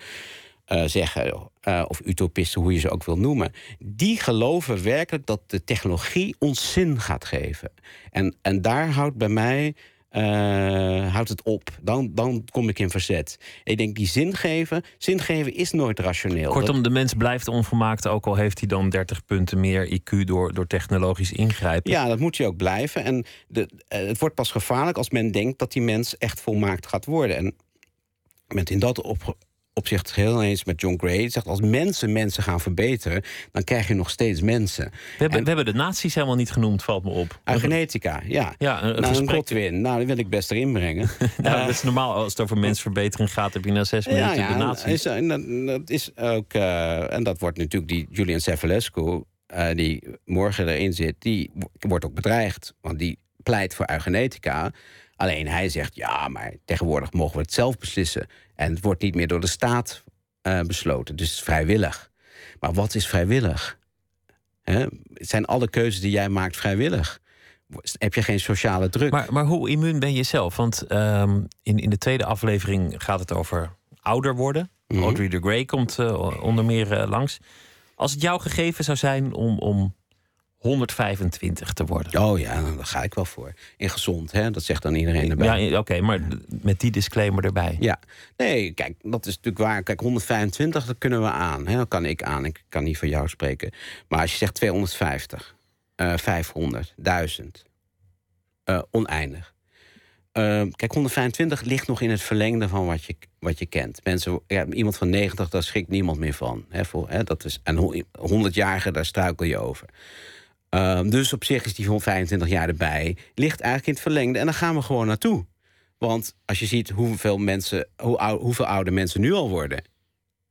Speaker 5: uh, zeggen, uh, of utopisten, hoe je ze ook wil noemen, die geloven werkelijk dat de technologie ons zin gaat geven. En, en daar houdt bij mij. Uh, houdt het op. Dan, dan kom ik in verzet. Ik denk, die zin geven, zin geven is nooit rationeel.
Speaker 4: Kortom, de mens blijft onvermaakt, ook al heeft hij dan 30 punten meer IQ door, door technologisch ingrijpen.
Speaker 5: Ja, dat moet je ook blijven. En de, het wordt pas gevaarlijk als men denkt dat die mens echt volmaakt gaat worden. En met in dat op, opzicht heel eens met John Gray. Zegt als mensen mensen gaan verbeteren, dan krijg je nog steeds mensen. We
Speaker 4: hebben, we hebben de naties helemaal niet genoemd, valt me op.
Speaker 5: Eugenetica, ja. ja een, nou, gesprek... een Nou, die wil ik best erin brengen.
Speaker 4: nou, dat is normaal. Als het over mensverbetering gaat, heb je na zes minuten ja, de naties.
Speaker 5: Is, en dat, is ook, uh, en dat wordt natuurlijk die Julian uh, die morgen erin zit, die wordt ook bedreigd. Want die pleit voor eugenetica. Alleen hij zegt, ja, maar tegenwoordig mogen we het zelf beslissen. En het wordt niet meer door de staat uh, besloten. Dus vrijwillig. Maar wat is vrijwillig? He? Zijn alle keuzes die jij maakt vrijwillig? Heb je geen sociale druk?
Speaker 4: Maar, maar hoe immuun ben je zelf? Want um, in, in de tweede aflevering gaat het over ouder worden. Mm -hmm. Audrey de Grey komt uh, onder meer uh, langs. Als het jouw gegeven zou zijn om, om 125 te worden.
Speaker 5: Oh ja, daar ga ik wel voor. In gezond, hè? dat zegt dan iedereen erbij.
Speaker 4: Ja, oké, maar met die disclaimer erbij.
Speaker 5: Ja, nee, kijk, dat is natuurlijk waar. Kijk, 125, dat kunnen we aan. Hè? Dat kan ik aan. Ik kan niet voor jou spreken. Maar als je zegt 250, uh, 500, 1000, uh, oneindig. Uh, kijk, 125 ligt nog in het verlengde van wat je, wat je kent. Mensen, ja, iemand van 90, daar schrikt niemand meer van. Hè, voor, hè, dat is, en 100-jarige, daar struikel je over. Um, dus op zich is die van 25 jaar erbij. Ligt eigenlijk in het verlengde. En dan gaan we gewoon naartoe. Want als je ziet hoeveel, mensen, hoe hoeveel oude mensen nu al worden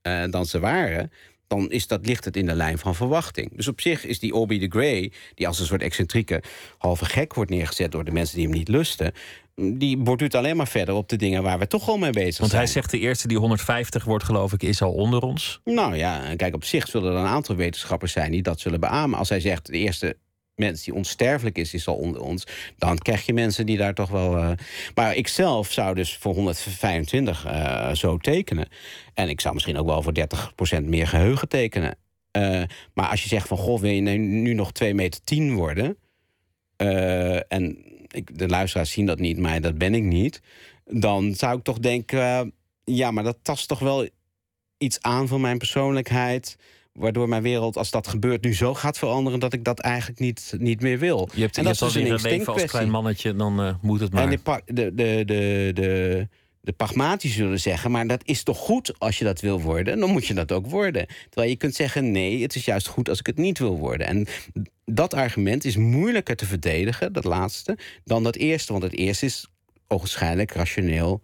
Speaker 5: uh, dan ze waren, dan is dat, ligt het in de lijn van verwachting. Dus op zich is die Obi de Grey, die als een soort excentrieke halve gek wordt neergezet door de mensen die hem niet lusten, die borduurt alleen maar verder op de dingen waar we toch al mee bezig
Speaker 4: Want
Speaker 5: zijn.
Speaker 4: Want hij zegt de eerste die 150 wordt, geloof ik, is al onder ons.
Speaker 5: Nou ja, kijk, op zich zullen er een aantal wetenschappers zijn die dat zullen beamen. Als hij zegt de eerste mens die onsterfelijk is, is al onder ons. Dan krijg je mensen die daar toch wel. Uh... Maar ik zelf zou dus voor 125 uh, zo tekenen. En ik zou misschien ook wel voor 30% meer geheugen tekenen. Uh, maar als je zegt van goh, wil je nu nog 2 meter 10 worden? en ik, de luisteraars zien dat niet, maar dat ben ik niet. Dan zou ik toch denken: ja, maar dat tast toch wel iets aan van mijn persoonlijkheid waardoor mijn wereld, als dat gebeurt, nu zo gaat veranderen dat ik dat eigenlijk niet, niet meer wil.
Speaker 4: Je hebt, en dat is dus een leven als klein mannetje, dan uh, moet het maar.
Speaker 5: En de, de, de, de, de, de pragmatici zullen zeggen, maar dat is toch goed als je dat wil worden, dan moet je dat ook worden. Terwijl je kunt zeggen, nee, het is juist goed als ik het niet wil worden. En dat argument is moeilijker te verdedigen, dat laatste, dan dat eerste. Want het eerste is ogenschijnlijk rationeel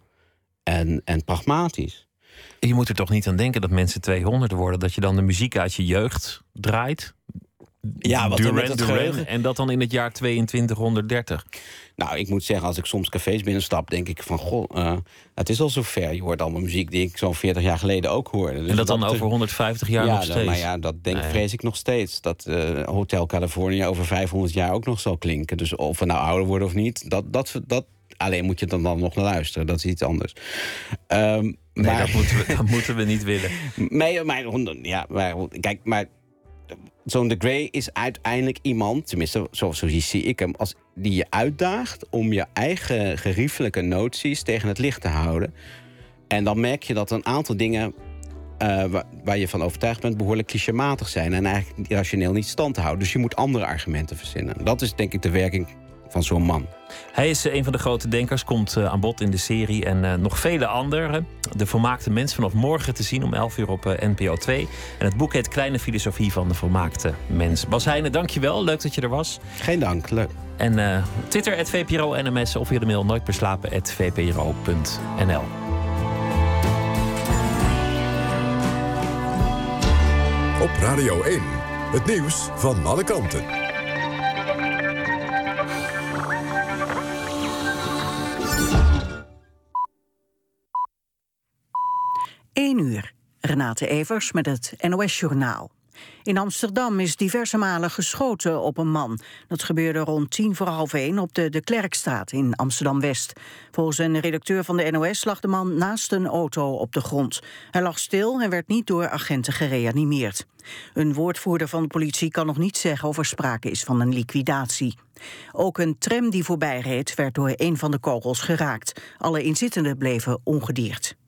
Speaker 5: en, en pragmatisch.
Speaker 4: Je moet er toch niet aan denken dat mensen 200 worden, dat je dan de muziek uit je jeugd draait.
Speaker 5: Ja, wat
Speaker 4: Duran
Speaker 5: met het
Speaker 4: Duran,
Speaker 5: geheugen-
Speaker 4: en dat dan in het jaar 2230.
Speaker 5: Nou, ik moet zeggen, als ik soms cafés binnenstap, denk ik van... goh, eh, het is al zover. Je hoort allemaal muziek die ik zo'n 40 jaar geleden ook hoorde. Dus
Speaker 4: en dat dan over 150 jaar
Speaker 5: ja,
Speaker 4: nog
Speaker 5: dat-
Speaker 4: steeds.
Speaker 5: maar ja, dat denk,
Speaker 4: Nee.
Speaker 5: vrees ik nog steeds. Dat eh, Hotel California over 500 jaar ook nog zal klinken. Dus of we nou ouder worden of niet, dat, dat, dat, alleen moet je dan, dan nog luisteren. Dat is iets anders. Ehm,
Speaker 4: Nee,
Speaker 5: maar,
Speaker 4: dat, moeten we, dat moeten we niet willen.
Speaker 5: Nee, maar, ja, maar kijk, maar zo'n De Grey is uiteindelijk iemand, tenminste, zo, zo zie ik hem, als die je uitdaagt om je eigen geriefelijke noties tegen het licht te houden. En dan merk je dat een aantal dingen eh, waar, je van overtuigd bent, behoorlijk clichématig zijn en eigenlijk rationeel niet stand houden. Dus je moet andere argumenten verzinnen. Dat is denk ik de werking van zo'n man.
Speaker 4: Hij is eh, een van de grote denkers, komt eh, aan bod in de serie. En eh, nog vele anderen. De volmaakte mens vanaf morgen te zien om 11 uur op NPO 2. En het boek heet Kleine Filosofie van de Volmaakte Mens. Bas Heijnen, dankjewel. Leuk dat je er was.
Speaker 5: Geen dank, leuk.
Speaker 4: En eh, Twitter, het VPRO NMS of via de mail nooit meer slapen, at vpro.nl.
Speaker 2: Op Radio 1. Het nieuws van alle kanten.
Speaker 1: 1 uur. Renate Evers met het NOS Journaal. In Amsterdam is diverse malen geschoten op een man. Dat gebeurde rond tien voor half één op de De Klerkstraat in Amsterdam-West. Volgens een redacteur van de NOS lag de man naast een auto op de grond. Hij lag stil en werd niet door agenten gereanimeerd. Een woordvoerder van de politie kan nog niet zeggen of er sprake is van een liquidatie. Ook een tram die voorbij reed werd door een van de kogels geraakt. Alle inzittenden bleven ongedeerd.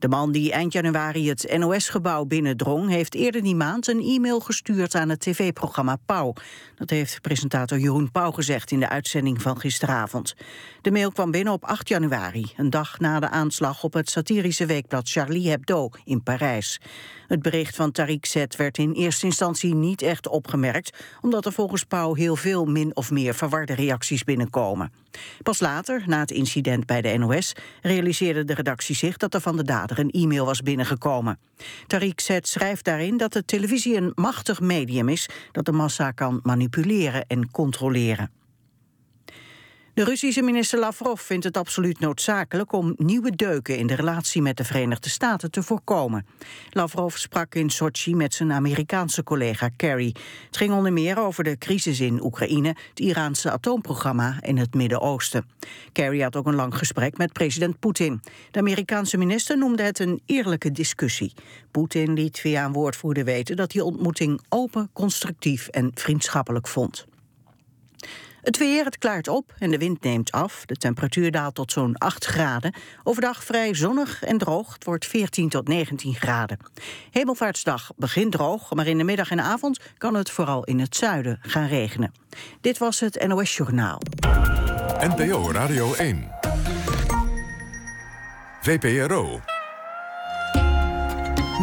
Speaker 1: De man die eind januari het NOS-gebouw binnendrong... heeft eerder die maand een e-mail gestuurd aan het tv-programma Pauw. Dat heeft presentator Jeroen Pauw gezegd in de uitzending van gisteravond. De mail kwam binnen op 8 januari, een dag na de aanslag... op het satirische weekblad Charlie Hebdo in Parijs. Het bericht van Tariq Z werd in eerste instantie niet echt opgemerkt... omdat er volgens Pauw heel veel min of meer verwarde reacties binnenkomen. Pas later, na het incident bij de NOS, realiseerde de redactie zich dat er van de dader een e-mail was binnengekomen. Tariq Z schrijft daarin dat de televisie een machtig medium is dat de massa kan manipuleren en controleren. De Russische minister Lavrov vindt het absoluut noodzakelijk om nieuwe deuken in de relatie met de Verenigde Staten te voorkomen. Lavrov sprak in Sochi met zijn Amerikaanse collega Kerry. Het ging onder meer over de crisis in Oekraïne, het Iraanse atoomprogramma en het Midden-Oosten. Kerry had ook een lang gesprek met president Poetin. De Amerikaanse minister noemde het een eerlijke discussie. Poetin liet via een woordvoerder weten dat die ontmoeting open, constructief en vriendschappelijk vond. Het weer, het klaart op en de wind neemt af. De temperatuur daalt tot zo'n 8 graden. Overdag vrij zonnig en droog. Het wordt 14 tot 19 graden. Hemelvaartsdag begint droog, maar in de middag en avond kan het vooral in het zuiden gaan regenen. Dit was het NOS Journaal.
Speaker 2: NPO Radio 1. VPRO.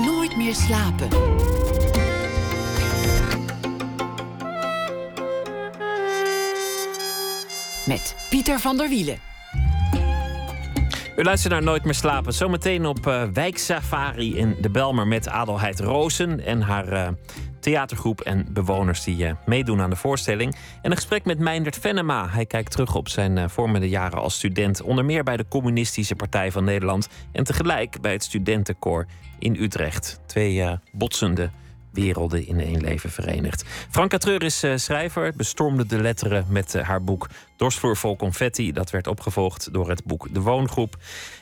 Speaker 3: Nooit meer slapen. Met Pieter van der Wielen.
Speaker 4: U luistert naar Nooit meer slapen. Zometeen op eh, wijksafari in de Belmer met Adelheid Rozen en haar eh, theatergroep en bewoners die eh, meedoen aan de voorstelling. En een gesprek met Meindert Venema. Hij kijkt terug op zijn vormende jaren als student, onder meer bij de Communistische Partij van Nederland en tegelijk bij het Studentenkoor in Utrecht. Twee botsende werelden in één leven verenigd. Franka Treur is eh, schrijver, bestormde de letteren met eh, haar boek Dorsvloer vol confetti. Dat werd opgevolgd door het boek De Woongroep.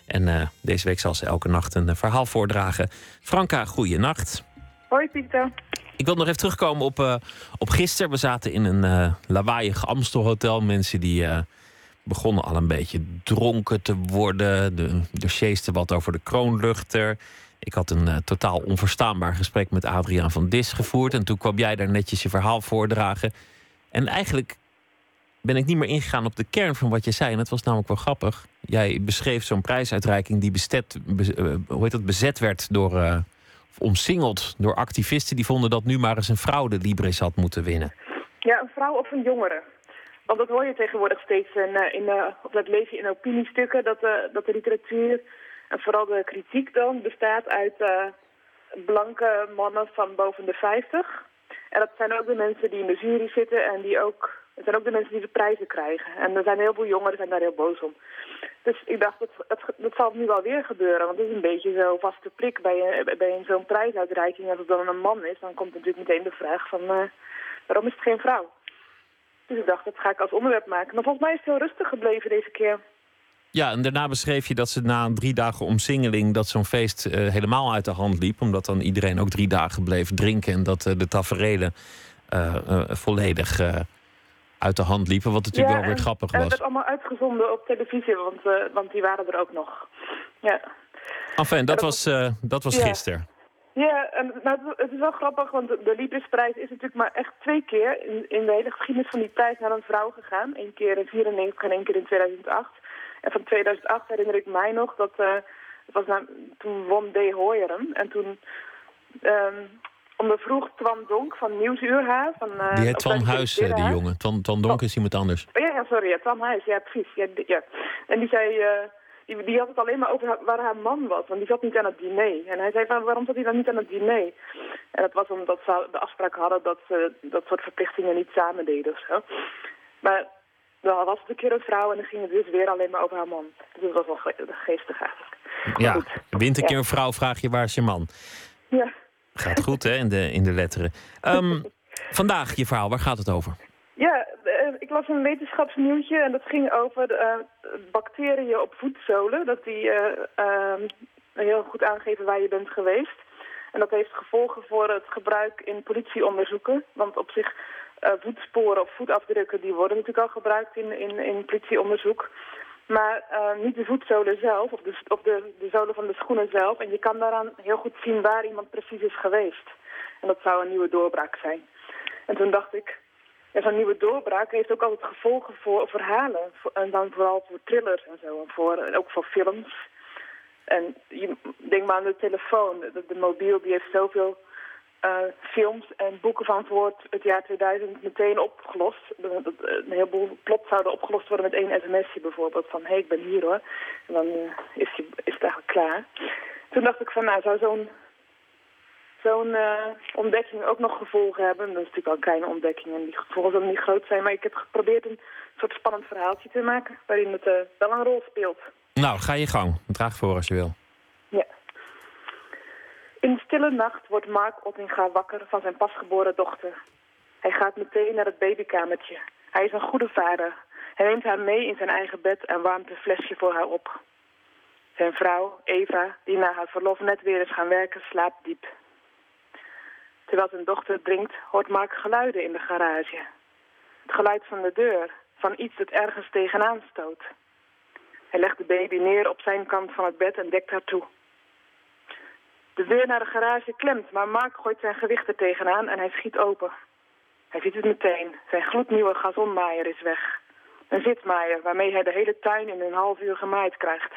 Speaker 4: En eh, deze week zal ze elke nacht een verhaal voordragen. Franka, goeienacht.
Speaker 7: Hoi Pieter.
Speaker 4: Ik wil nog even terugkomen op, op gisteren. We zaten in een lawaaiig Amstelhotel. Mensen die begonnen al een beetje dronken te worden. De dossiers te wat over de kroonluchter. Ik had een eh, totaal onverstaanbaar gesprek met Adriaan van Dis gevoerd. En toen kwam jij daar netjes je verhaal voordragen. En eigenlijk ben ik niet meer ingegaan op de kern van wat je zei. En dat was namelijk wel grappig. Jij beschreef zo'n prijsuitreiking die bestet, be- eh, hoe heet dat, bezet werd door... of omsingeld door activisten die vonden dat nu maar eens een vrouw de Libris had moeten winnen.
Speaker 7: Ja, een vrouw of een jongere. Want dat hoor je tegenwoordig steeds in, eh, in, of dat lees je in opiniestukken, dat, dat de literatuur en vooral de kritiek dan bestaat uit eh, blanke mannen van boven de 50. En dat zijn ook de mensen die in de jury zitten en die ook... Het zijn ook de mensen die de prijzen krijgen. En er zijn heel veel jongeren zijn daar heel boos om. Dus ik dacht, dat, dat, dat zal nu wel weer gebeuren. Want het is een beetje zo vaste prik bij, je- bij zo'n prijsuitreiking. Als het dan een man is, dan komt natuurlijk meteen de vraag van... eh, waarom is het geen vrouw? Dus ik dacht, dat ga ik als onderwerp maken. Maar volgens mij is het heel rustig gebleven deze keer.
Speaker 4: Ja, en daarna beschreef je dat ze na drie dagen omsingeling... dat zo'n feest eh, helemaal uit de hand liep. Omdat dan iedereen ook drie dagen bleef drinken... en dat eh, de taferelen eh, volledig uit de hand liepen. Wat natuurlijk wel weer
Speaker 7: en-
Speaker 4: grappig
Speaker 7: het
Speaker 4: was.
Speaker 7: werd allemaal uitgezonden op televisie, want, want die waren er ook nog. Ja.
Speaker 4: Enfin, dat was, dat was
Speaker 7: Ja.
Speaker 4: gisteren.
Speaker 7: Ja, en nou, het- is wel grappig, want de- de Librisprijs is natuurlijk maar echt twee keer in, in de hele geschiedenis van die prijs naar een vrouw gegaan. Eén keer in 94 en één keer in 2008. En van 2008 herinner ik mij nog dat, eh, het was nou, toen won D. Hoyeren. En toen, ehm ondervroeg Twan Donk van Nieuwsuur Van, eh,
Speaker 4: Die heet Twan Huis, die
Speaker 7: haar.
Speaker 4: jongen. Twan, Twan Donk is iemand anders.
Speaker 7: Oh, ja, ja, sorry, ja, Twan Huis, ja precies. Ja, die- ja. En die zei, eh, die, die had het alleen maar over haar- waar haar man was, want die zat niet aan het diner. En hij zei van, waarom zat hij dan niet aan het diner? En dat was omdat ze de afspraak hadden dat ze dat soort verplichtingen niet samen deden of zo. Maar dan was het een keer een vrouw en dan ging het dus weer alleen maar over haar man. Dus dat was wel ge- geestig eigenlijk.
Speaker 4: Ja,
Speaker 7: goed.
Speaker 4: wint een keer een vrouw, vraag je waar is je man?
Speaker 7: Ja.
Speaker 4: Gaat goed, hè, in de, in de letteren. Ehm, vandaag je verhaal, waar gaat het over?
Speaker 7: Ja, eh, ik las een wetenschapsnieuwtje en dat ging over eh, bacteriën op voetzolen. Dat die eh, ehm, heel goed aangeven waar je bent geweest. En dat heeft gevolgen voor het gebruik in politieonderzoeken. Want op zich, voetsporen of voetafdrukken, die worden natuurlijk al gebruikt in, in, in politieonderzoek. Maar eh, niet de voetzolen zelf, of, de, of de, de zolen van de schoenen zelf. En je kan daaraan heel goed zien waar iemand precies is geweest. En dat zou een nieuwe doorbraak zijn. En toen dacht ik, ja, zo'n nieuwe doorbraak heeft ook altijd gevolgen voor verhalen. En dan vooral voor thrillers en zo. En, voor, en ook voor films. En je, denk maar aan de telefoon. De, de mobiel die heeft zoveel eh, films en boeken van het, het jaar 2000 meteen opgelost. Dat- Een heleboel plot zouden opgelost worden met één sms'je bijvoorbeeld. Van, hé, hey, ik ben hier hoor. En dan eh, is, je, is het eigenlijk klaar. Toen dacht ik van, nou, zou zo'n zo'n eh, ontdekking ook nog gevolgen hebben. Dat is natuurlijk al een kleine ontdekking en die gevolgen zullen niet groot zijn. Maar ik heb geprobeerd een soort spannend verhaaltje te maken waarin het eh, wel een rol speelt.
Speaker 4: Nou, ga je gang. Draag voor als je wil.
Speaker 7: Ja. In de stille nacht wordt Mark Ottinga wakker van zijn pasgeboren dochter. Hij gaat meteen naar het babykamertje. Hij is een goede vader. Hij neemt haar mee in zijn eigen bed en warmt een flesje voor haar op. Zijn vrouw, Eva, die na haar verlof net weer is gaan werken, slaapt diep. Terwijl zijn dochter drinkt, hoort Mark geluiden in de garage. Het geluid van de deur, van iets dat ergens tegenaan stoot. Hij legt de baby neer op zijn kant van het bed en dekt haar toe. De deur naar de garage klemt, maar Mark gooit zijn gewicht er tegenaan en hij schiet open. Hij ziet het meteen. Zijn gloednieuwe gazonmaaier is weg. Een zitmaaier waarmee hij de hele tuin in een half uur gemaaid krijgt.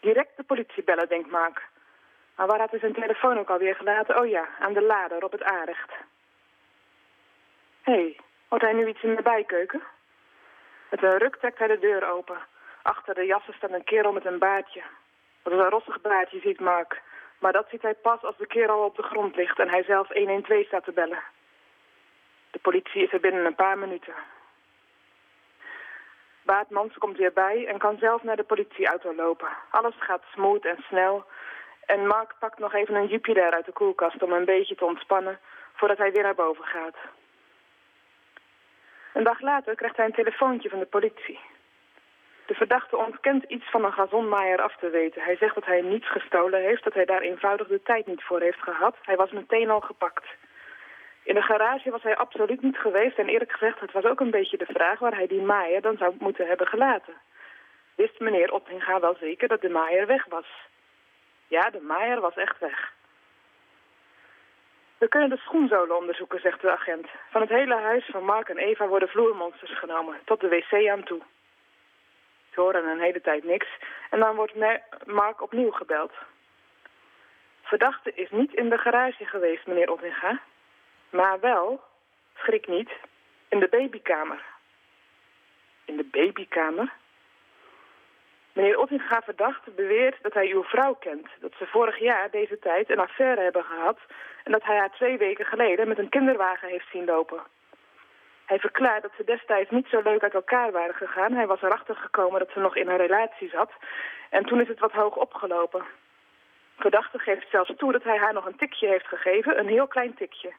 Speaker 7: Direct de politie bellen, denkt Mark. Maar waar had hij zijn telefoon ook alweer gelaten? Oh ja, aan de lader op het aanrecht. Hé, hey, hoort hij nu iets in de bijkeuken? Met een ruk trekt hij de deur open. Achter de jassen staat een kerel met een baardje. Dat is een rossig baardje, ziet Mark. Maar dat ziet hij pas als de kerel al op de grond ligt en hij zelf 112 staat te bellen. De politie is er binnen een paar minuten. Baatmans komt weer bij en kan zelf naar de politieauto lopen. Alles gaat smooth en snel. En Mark pakt nog even een Jupiler uit de koelkast om een beetje te ontspannen voordat hij weer naar boven gaat. Een dag later krijgt hij een telefoontje van de politie. De verdachte ontkent iets van een gazonmaaier af te weten. Hij zegt dat hij niets gestolen heeft, dat hij daar eenvoudig de tijd niet voor heeft gehad. Hij was meteen al gepakt. In de garage was hij absoluut niet geweest en eerlijk gezegd, het was ook een beetje de vraag waar hij die maaier dan zou moeten hebben gelaten. Wist meneer Ottinga wel zeker dat de maaier weg was? Ja, de maaier was echt weg. We kunnen de schoenzolen onderzoeken, zegt de agent. Van het hele huis van Mark en Eva worden vloermonsters genomen, tot de wc aan toe. Ze horen een hele tijd niks en dan wordt Ma- Mark opnieuw gebeld. Verdachte is niet in de garage geweest, meneer Ottinga. Maar wel, schrik niet, in de babykamer. In de babykamer? Meneer Ottinga verdacht beweert dat hij uw vrouw kent. Dat ze vorig jaar deze tijd een affaire hebben gehad... en dat hij haar twee weken geleden met een kinderwagen heeft zien lopen. Hij verklaart dat ze destijds niet zo leuk uit elkaar waren gegaan. Hij was erachter gekomen dat ze nog in een relatie zat. En toen is het wat hoog opgelopen. Verdachte geeft zelfs toe dat hij haar nog een tikje heeft gegeven, een heel klein tikje.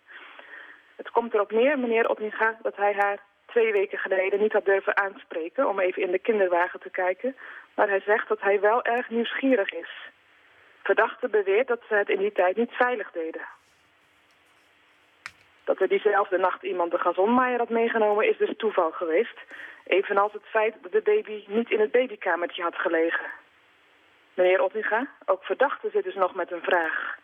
Speaker 7: Het komt erop neer, meneer Ottinga, dat hij haar twee weken geleden niet had durven aanspreken... om even in de kinderwagen te kijken. Maar hij zegt dat hij wel erg nieuwsgierig is. Verdachte beweert dat ze het in die tijd niet veilig deden. Dat er diezelfde nacht iemand de gazonmaaier had meegenomen is dus toeval geweest. Evenals het feit dat de baby niet in het babykamertje had gelegen. Meneer Ottinga, ook verdachte zit dus nog met een vraag.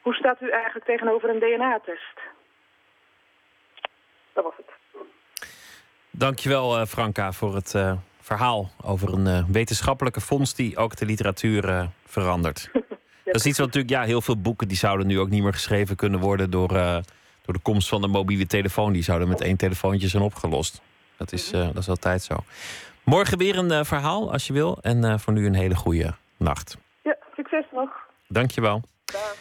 Speaker 7: Hoe staat u eigenlijk tegenover een DNA-test? Dat was het.
Speaker 8: Dankjewel, uh, Franka, voor het uh, verhaal over een uh, wetenschappelijke fonds die ook de literatuur verandert. Dat is iets wat natuurlijk, ja, heel veel boeken die zouden nu ook niet meer geschreven kunnen worden door, door de komst van de mobiele telefoon. Die zouden met één telefoontje zijn opgelost. Dat is, dat is altijd zo. Morgen weer een verhaal als je wil. En voor nu een hele goede nacht.
Speaker 7: Ja, succes nog.
Speaker 8: Dankjewel. Dag.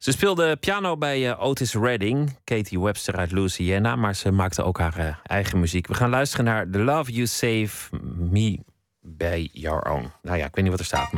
Speaker 8: Ze speelde piano bij Otis Redding, Katie Webster uit Louisiana, maar ze maakte ook haar eigen muziek. We gaan luisteren naar The Love You Save Me by Your Own. Nou ja, ik weet niet wat er staat.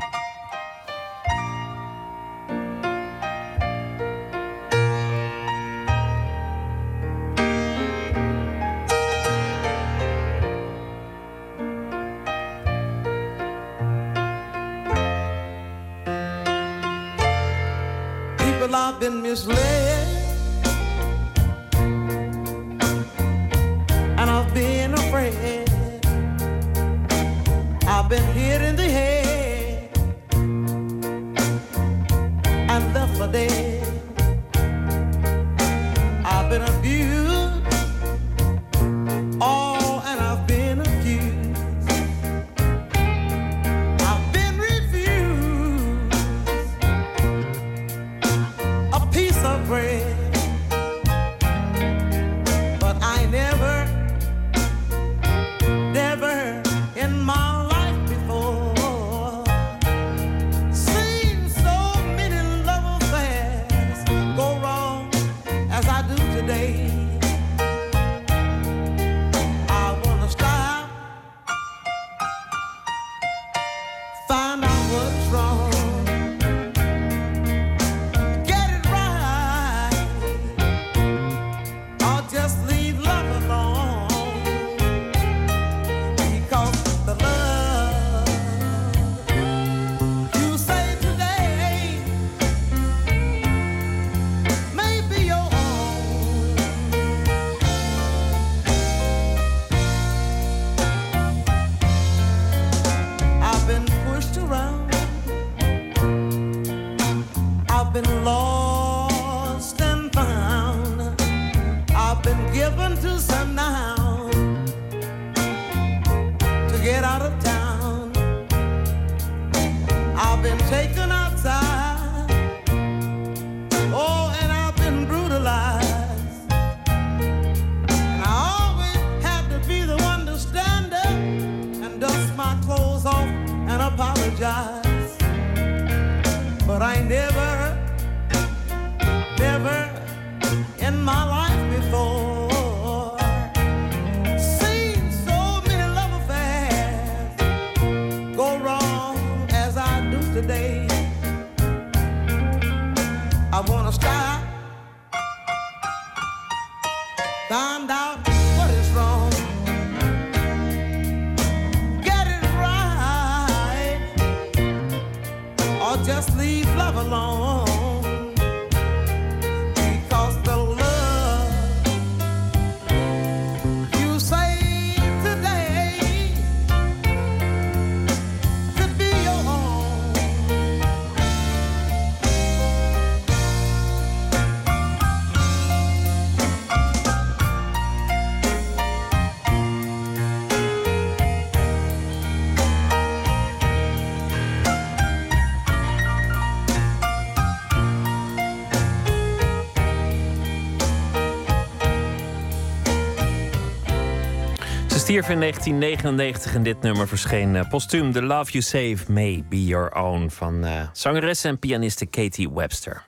Speaker 4: Stierf in 1999 en dit nummer verscheen uh, postuum. The Love You Save May Be Your Own van uh, zangeres en pianiste Katie Webster.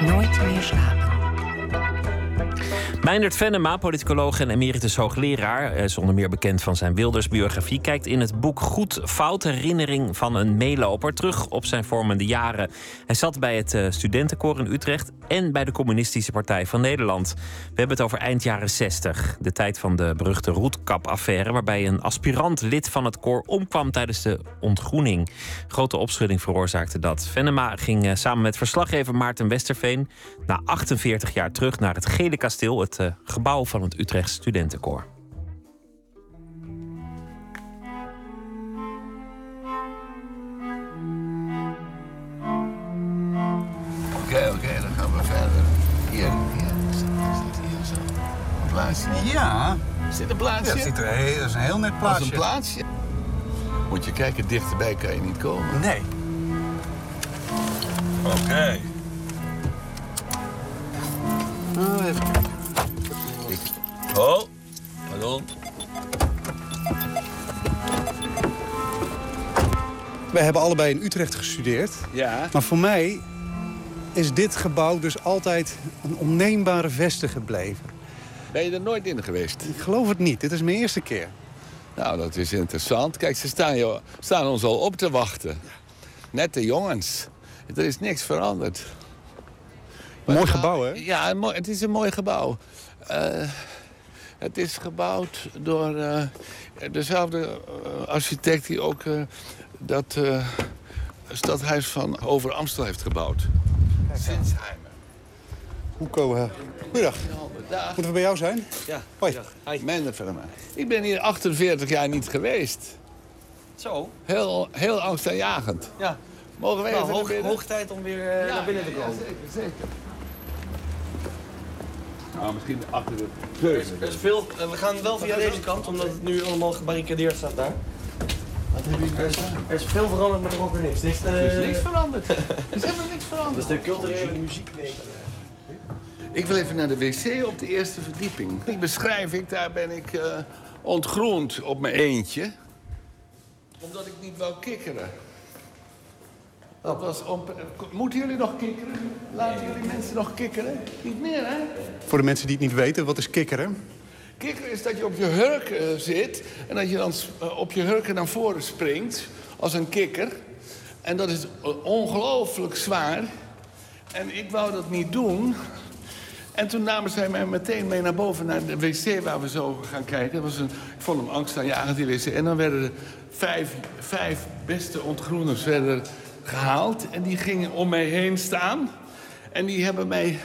Speaker 1: Nooit meer slapen.
Speaker 4: Meindert Venema, politicoloog en emeritus hoogleraar, is onder meer bekend van zijn Wilders-biografie, kijkt in het boek Goed Fout herinnering van een meeloper terug op zijn vormende jaren. Hij zat bij het studentenkoor in Utrecht en bij de Communistische Partij van Nederland. We hebben het over eind jaren 60, de tijd van de beruchte Roetkap-affaire, waarbij een aspirant lid van het koor omkwam tijdens de ontgroening. Grote opschudding veroorzaakte dat. Venema ging samen met verslaggever Maarten Westerveen na 48 jaar terug naar het Gele Kasteel, het uh, gebouw van het Utrecht Studentenkoor.
Speaker 9: Oké, okay, oké, okay, dan gaan we verder. Hier, hier. Zit hier zo. Een plaatsje.
Speaker 10: Ja.
Speaker 9: Zit een plaatsje?
Speaker 10: Ja, ziet er heel, dat is een heel net plaatsje.
Speaker 9: Dat is een plaatsje. Moet je kijken, dichterbij kan je niet komen.
Speaker 10: Nee.
Speaker 9: Oké. Okay.
Speaker 10: Oh, even.
Speaker 9: Oh, pardon.
Speaker 10: Wij hebben allebei in Utrecht gestudeerd.
Speaker 9: Ja.
Speaker 10: Maar voor mij is dit gebouw dus altijd een onneembare veste gebleven.
Speaker 9: Ben je er nooit in geweest?
Speaker 10: Ik geloof het niet. Dit is mijn eerste keer.
Speaker 9: Nou, dat is interessant. Kijk, ze staan, joh, staan ons al op te wachten. Net de jongens. Er is niks veranderd.
Speaker 10: Mooi gebouw, hè?
Speaker 9: Ja, het is een mooi gebouw. Uh, het is gebouwd door uh, dezelfde architect die ook uh, dat stadhuis van Over Amstel heeft gebouwd. Sinsheimer.
Speaker 10: Hoeko, goeiedag. Moeten we bij jou zijn?
Speaker 9: Ja.
Speaker 10: Hoi.
Speaker 9: Hi. Verma. Ik ben hier 48 jaar niet geweest.
Speaker 11: Zo?
Speaker 9: Heel, heel angstaanjagend.
Speaker 11: Ja.
Speaker 9: Mogen we
Speaker 11: nou,
Speaker 9: even
Speaker 11: hoog,
Speaker 9: naar
Speaker 11: hoog tijd om weer uh, ja, naar binnen te komen.
Speaker 9: Ja, zeker, zeker. Nou, misschien achter de.
Speaker 11: Er is, er is veel, uh, we gaan wel via deze kant, omdat het nu allemaal gebarricadeerd staat daar.
Speaker 9: Wat heb je
Speaker 11: er, is, er is veel veranderd, maar er ook weer niks. niks
Speaker 9: uh, er is niks veranderd. er is helemaal niks veranderd.
Speaker 11: Dat is de culturele muziek.
Speaker 9: Ik wil even naar de wc op de eerste verdieping. Die beschrijf ik, daar ben ik uh, ontgroend op mijn eentje. Omdat ik niet wou kikkeren. Dat was om... Moeten jullie nog kikkeren? Laten jullie mensen nog kikkeren? Niet meer, hè?
Speaker 10: Voor de mensen die het niet weten, wat is kikkeren?
Speaker 9: Kikkeren is dat je op je hurk uh, zit... en dat je dan uh, op je hurken naar voren springt als een kikker. En dat is ongelooflijk zwaar. En ik wou dat niet doen... En toen namen zij mij meteen mee naar boven naar de wc waar we zo gaan kijken. Dat was een, ik vond hem angstaanjagend, die wc. En dan werden er vijf, vijf beste ontgroeners werden gehaald. En die gingen om mij heen staan. En die hebben mij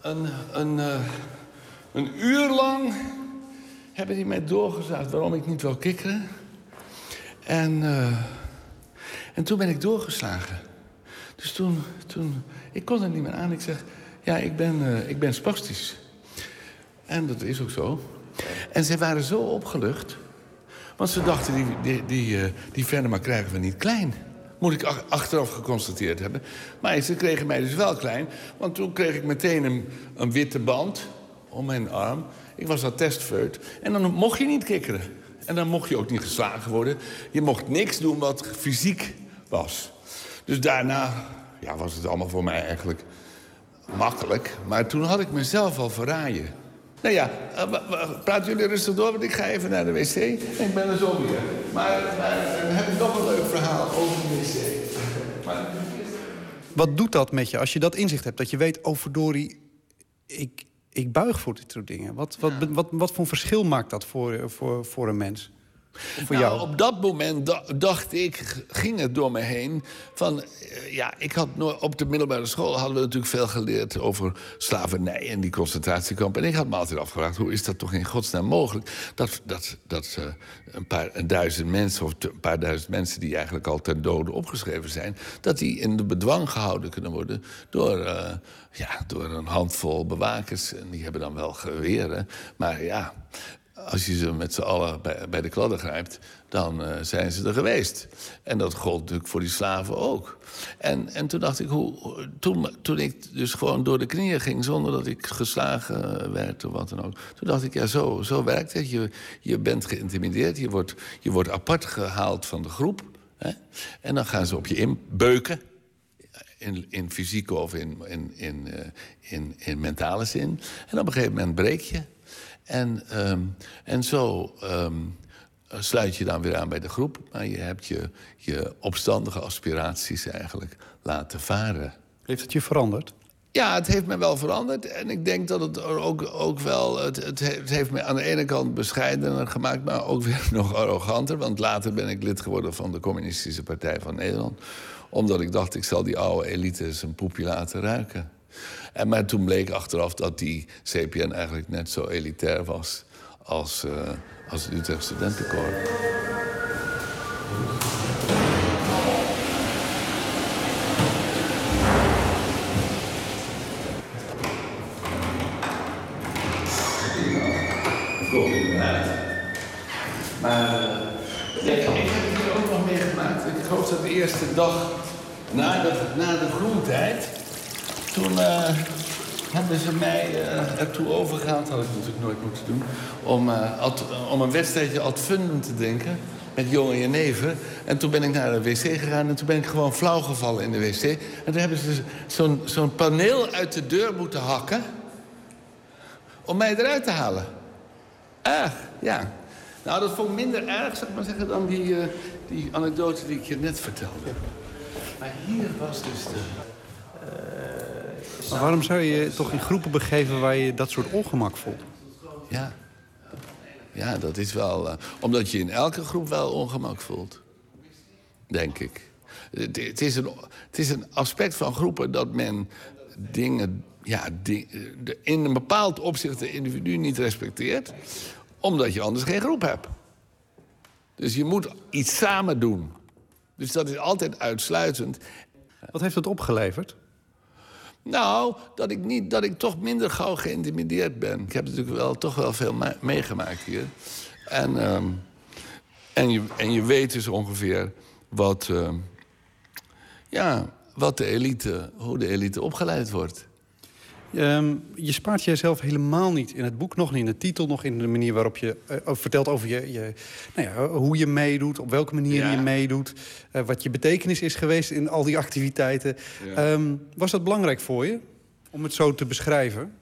Speaker 9: een, een, uh, een uur lang hebben die mij doorgezaagd waarom ik niet wil kikkeren. En, uh, en toen ben ik doorgeslagen. Dus toen, toen, ik kon er niet meer aan. Ik zeg, ja, ik ben, uh, ik ben spastisch. En dat is ook zo. En ze waren zo opgelucht. Want ze dachten, die, die, die, die Venema krijgen we niet klein. Moet ik ach achteraf geconstateerd hebben. Maar ze kregen mij dus wel klein. Want toen kreeg ik meteen een, een witte band om mijn arm. Ik was dat testfeut. En dan mocht je niet kikkeren. En dan mocht je ook niet geslagen worden. Je mocht niks doen wat fysiek was. Dus daarna ja, was het allemaal voor mij eigenlijk makkelijk. Maar toen had ik mezelf al verraaien. Nou ja, praten jullie rustig door, want ik ga even naar de wc. Ik ben er zo weer. Maar, maar dan heb ik nog een leuk verhaal over de wc. Maar...
Speaker 10: Wat doet dat met je als je dat inzicht hebt? Dat je weet, oh verdorie, ik, ik buig voor dit soort dingen. Wat, wat, ja. wat, wat voor verschil maakt dat voor, voor, voor een mens? Voor
Speaker 9: nou,
Speaker 10: jou?
Speaker 9: op dat moment dacht ik, ging het door me heen. Van, ja, ik had op de middelbare school hadden we natuurlijk veel geleerd over slavernij en die concentratiekampen. En ik had me altijd afgevraagd, hoe is dat toch in godsnaam mogelijk? Dat, dat, dat uh, een paar een duizend mensen, of een paar duizend mensen die eigenlijk al ter dode opgeschreven zijn, dat die in de bedwang gehouden kunnen worden door, uh, ja, door een handvol bewakers. En die hebben dan wel geweren. Maar ja. Als je ze met z'n allen bij, bij de kladden grijpt, dan eh, zijn ze er geweest. En dat gold natuurlijk voor die slaven ook. En, en toen dacht ik, hoe, toen, toen ik dus gewoon door de knieën ging zonder dat ik geslagen werd of wat dan ook. Toen dacht ik, ja, zo, zo werkt het. Je, je bent geïntimideerd, je wordt, je wordt apart gehaald van de groep. Hè? En dan gaan ze op je inbeuken. In, in fysieke of in, in, in, uh, in, in mentale zin. En op een gegeven moment breek je. En, um, en zo um, sluit je dan weer aan bij de groep. Maar je hebt je, je opstandige aspiraties eigenlijk laten varen.
Speaker 10: Heeft het je veranderd?
Speaker 9: Ja, het heeft me wel veranderd. En ik denk dat het ook, ook wel... Het, het, heeft me aan de ene kant bescheidener gemaakt... maar ook weer nog arroganter. Want later ben ik lid geworden van de Communistische Partij van Nederland. Omdat ik dacht, ik zal die oude elite zijn poepje laten ruiken. En maar toen bleek achteraf dat die CPN eigenlijk net zo elitair was... als, uh, als het Utrecht Studentenkoor. Maar ik, ik heb het hier ook nog meegemaakt. Ik geloof dat de eerste dag na de, na de groentijd... toen uh, hebben ze mij uh, ertoe overgehaald, had ik natuurlijk nooit moeten doen... om, ad, om een wedstrijdje ad fundum te denken met jonge jenever. En toen ben ik naar de wc gegaan en toen ben ik gewoon flauw gevallen in de wc. En toen hebben ze zo'n paneel uit de deur moeten hakken... om mij eruit te halen. Erg, ja. Nou, dat vond ik minder erg, zeg maar zeggen, dan die, die anekdote die ik je net vertelde. Maar hier was dus de...
Speaker 10: maar waarom zou je je toch in groepen begeven waar je dat soort ongemak voelt?
Speaker 9: Ja, ja dat is wel... Uh, omdat je in elke groep wel ongemak voelt. Denk ik. Het, het, is, een, het is een aspect van groepen dat men dingen... Ja, die, in een bepaald opzicht de individu niet respecteert omdat je anders geen groep hebt. Dus je moet iets samen doen. Dus dat is altijd uitsluitend.
Speaker 10: Wat heeft dat opgeleverd?
Speaker 9: Nou, dat ik, niet, dat ik toch minder gauw geïntimideerd ben. Ik heb natuurlijk wel, toch wel veel meegemaakt hier. En, um, en, je, en je weet dus ongeveer wat, uh, ja, wat de elite, hoe de elite opgeleid wordt.
Speaker 10: Um, je spaart jezelf helemaal niet in het boek, nog niet in de titel, nog in de manier waarop je uh, vertelt over je, je, nou ja, hoe je meedoet, op welke manier ja. je meedoet, uh, wat je betekenis is geweest in al die activiteiten. Ja. Um, was dat belangrijk voor je om het zo te beschrijven?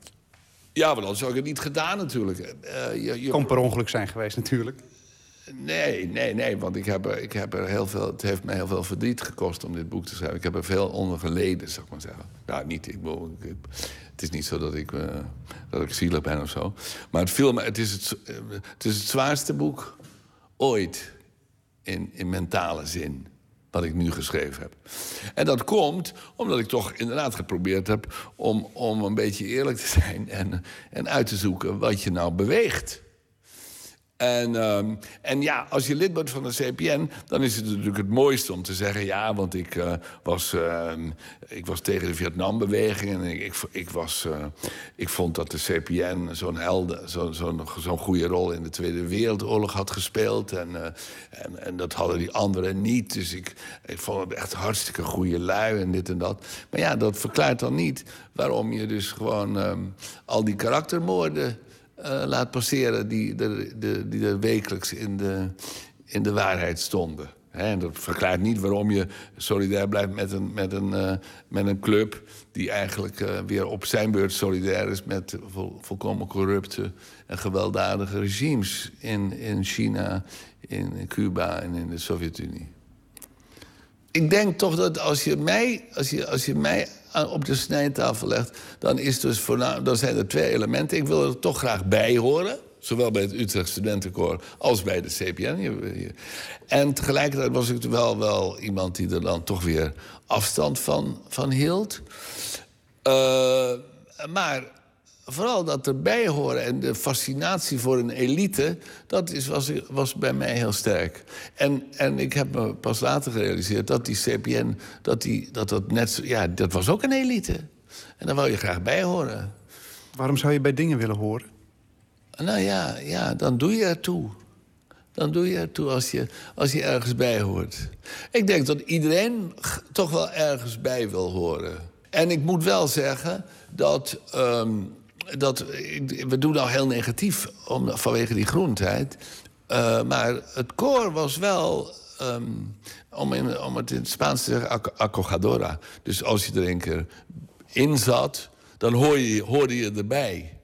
Speaker 9: Ja, maar anders had ik het niet gedaan natuurlijk.
Speaker 10: Uh, je, je... Kan per ongeluk zijn geweest natuurlijk.
Speaker 9: Nee, nee, nee, want ik heb, er, ik heb er heel veel, het heeft me heel veel verdriet gekost om dit boek te schrijven. Ik heb er veel onder geleden, zeg maar zeggen. Nou, niet, ik, ik, het is niet zo dat ik, uh, dat ik zielig ben of zo. Maar het, viel me, het, is het, het is het zwaarste boek ooit in, in mentale zin wat ik nu geschreven heb. En dat komt omdat ik toch inderdaad geprobeerd heb... om, om een beetje eerlijk te zijn en, en uit te zoeken wat je nou beweegt. En, um, en ja, als je lid bent van de CPN, dan is het natuurlijk het mooiste om te zeggen... ja, want ik, uh, was, uh, ik was tegen de Vietnambeweging en ik, ik, was, uh, ik vond dat de CPN zo'n helden, zo'n zo zo'n goede rol in de Tweede Wereldoorlog had gespeeld. En, en, en, dat hadden die anderen niet. Dus ik, ik vond het echt hartstikke goede lui en dit en dat. Maar ja, dat verklaart dan niet waarom je dus gewoon um, al die karaktermoorden uh, laat passeren die er, de, die er wekelijks in de, in de waarheid stonden. En dat verklaart niet waarom je solidair blijft met een, met een, uh, met een club... die eigenlijk uh, weer op zijn beurt solidair is met vol, volkomen corrupte en gewelddadige regimes... in, in China, in Cuba en in de Sovjet-Unie. Ik denk toch dat als je mij, als je, als je mij op de snijtafel legt... dan, is dus zijn er twee elementen. Ik wil er toch graag bij horen. Zowel bij het Utrecht Studentenkoor als bij de CPN. En tegelijkertijd was ik wel, wel iemand die er dan toch weer afstand van, van hield. Uh, maar vooral dat erbij horen en de fascinatie voor een elite... dat is, was, was bij mij heel sterk. En, en ik heb me pas later gerealiseerd dat die CPN... dat, die, dat, dat, net, ja, dat was ook een elite. En daar wou je graag bij horen.
Speaker 10: Waarom zou je bij dingen willen horen?
Speaker 9: Nou ja, ja, dan doe je ertoe. Dan doe je ertoe als je, als je ergens bij hoort. Ik denk dat iedereen toch wel ergens bij wil horen. En ik moet wel zeggen dat. Ehm, dat we doen nou heel negatief om, vanwege die groentheid. Uh, maar het koor was wel. Um, om, in, om het in het Spaans te zeggen, acogadora. Dus als je er een keer in zat, dan hoor je, hoorde je erbij.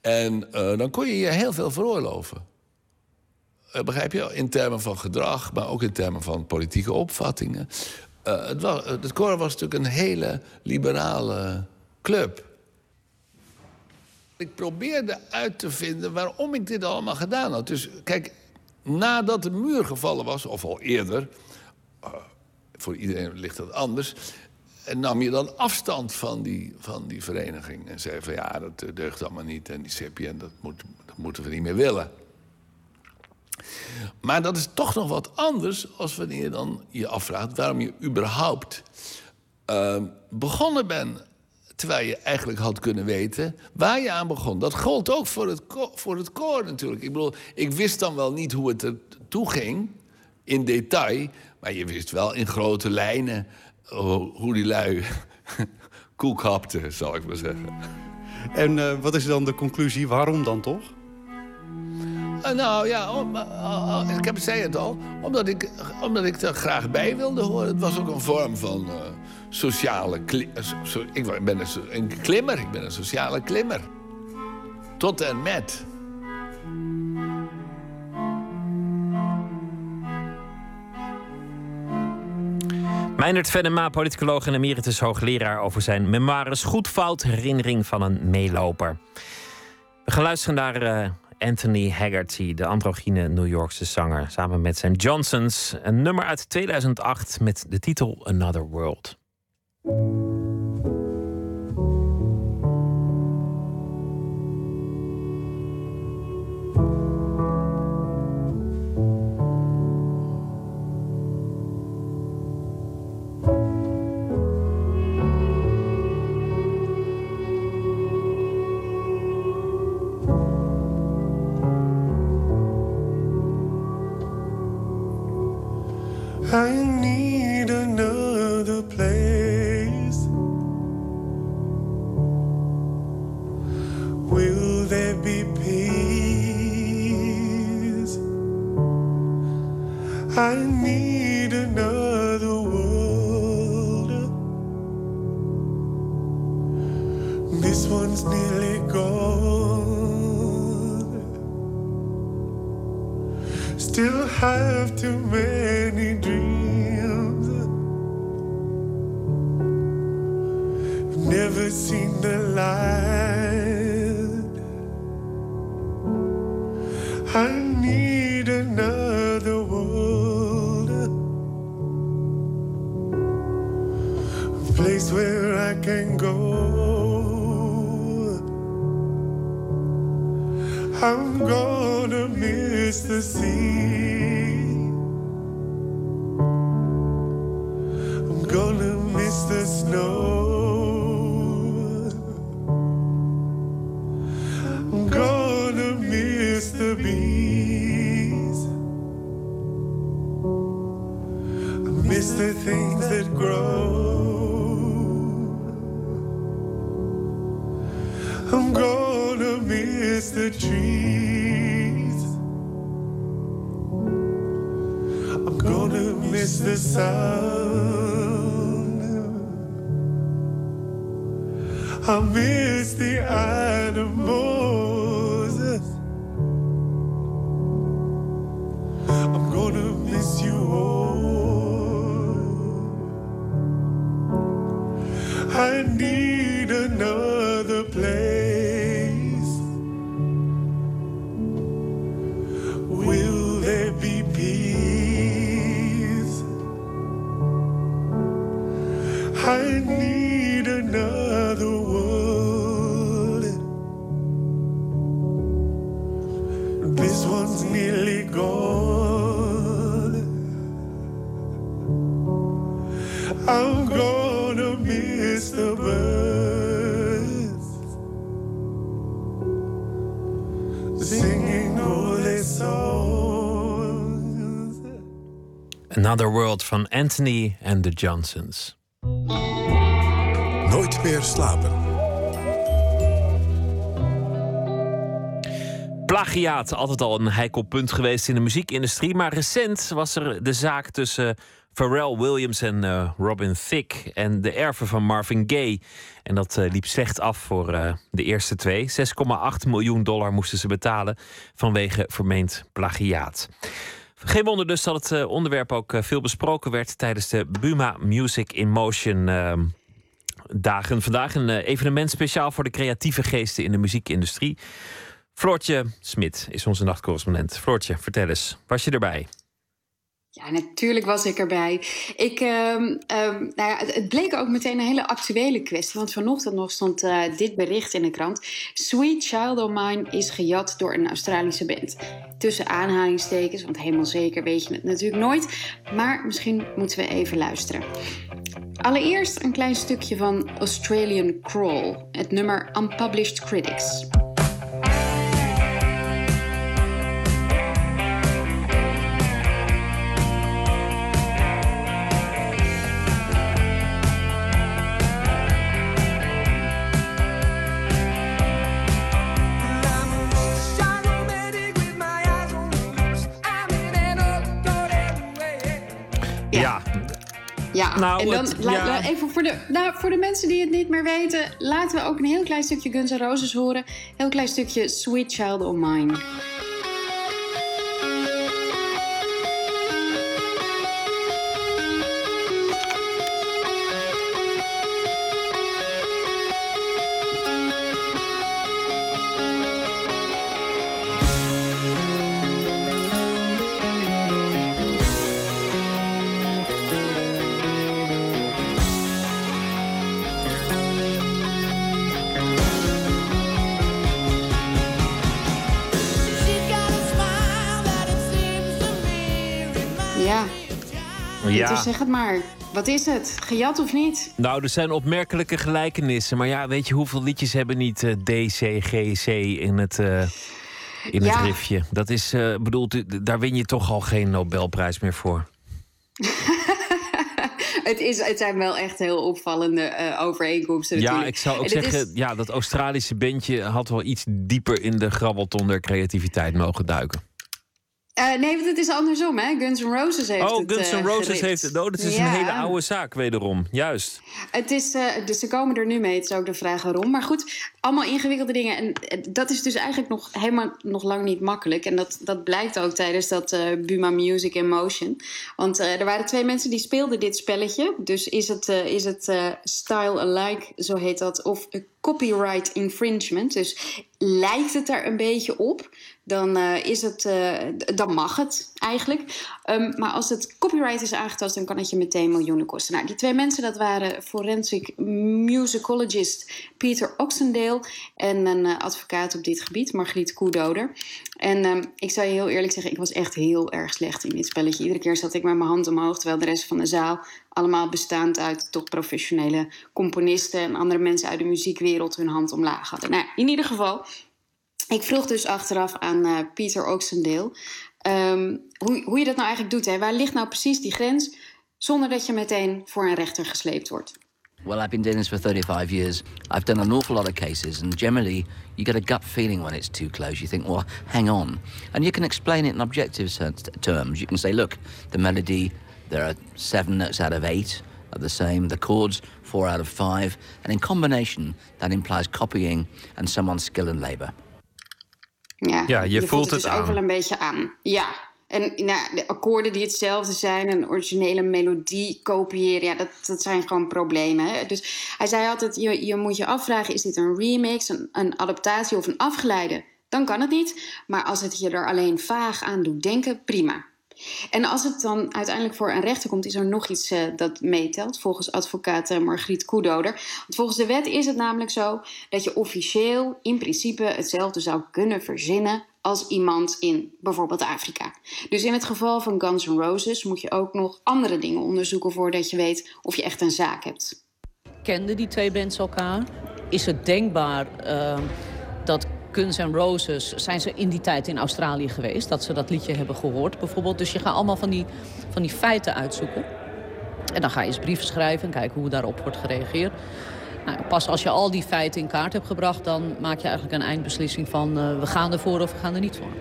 Speaker 9: En uh, dan kon je je heel veel veroorloven. Uh, begrijp je? In termen van gedrag, maar ook in termen van politieke opvattingen. Het, was, het koor was natuurlijk een hele liberale club. Ik probeerde uit te vinden waarom ik dit allemaal gedaan had. Dus kijk, nadat de muur gevallen was, of al eerder... voor iedereen ligt dat anders nam je dan afstand van die, van die vereniging. En zei van ja, dat eh, deugt allemaal niet. En die CPN, dat, dat moeten we niet meer willen. Maar dat is toch nog wat anders als wanneer je dan je afvraagt waarom je überhaupt begonnen bent. Terwijl je eigenlijk had kunnen weten waar je aan begon. Dat gold ook voor het, voor het koor natuurlijk. Ik bedoel, ik wist dan wel niet hoe het er toe ging in detail. Maar je wist wel in grote lijnen hoe die lui koek hapte, zal ik maar zeggen.
Speaker 10: En uh, wat is dan de conclusie? Waarom dan toch?
Speaker 9: Uh, nou ja, om, uh, ik heb, zei het al. Omdat ik, omdat ik er graag bij wilde horen. Het was ook een vorm van sociale... So, ik ben een, klimmer. Ik ben een sociale klimmer. Tot en met.
Speaker 4: Meindert Venema, politicoloog en emeritus hoogleraar over zijn memoires Goed Fout, herinnering van een meeloper. We gaan luisteren naar uh, Anthony Haggerty, de androgyne New Yorkse zanger, samen met zijn Johnsons. Een nummer uit 2008 met de titel Another World.
Speaker 12: I never seen the light. I need another world, a place where I can go. I'm gonna miss the sea.
Speaker 4: Anthony and the Johnsons.
Speaker 2: Nooit meer slapen.
Speaker 4: Plagiaat, altijd al een heikel punt geweest in de muziekindustrie. Maar recent was er de zaak tussen Pharrell Williams en uh, Robin Thicke en de erven van Marvin Gaye. En dat uh, liep slecht af voor uh, de eerste twee. 6,8 miljoen dollar moesten ze betalen vanwege vermeend plagiaat. Geen wonder dus dat het onderwerp ook veel besproken werd tijdens de Buma Music in Motion ehm, dagen. Vandaag een evenement speciaal voor de creatieve geesten in de muziekindustrie. Floortje Smit is onze nachtcorrespondent. Floortje, vertel eens, was je erbij?
Speaker 13: Ja, natuurlijk was ik erbij. Ik, uh, nou ja, het, bleek ook meteen een hele actuele kwestie. Want vanochtend nog stond uh, dit bericht in de krant. Sweet Child of Mine is gejat door een Australische band. Tussen aanhalingstekens, want helemaal zeker weet je het natuurlijk nooit. Maar misschien moeten we even luisteren. Allereerst een klein stukje van Australian Crawl. Het nummer Unpublished Critics. Ja, nou, en dan even voor de, nou, voor de mensen die het niet meer weten, laten we ook een heel klein stukje Guns N' Roses horen. Een heel klein stukje Sweet Child of Mine. Ja. Dus zeg het maar. Wat is het? Gejat of niet?
Speaker 4: Nou, er zijn opmerkelijke gelijkenissen. Maar ja, weet je hoeveel liedjes hebben niet uh, D, C, G, C in het, uh, in het riffje? Dat is, uh, bedoeld, daar win je toch al geen Nobelprijs meer voor.
Speaker 13: het, is, het zijn wel echt heel opvallende overeenkomsten.
Speaker 4: Ja, ik zou ook zeggen, ja, dat Australische bandje had wel iets dieper in de grabbelton der creativiteit mogen duiken.
Speaker 13: Uh, nee, want het is andersom, hè? Guns N' Roses heeft
Speaker 4: oh,
Speaker 13: het
Speaker 4: Oh, Guns N'
Speaker 13: uh,
Speaker 4: Roses heeft het. Oh, dat is een hele oude zaak, wederom. Juist.
Speaker 13: Het is, uh, dus ze komen er nu mee. Het is ook de vraag waarom. Maar goed, allemaal ingewikkelde dingen. En dat is dus eigenlijk nog helemaal nog lang niet makkelijk. En dat, dat blijkt ook tijdens dat Buma Music in Motion. Want er waren twee mensen die speelden dit spelletje. Dus is het, is het Style Alike, zo heet dat, of copyright infringement. Dus lijkt het er een beetje op dan, uh, is het, uh, dan mag het eigenlijk. Um, maar als het copyright is aangetast, dan kan het je meteen miljoenen kosten. Nou, die twee mensen, dat waren forensic musicologist Peter Oxendale en een uh, advocaat op dit gebied, Margriet Koedoder. En um, ik zou je heel eerlijk zeggen, ik was echt heel erg slecht in dit spelletje. Iedere keer zat ik met mijn hand omhoog, terwijl de rest van de zaal, allemaal bestaand uit toch professionele componisten en andere mensen uit de muziekwereld, hun hand omlaag hadden. Nou, in ieder geval, ik vroeg dus achteraf aan uh, Pieter Oxendale um, hoe, hoe je dat nou eigenlijk doet. Hè? Waar ligt nou precies die grens zonder dat je meteen voor een rechter gesleept wordt?
Speaker 14: Well, I've been doing this for 35 years. I've done an awful lot of cases, and generally, you get a gut feeling when it's too close. You think, well, hang on. And you can explain it in objective terms. You can say, look, the melody, there are seven notes out of eight are the same, the chords, four out of five, and in combination, that implies copying and someone's skill and labor.
Speaker 13: Ja,
Speaker 4: ja je, voelt,
Speaker 13: het,
Speaker 4: het
Speaker 13: dus ook wel een beetje aan. Ja, en nou, de akkoorden die hetzelfde zijn, een originele melodie kopiëren, ja, dat, dat zijn gewoon problemen. Hè? Dus hij zei altijd: je, je moet je afvragen: is dit een remix, een, een adaptatie of een afgeleide? Dan kan het niet. Maar als het je er alleen vaag aan doet denken, prima. En als het dan uiteindelijk voor een rechter komt, is er nog iets uh, dat meetelt, volgens advocaat uh, Margriet Koedoder. Want volgens de wet is het namelijk zo dat je officieel in principe hetzelfde zou kunnen verzinnen als iemand in bijvoorbeeld Afrika. Dus in het geval van Guns N' Roses moet je ook nog andere dingen onderzoeken voordat je weet of je echt een zaak hebt.
Speaker 15: Kenden die twee bands elkaar? Is het denkbaar uh, dat Guns N' Roses zijn ze in die tijd in Australië geweest. Dat ze dat liedje hebben gehoord bijvoorbeeld. Dus je gaat allemaal van die, van die feiten uitzoeken. En dan ga je eens brieven schrijven en kijken hoe daarop wordt gereageerd. Nou, pas als je al die feiten in kaart hebt gebracht... dan maak je eigenlijk een eindbeslissing van... Uh, we gaan ervoor of we gaan er niet voor.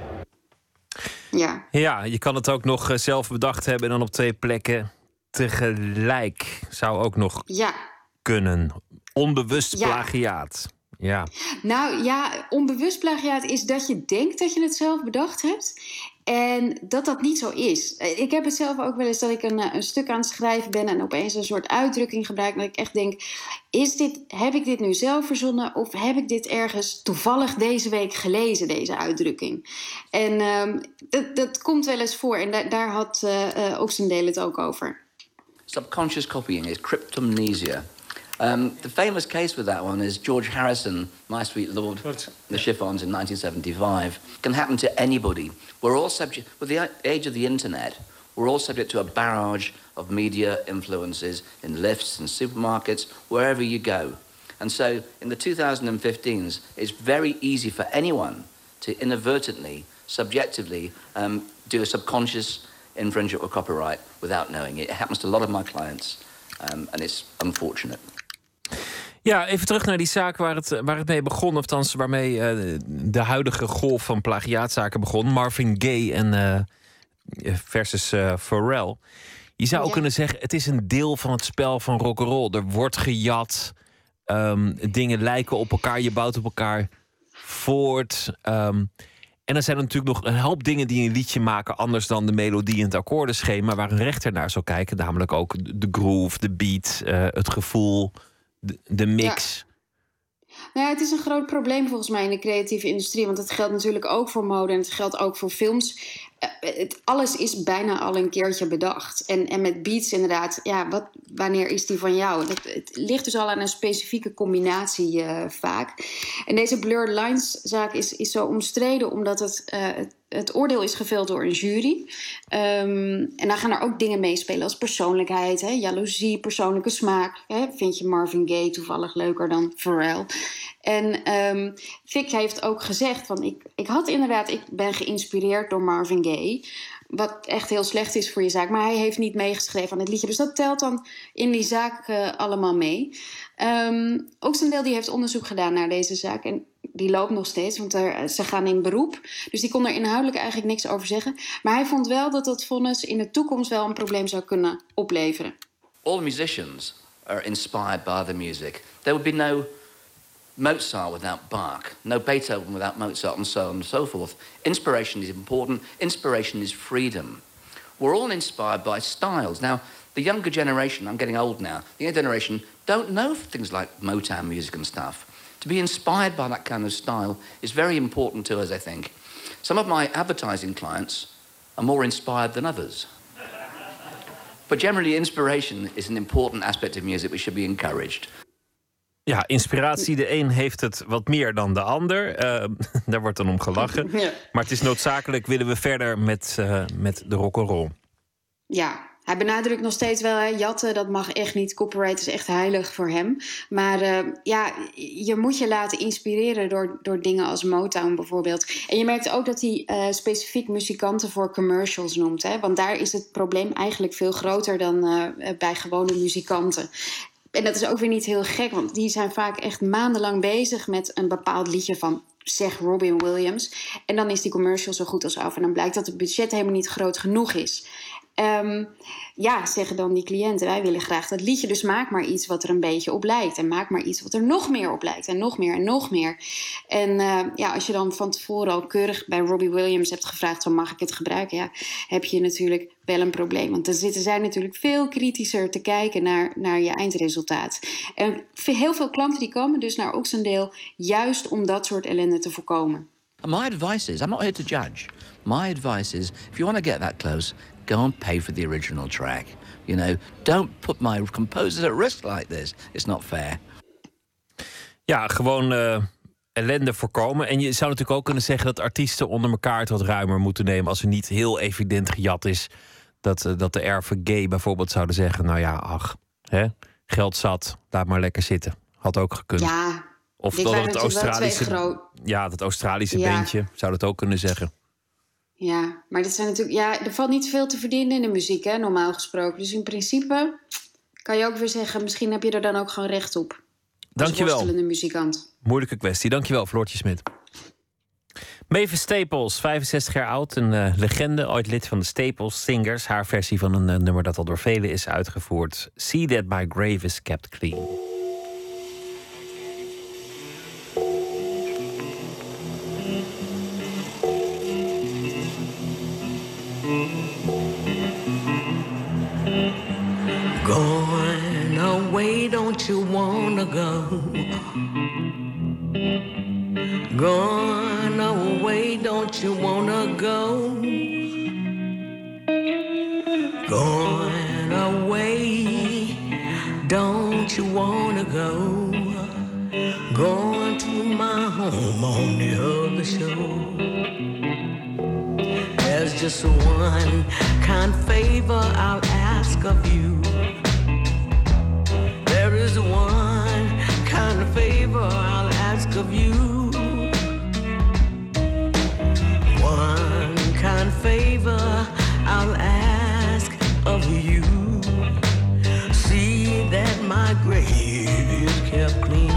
Speaker 13: Ja.
Speaker 4: Ja, je kan het ook nog eh, zelf bedacht hebben... en dan op twee plekken tegelijk. Zou ook nog
Speaker 13: ja.
Speaker 4: kunnen. Onbewust plagiaat. Ja.
Speaker 13: Nou ja, onbewust plagiaat is dat je denkt dat je het zelf bedacht hebt. En dat dat niet zo is. Ik heb het zelf ook wel eens dat ik een, eh, een stuk aan het schrijven ben en opeens een soort uitdrukking gebruik. Dat ik echt denk: is dit, heb ik dit nu zelf verzonnen of heb ik dit ergens toevallig deze week gelezen, deze uitdrukking? En um, dat, dat komt wel eens voor en da daar had uh, uh, Oxendale het ook over.
Speaker 14: Subconscious copying is cryptomnesia. Um, the famous case with that one is George Harrison, My Sweet Lord, the Chiffons in 1975. Can happen to anybody. We're all subject, with the age of the internet, we're all subject to a barrage of media influences in lifts and supermarkets, wherever you go. And so in the 2015s, it's very easy for anyone to inadvertently, subjectively, um, do a subconscious infringement of copyright without knowing it. It happens to a lot of my clients, um, and it's unfortunate.
Speaker 4: Ja, even terug naar die zaak waar het, waar het mee begon. Of althans, waarmee uh, de huidige golf van plagiaatzaken begon. Marvin Gaye en uh, versus uh, Pharrell. Je zou ook kunnen zeggen, het is een deel van het spel van rock'n'roll. Er wordt gejat. Um, dingen lijken op elkaar. Je bouwt op elkaar voort. Um, en er zijn natuurlijk nog een hoop dingen die een liedje maken, anders dan de melodie en het akkoordenschema, waar een rechter naar zou kijken. Namelijk ook de groove, de beat, het gevoel, de, mix.
Speaker 13: Nou ja, het is een groot probleem volgens mij in de creatieve industrie. Want het geldt natuurlijk ook voor mode en het geldt ook voor films. Eh, het, alles is bijna al een keertje bedacht. En, en met beats inderdaad, ja, wat, wanneer is die van jou? Dat, het ligt dus al aan een specifieke combinatie uh, vaak. En deze Blurred Lines zaak is, is zo omstreden omdat het, uh, het het oordeel is geveld door een jury. Um, en dan gaan er ook dingen meespelen als persoonlijkheid, hè, jaloezie, persoonlijke smaak. Hè. Vind je Marvin Gaye toevallig leuker dan Pharrell? En um, heeft ook gezegd, van ik, ik had inderdaad, ik ben geïnspireerd door Marvin Gaye. Wat echt heel slecht is voor je zaak. Maar hij heeft niet meegeschreven aan het liedje. Dus dat telt dan in die zaak uh, allemaal mee. Um, Oxendale die heeft onderzoek gedaan naar deze zaak. En die loopt nog steeds, want er, ze gaan in beroep. Dus die kon er inhoudelijk eigenlijk niks over zeggen. Maar hij vond wel dat dat vonnis in de toekomst wel een probleem zou kunnen opleveren.
Speaker 14: All musicians are inspired by the music. There would be no Mozart without Bach, no Beethoven without Mozart, and so on and so forth. Inspiration is important. Inspiration is freedom. We're all inspired by styles. Now, the younger generation, I'm getting old now, the younger generation don't know things like Motown music and stuff. To be inspired by that kind of style is very important to us, I think. Some of my advertising clients are more inspired than others. but generally, inspiration is an important aspect of music which should be encouraged.
Speaker 4: Ja, inspiratie. De een heeft het wat meer dan de ander. Uh, daar wordt dan om gelachen. Ja. Maar het is noodzakelijk, willen we verder met, uh, met de rock'n'roll.
Speaker 13: Ja, hij benadrukt nog steeds wel, hè, jatten, dat mag echt niet. Copyright is echt heilig voor hem. Maar uh, ja, je moet je laten inspireren door, door dingen als Motown bijvoorbeeld. En je merkt ook dat hij uh, specifiek muzikanten voor commercials noemt. Hè? Want daar is het probleem eigenlijk veel groter dan uh, bij gewone muzikanten. En dat is ook weer niet heel gek, want die zijn vaak echt maandenlang bezig met een bepaald liedje van zeg Robin Williams. En dan is die commercial zo goed als af. En dan blijkt dat het budget helemaal niet groot genoeg is. Um, ja, zeggen dan die cliënten, wij willen graag dat liedje, dus maak maar iets wat er een beetje op lijkt. En maak maar iets wat er nog meer op lijkt. En nog meer en nog meer. En uh, ja, als je dan van tevoren al keurig bij Robbie Williams hebt gevraagd, van mag ik het gebruiken? Ja, heb je natuurlijk wel een probleem. Want dan zitten zij natuurlijk veel kritischer te kijken naar, naar je eindresultaat. En heel veel klanten die komen dus naar Oxendale juist om dat soort ellende te voorkomen.
Speaker 14: My advice is, I'm not here to judge. My advice is, if you want to get that close, go and pay for the original track. You know, don't put my composers at risk like this. It's not fair.
Speaker 4: Ja, gewoon uh, ellende voorkomen. En je zou natuurlijk ook kunnen zeggen dat artiesten onder elkaar het wat ruimer moeten nemen. Als er niet heel evident gejat is. Dat, uh, dat de erven gay bijvoorbeeld zouden zeggen: Nou ja, ach, hè, geld zat, laat maar lekker zitten. Had ook gekund.
Speaker 13: Ja,
Speaker 4: Of dat het Australische, ja, dat Australische
Speaker 13: Ja.
Speaker 4: beentje zou dat ook kunnen zeggen.
Speaker 13: Ja, maar dit zijn natuurlijk, ja, er valt niet veel te verdienen in de muziek, hè, normaal gesproken. Dus in principe kan je ook weer zeggen, misschien heb je er dan ook gewoon recht op. Als
Speaker 4: Dankjewel.
Speaker 13: worstelende muzikant.
Speaker 4: Moeilijke kwestie. Dankjewel, Floortje Smit. Mavis Staples, 65 jaar oud, een eh, legende, ooit lid van de Staples Singers. Haar versie van een eh, nummer dat al door velen is uitgevoerd. See that my grave is kept clean.
Speaker 6: Wanna go? Going away, don't you wanna go? Going away, don't you wanna go? Going to my home on the other shore. There's just one kind favor I'll ask of you. Kept clean.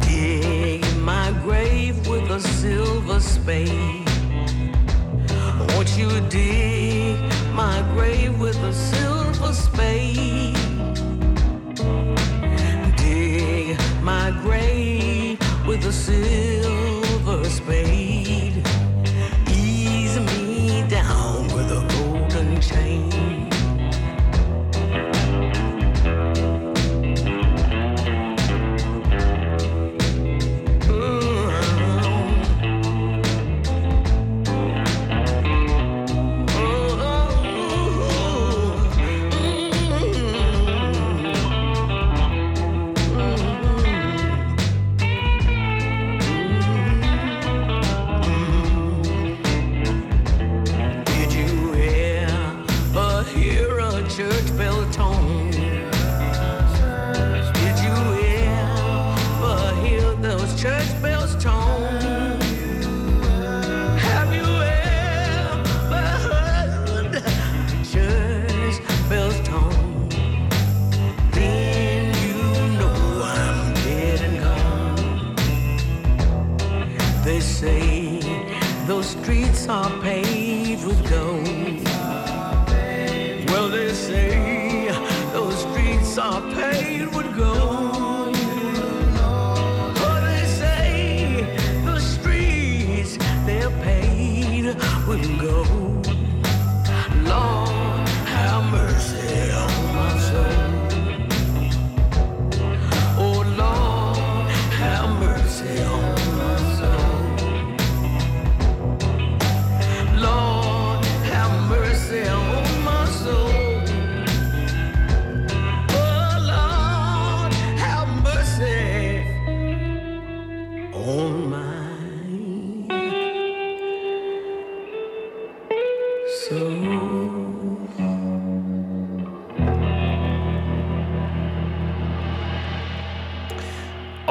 Speaker 6: Dig my grave with a silver spade. Won't you dig my grave with a silver spade? Dig my grave with a silver spade.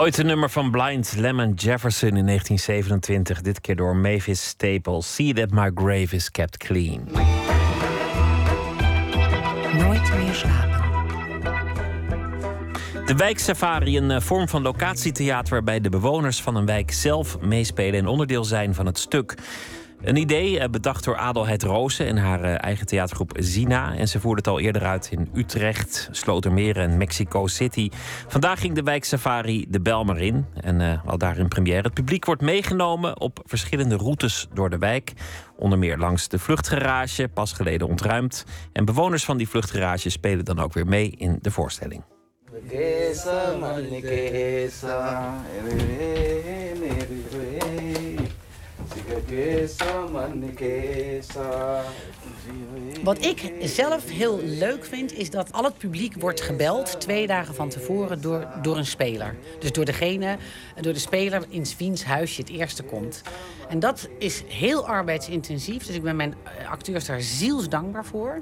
Speaker 4: Ooit een nummer van Blind Lemon Jefferson in 1927. Dit keer door Mavis Staples. See that my grave is kept clean.
Speaker 3: Nooit meer slapen.
Speaker 4: De wijksafari, een eh, vorm van locatietheater waarbij de bewoners van een wijk zelf meespelen en onderdeel zijn van het stuk. Een idee eh, bedacht door Adelheid Rozen en haar eh, eigen theatergroep Zina. En ze voerde het al eerder uit in Utrecht, Slotermeer en Mexico City. Vandaag ging de wijksafari de Belmer in en eh, al daar in première. Het publiek wordt meegenomen op verschillende routes door de wijk. Onder meer langs de vluchtgarage, pas geleden ontruimd. En bewoners van die vluchtgarage spelen dan ook weer mee in de voorstelling.
Speaker 16: Wat ik zelf heel leuk vind, is dat al het publiek wordt gebeld twee dagen van tevoren door, door een speler. Dus door degene, door de speler in wiens huis je het eerste komt. En dat is heel arbeidsintensief, dus ik ben mijn acteurs daar zielsdankbaar voor.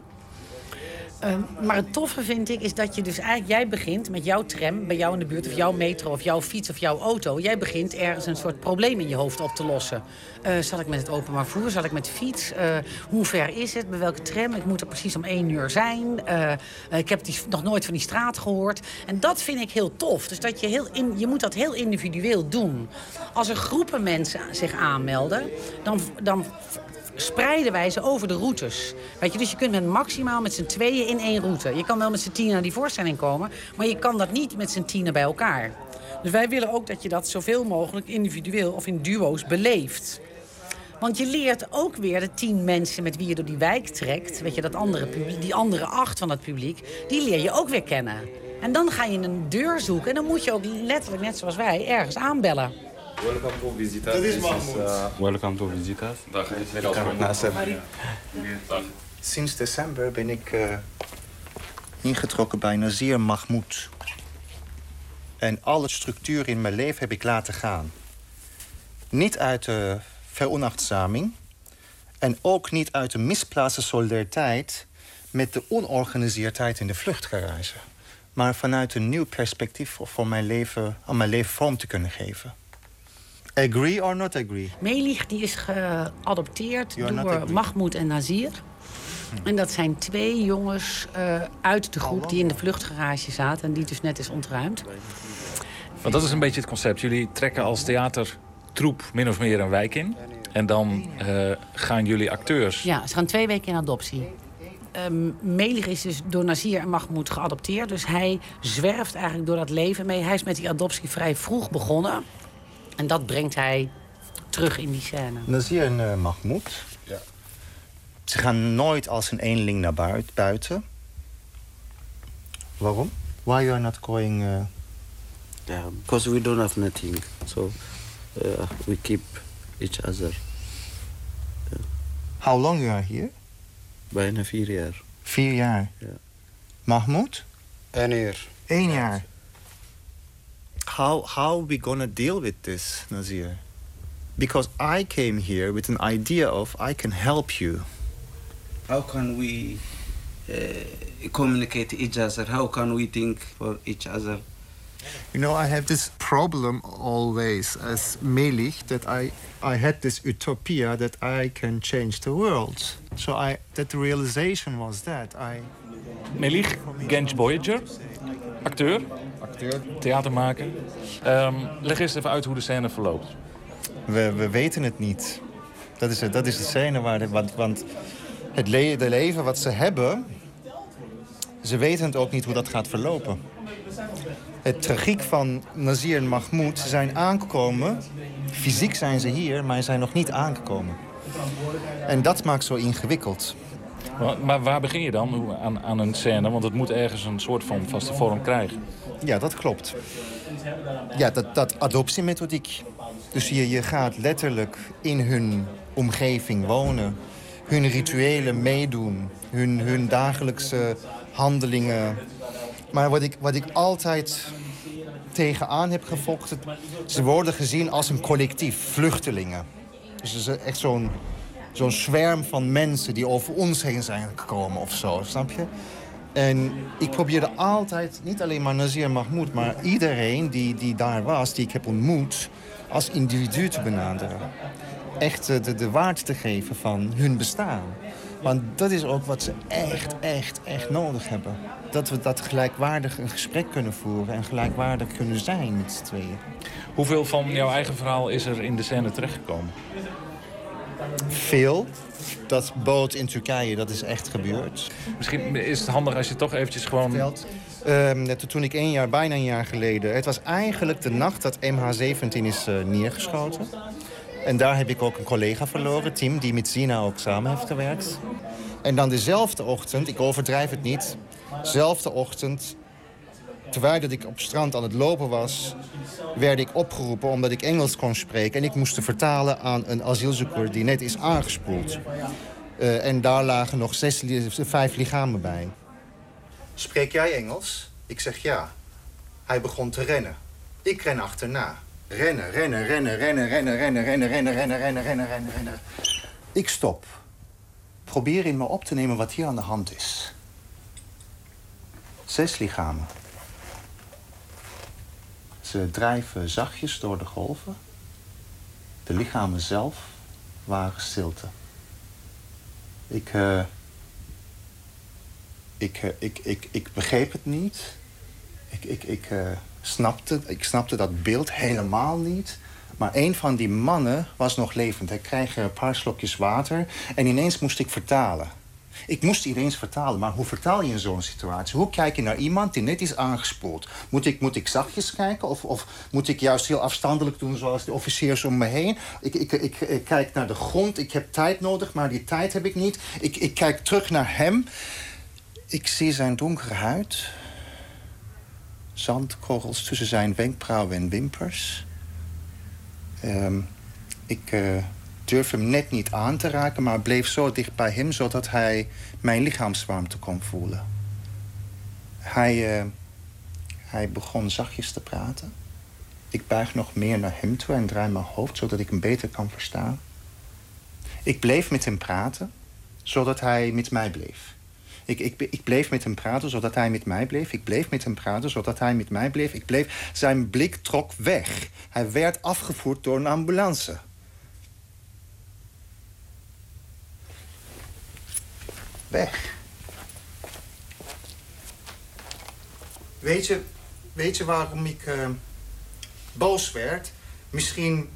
Speaker 16: Ehm, maar het toffe vind ik is dat je dus eigenlijk... jij begint met jouw tram bij jou in de buurt... of jouw metro of jouw fiets of jouw auto. Jij begint ergens een soort probleem in je hoofd op te lossen. Uh, zal ik met het openbaar vervoer? Zal ik met de fiets? Uh, hoe ver is het? Bij welke tram? Ik moet er precies om één uur zijn. Uh, ik heb die, nog nooit van die straat gehoord. En dat vind ik heel tof. Dus dat je, heel in, je moet dat heel individueel doen. Als er groepen mensen zich aanmelden... dan, dan spreiden wij ze over de routes. Weet je, dus je kunt met maximaal met z'n tweeën in één route. Je kan wel met z'n tien naar die voorstelling komen, maar je kan dat niet met z'n tienen bij elkaar. Dus wij willen ook dat je dat zoveel mogelijk individueel of in duo's beleeft. Want je leert ook weer de tien mensen met wie je door die wijk trekt. Weet je, dat andere publiek, die andere acht van het publiek, die leer je ook weer kennen. En dan ga je een deur zoeken en dan moet je ook letterlijk, net zoals wij, ergens aanbellen.
Speaker 17: Welcome to visit us.
Speaker 18: Dit is Mahmoud.
Speaker 17: uh,
Speaker 18: Welcome to visit us.
Speaker 17: Dag.
Speaker 18: Welkom Nasser.
Speaker 17: Dag.
Speaker 18: Sinds december ben ik uh, ingetrokken bij Nazir Mahmoud. En alle structuur in mijn leven heb ik laten gaan. Niet uit de veronachtzaming. En ook niet uit de misplaatste solidariteit... met de onorganiseerdheid in de vluchtgarage. Maar vanuit een nieuw perspectief voor mijn leven, aan mijn leven vorm te kunnen geven. Agree or not agree?
Speaker 16: Melich die is geadopteerd door. Mahmoud en Nazir. En dat zijn twee jongens eh, uit de groep die in de vluchtgarage zaten... en die dus net is ontruimd.
Speaker 19: Want dat is een beetje het concept. Jullie trekken als theatertroep min of meer een wijk in. En dan eh, gaan jullie acteurs...
Speaker 16: Ja, ze gaan twee weken in adoptie. Um, Melich is dus door Nazir en Mahmoud geadopteerd. Dus hij zwerft eigenlijk door dat leven mee. Hij is met die adoptie vrij vroeg begonnen. En dat brengt hij terug in die scène.
Speaker 18: Nazir en uh, Mahmoud.
Speaker 17: Ja.
Speaker 18: Ze gaan nooit als een eenling naar buit, buiten. Waarom? Why you are not going... Uh...
Speaker 20: Yeah, because we don't have nothing. So uh, we keep each other.
Speaker 18: How long you are here?
Speaker 20: Bijna vier jaar.
Speaker 18: Vier jaar?
Speaker 20: Ja.
Speaker 18: Mahmoud?
Speaker 20: Eén jaar.
Speaker 18: Eén jaar. How, how we gonna deal with this, Nazir? Because I came here with an idea of I can help you.
Speaker 20: How can we uh, communicate each other? How can we think for each other?
Speaker 18: You know, I have this problem always as Melich that I, I had this utopia that I can change the world. So I that the realization was that I
Speaker 19: Melich, Gench Voyager, acteur,
Speaker 18: acteur,
Speaker 19: theatermaker. Um, leg eens even uit hoe de scène verloopt.
Speaker 18: We, we weten het niet. Dat is, het, dat is de scène waar... De, want want het le de leven wat ze hebben... ze weten het ook niet hoe dat gaat verlopen. Het tragiek van Nazir en Mahmoud, ze zijn aangekomen. Fysiek zijn ze hier, maar ze zijn nog niet aangekomen. En dat maakt zo ingewikkeld.
Speaker 19: Maar, waar begin je dan aan, aan een scène? Want het moet ergens een soort van vaste vorm krijgen.
Speaker 18: Ja, dat klopt. Ja, dat, dat adoptiemethodiek. Dus je, je gaat letterlijk in hun omgeving wonen. Hun rituelen meedoen. Hun, hun dagelijkse handelingen. Maar wat ik, wat ik altijd tegenaan heb gevochten... ze worden gezien als een collectief, vluchtelingen. Dus het is echt zo'n zo'n zwerm van mensen die over ons heen zijn gekomen of zo, snap je? En ik probeerde altijd, niet alleen maar Nazir Mahmoud... maar iedereen die, die daar was, die ik heb ontmoet... als individu te benaderen. Echt de, de waarde te geven van hun bestaan. Want dat is ook wat ze echt, echt, echt nodig hebben. Dat we dat gelijkwaardig een gesprek kunnen voeren... en gelijkwaardig kunnen zijn met z'n tweeën.
Speaker 19: Hoeveel van jouw eigen verhaal is er in de scène terechtgekomen?
Speaker 18: Veel. Dat boot in Turkije, dat is echt gebeurd.
Speaker 19: Misschien is het handig als je toch eventjes gewoon...
Speaker 18: Ehm, net toen ik één jaar, bijna een jaar geleden... Het was eigenlijk de nacht dat MH17 is eh, neergeschoten. En daar heb ik ook een collega verloren, Tim, die met Zina ook samen heeft gewerkt. En dan dezelfde ochtend, ik overdrijf het niet... dezelfde ochtend, terwijl dat ik op strand aan het lopen was... werd ik opgeroepen omdat ik Engels kon spreken... en ik moest vertalen aan een asielzoeker die net is aangespoeld. Eh, en daar lagen nog zes, vijf lichamen bij. Spreek jij Engels? Ik zeg ja. Hij begon te rennen. Ik ren achterna. Rennen, rennen, rennen, rennen, rennen, rennen, rennen, rennen, rennen, rennen, rennen, rennen, rennen. Ik stop. Probeer in me op te nemen wat hier aan de hand is. Zes lichamen. Ze drijven zachtjes door de golven. De lichamen zelf waren stilte. Ik, uh, ik, uh, ik, ik, ik begreep het niet. Ik, ik, ik, uh, snapte, ik snapte dat beeld helemaal niet. Maar een van die mannen was nog levend. Hij kreeg een paar slokjes water en ineens moest ik vertalen. Ik moest ineens vertalen, maar hoe vertaal je in zo'n situatie? Hoe kijk je naar iemand die net is aangespoeld? Moet ik, moet ik zachtjes kijken of, of moet ik juist heel afstandelijk doen... zoals de officiers om me heen? Ik, ik, ik, ik, kijk naar de grond, ik heb tijd nodig, maar die tijd heb ik niet. Ik, ik kijk terug naar hem. Ik zie zijn donkere huid. Zandkorrels tussen zijn wenkbrauwen en wimpers. Um, ik... Uh, durf hem net niet aan te raken, maar bleef zo dicht bij hem... zodat hij mijn lichaamswarmte kon voelen. Hij, uh, hij begon zachtjes te praten. Ik buig nog meer naar hem toe en draai mijn hoofd... zodat ik hem beter kan verstaan. Ik bleef met hem praten, zodat hij met mij bleef. Ik, ik, ik bleef met hem praten, zodat hij met mij bleef. Ik bleef met hem praten, zodat hij met mij bleef. Ik bleef... Zijn blik trok weg. Hij werd afgevoerd door een ambulance. Weg. Weet je, weet je waarom ik uh, boos werd? Misschien,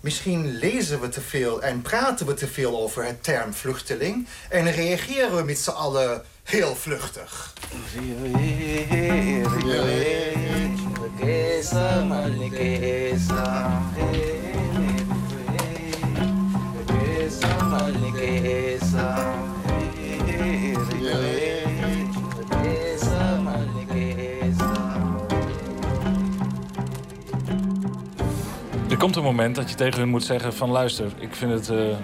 Speaker 18: misschien lezen we te veel en praten we te veel over het term vluchteling... en reageren we met z'n allen heel vluchtig.
Speaker 19: Er komt een moment dat je tegen hun moet zeggen van luister, ik vind het uh,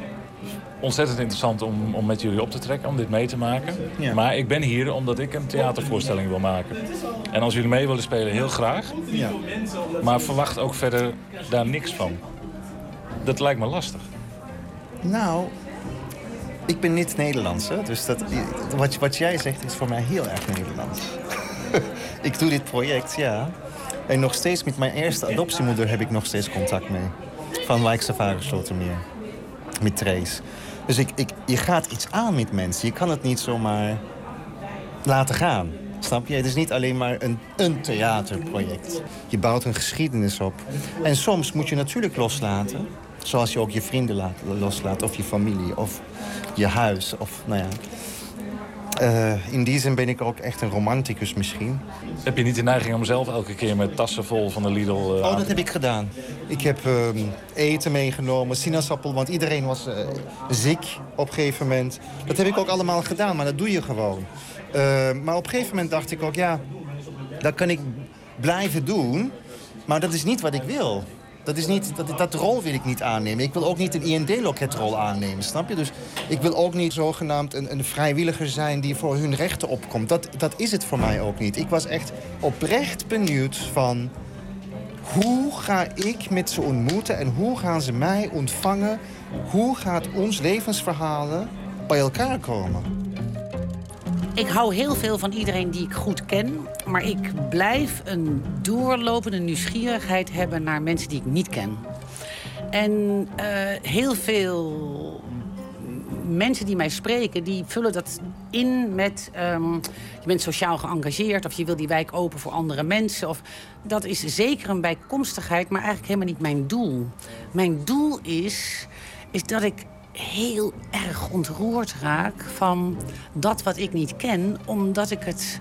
Speaker 19: ontzettend interessant om, om met jullie op te trekken, om dit mee te maken.
Speaker 18: Ja.
Speaker 19: Maar ik ben hier omdat ik een theatervoorstelling wil maken. En als jullie mee willen spelen, heel graag.
Speaker 18: Ja.
Speaker 19: Maar verwacht ook verder daar niks van. Dat lijkt me lastig.
Speaker 18: Nou, ik ben niet Nederlands, hè? dus dat, wat, wat jij zegt is voor mij heel erg Nederlands. ik doe dit project, ja. En nog steeds met mijn eerste adoptiemoeder heb ik nog steeds contact mee. Van Wijksafari Slotermeer. Met Trace. Dus ik, ik, je gaat iets aan met mensen. Je kan het niet zomaar laten gaan. Snap je? Het is niet alleen maar een, een theaterproject. Je bouwt een geschiedenis op. En soms moet je natuurlijk loslaten. Zoals je ook je vrienden laat, loslaat, of je familie, of je huis. Of, nou ja. Uh, in die zin ben ik ook echt een romanticus misschien.
Speaker 19: Heb je niet de neiging om zelf elke keer met tassen vol van de Lidl... Uh,
Speaker 18: oh, dat heb ik gedaan. Ik heb uh, eten meegenomen, sinaasappel, want iedereen was eh, ziek op een gegeven moment. Dat heb ik ook allemaal gedaan, maar dat doe je gewoon. maar op een gegeven moment dacht ik ook, ja, dat kan ik blijven doen... maar dat is niet wat ik wil. Dat, is niet, dat, dat rol wil ik niet aannemen. Ik wil ook niet een IND-loketrol aannemen, snap je? Dus ik wil ook niet zogenaamd een, een vrijwilliger zijn die voor hun rechten opkomt. Dat, dat is het voor mij ook niet. Ik was echt oprecht benieuwd van... hoe ga ik met ze ontmoeten en hoe gaan ze mij ontvangen? Hoe gaat ons levensverhalen bij elkaar komen?
Speaker 16: Ik hou heel veel van iedereen die ik goed ken. Maar ik blijf een doorlopende nieuwsgierigheid hebben naar mensen die ik niet ken. En uh, heel veel mensen die mij spreken, die vullen dat in met... Um, je bent sociaal geëngageerd of je wil die wijk open voor andere mensen. Of, dat is zeker een bijkomstigheid, maar eigenlijk helemaal niet mijn doel. Mijn doel is, is dat ik heel erg ontroerd raak van dat wat ik niet ken, omdat ik het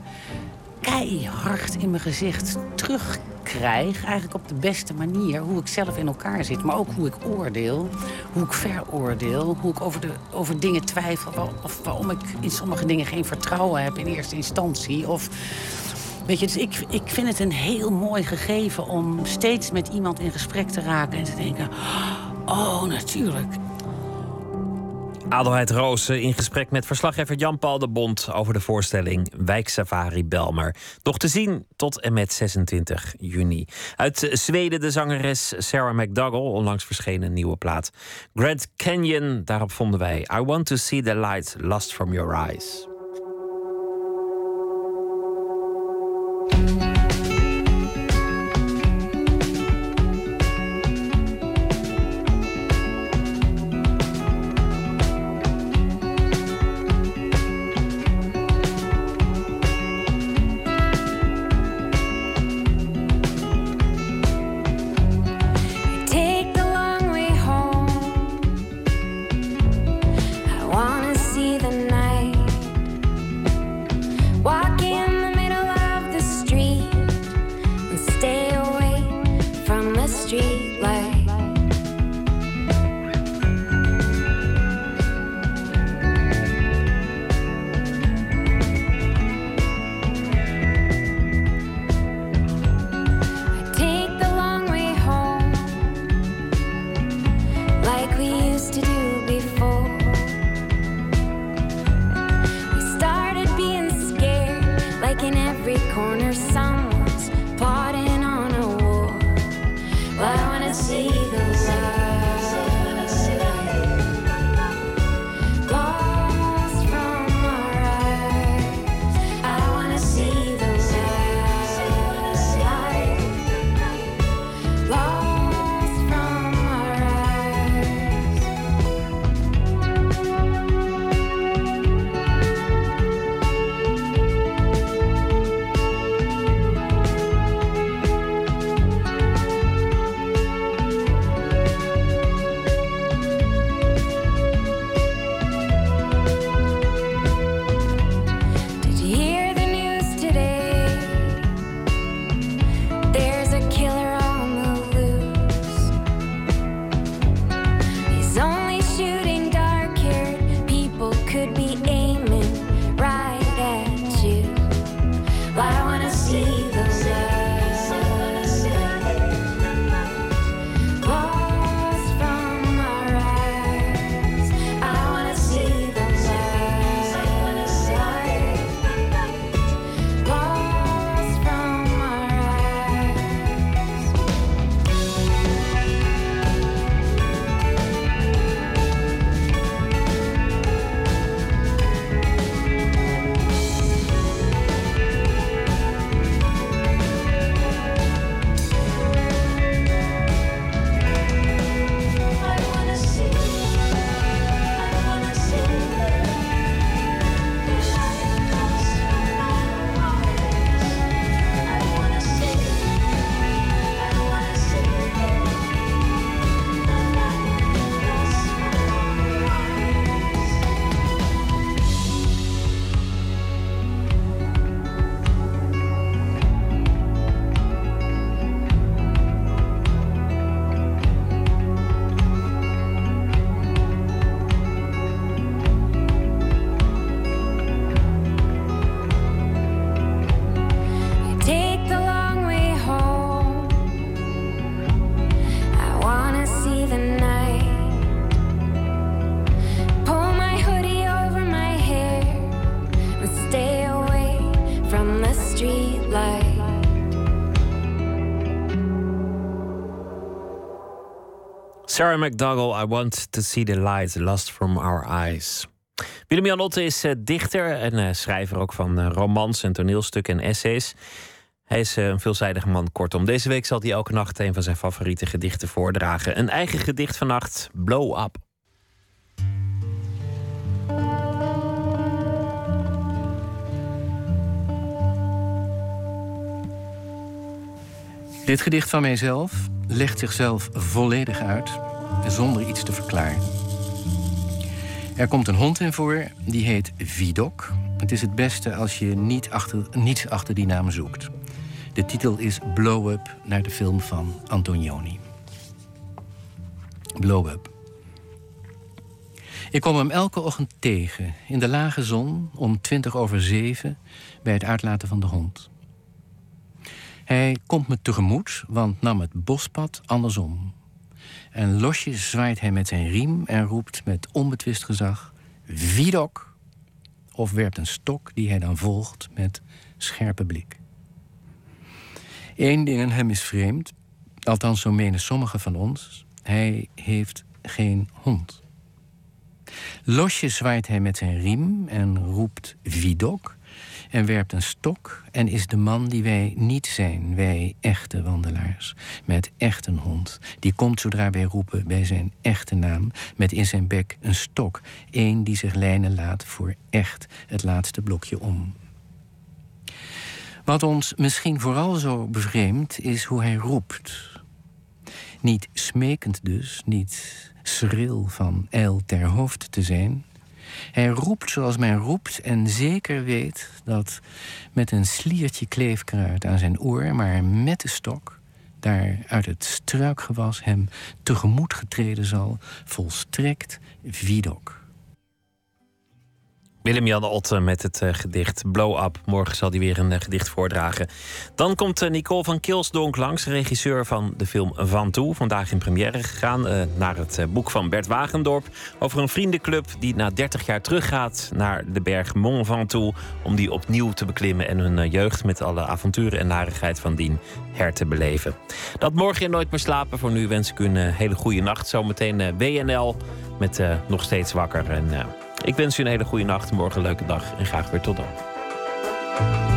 Speaker 16: keihard in mijn gezicht terugkrijg. Eigenlijk op de beste manier. Hoe ik zelf in elkaar zit. Maar ook hoe ik oordeel. Hoe ik veroordeel. Hoe ik over, de, over dingen twijfel. Of waarom ik in sommige dingen geen vertrouwen heb in eerste instantie. Of. Weet je, dus ik, ik vind het een heel mooi gegeven om steeds met iemand in gesprek te raken en te denken: Oh, natuurlijk.
Speaker 4: Adelheid Roos in gesprek met verslaggever Jan-Paul de Bond over de voorstelling Wijksafari Belmer. Toch te zien tot en met 26 juni. Uit Zweden de zangeres Sarah McDougall, onlangs verschenen nieuwe plaat. Grand Canyon, daarop vonden wij I Want to See the Light Lost from Your Eyes. Sarah McDougall, I want to see the light lost from our eyes. Willem-Jan Otte is eh, dichter en eh, schrijver ook van eh, romans en toneelstukken en essays. Hij is een veelzijdige man, kortom. Deze week zal hij elke nacht een van zijn favoriete gedichten voordragen. Een eigen gedicht vannacht, Blow Up.
Speaker 21: Dit gedicht van mijzelf legt zichzelf volledig uit, zonder iets te verklaren. Er komt een hond in voor, die heet Vidok. Het is het beste als je niet achter, niets achter die naam zoekt. De titel is Blow Up, naar de film van Antonioni. Blow Up. Ik kom hem elke ochtend tegen, in de lage zon, om twintig over zeven, bij het uitlaten van de hond. Hij komt me tegemoet, want nam het bospad andersom. En losjes zwaait hij met zijn riem en roept met onbetwist gezag: Vidok! Of werpt een stok die hij dan volgt met scherpe blik. Eén ding aan hem is vreemd, althans zo menen sommigen van ons: hij heeft geen hond. Losjes zwaait hij met zijn riem en roept Vidok en werpt een stok en is de man die wij niet zijn, wij echte wandelaars, met echt een hond. Die komt zodra wij roepen bij zijn echte naam, met in zijn bek een stok, één die zich lijnen laat voor echt het laatste blokje om. Wat ons misschien vooral zo bevreemdt, is hoe hij roept. Niet smekend dus, niet schril van ijl ter hoofd te zijn. Hij roept zoals men roept en zeker weet dat met een sliertje kleefkruid aan zijn oor, maar met de stok, daar uit het struikgewas hem tegemoet getreden zal, volstrekt Vidok.
Speaker 4: Willem-Jan Otte met het uh, gedicht Blow Up. Morgen zal hij weer een uh, gedicht voordragen. Dan komt uh, Nicole van Kilsdonk langs, regisseur van de film Van Toe. Vandaag in première gegaan naar het boek van Bert Wagendorp. Over een vriendenclub die na 30 jaar teruggaat naar de berg Mont Ventoux. Om die opnieuw te beklimmen en hun jeugd met alle avonturen en narigheid van dien her te beleven. Dat morgen in Nooit meer slapen. Voor nu wens ik u een hele goede nacht. Zometeen WNL met nog steeds wakker. En, ik wens u een hele goede nacht, morgen een leuke dag en graag weer tot dan.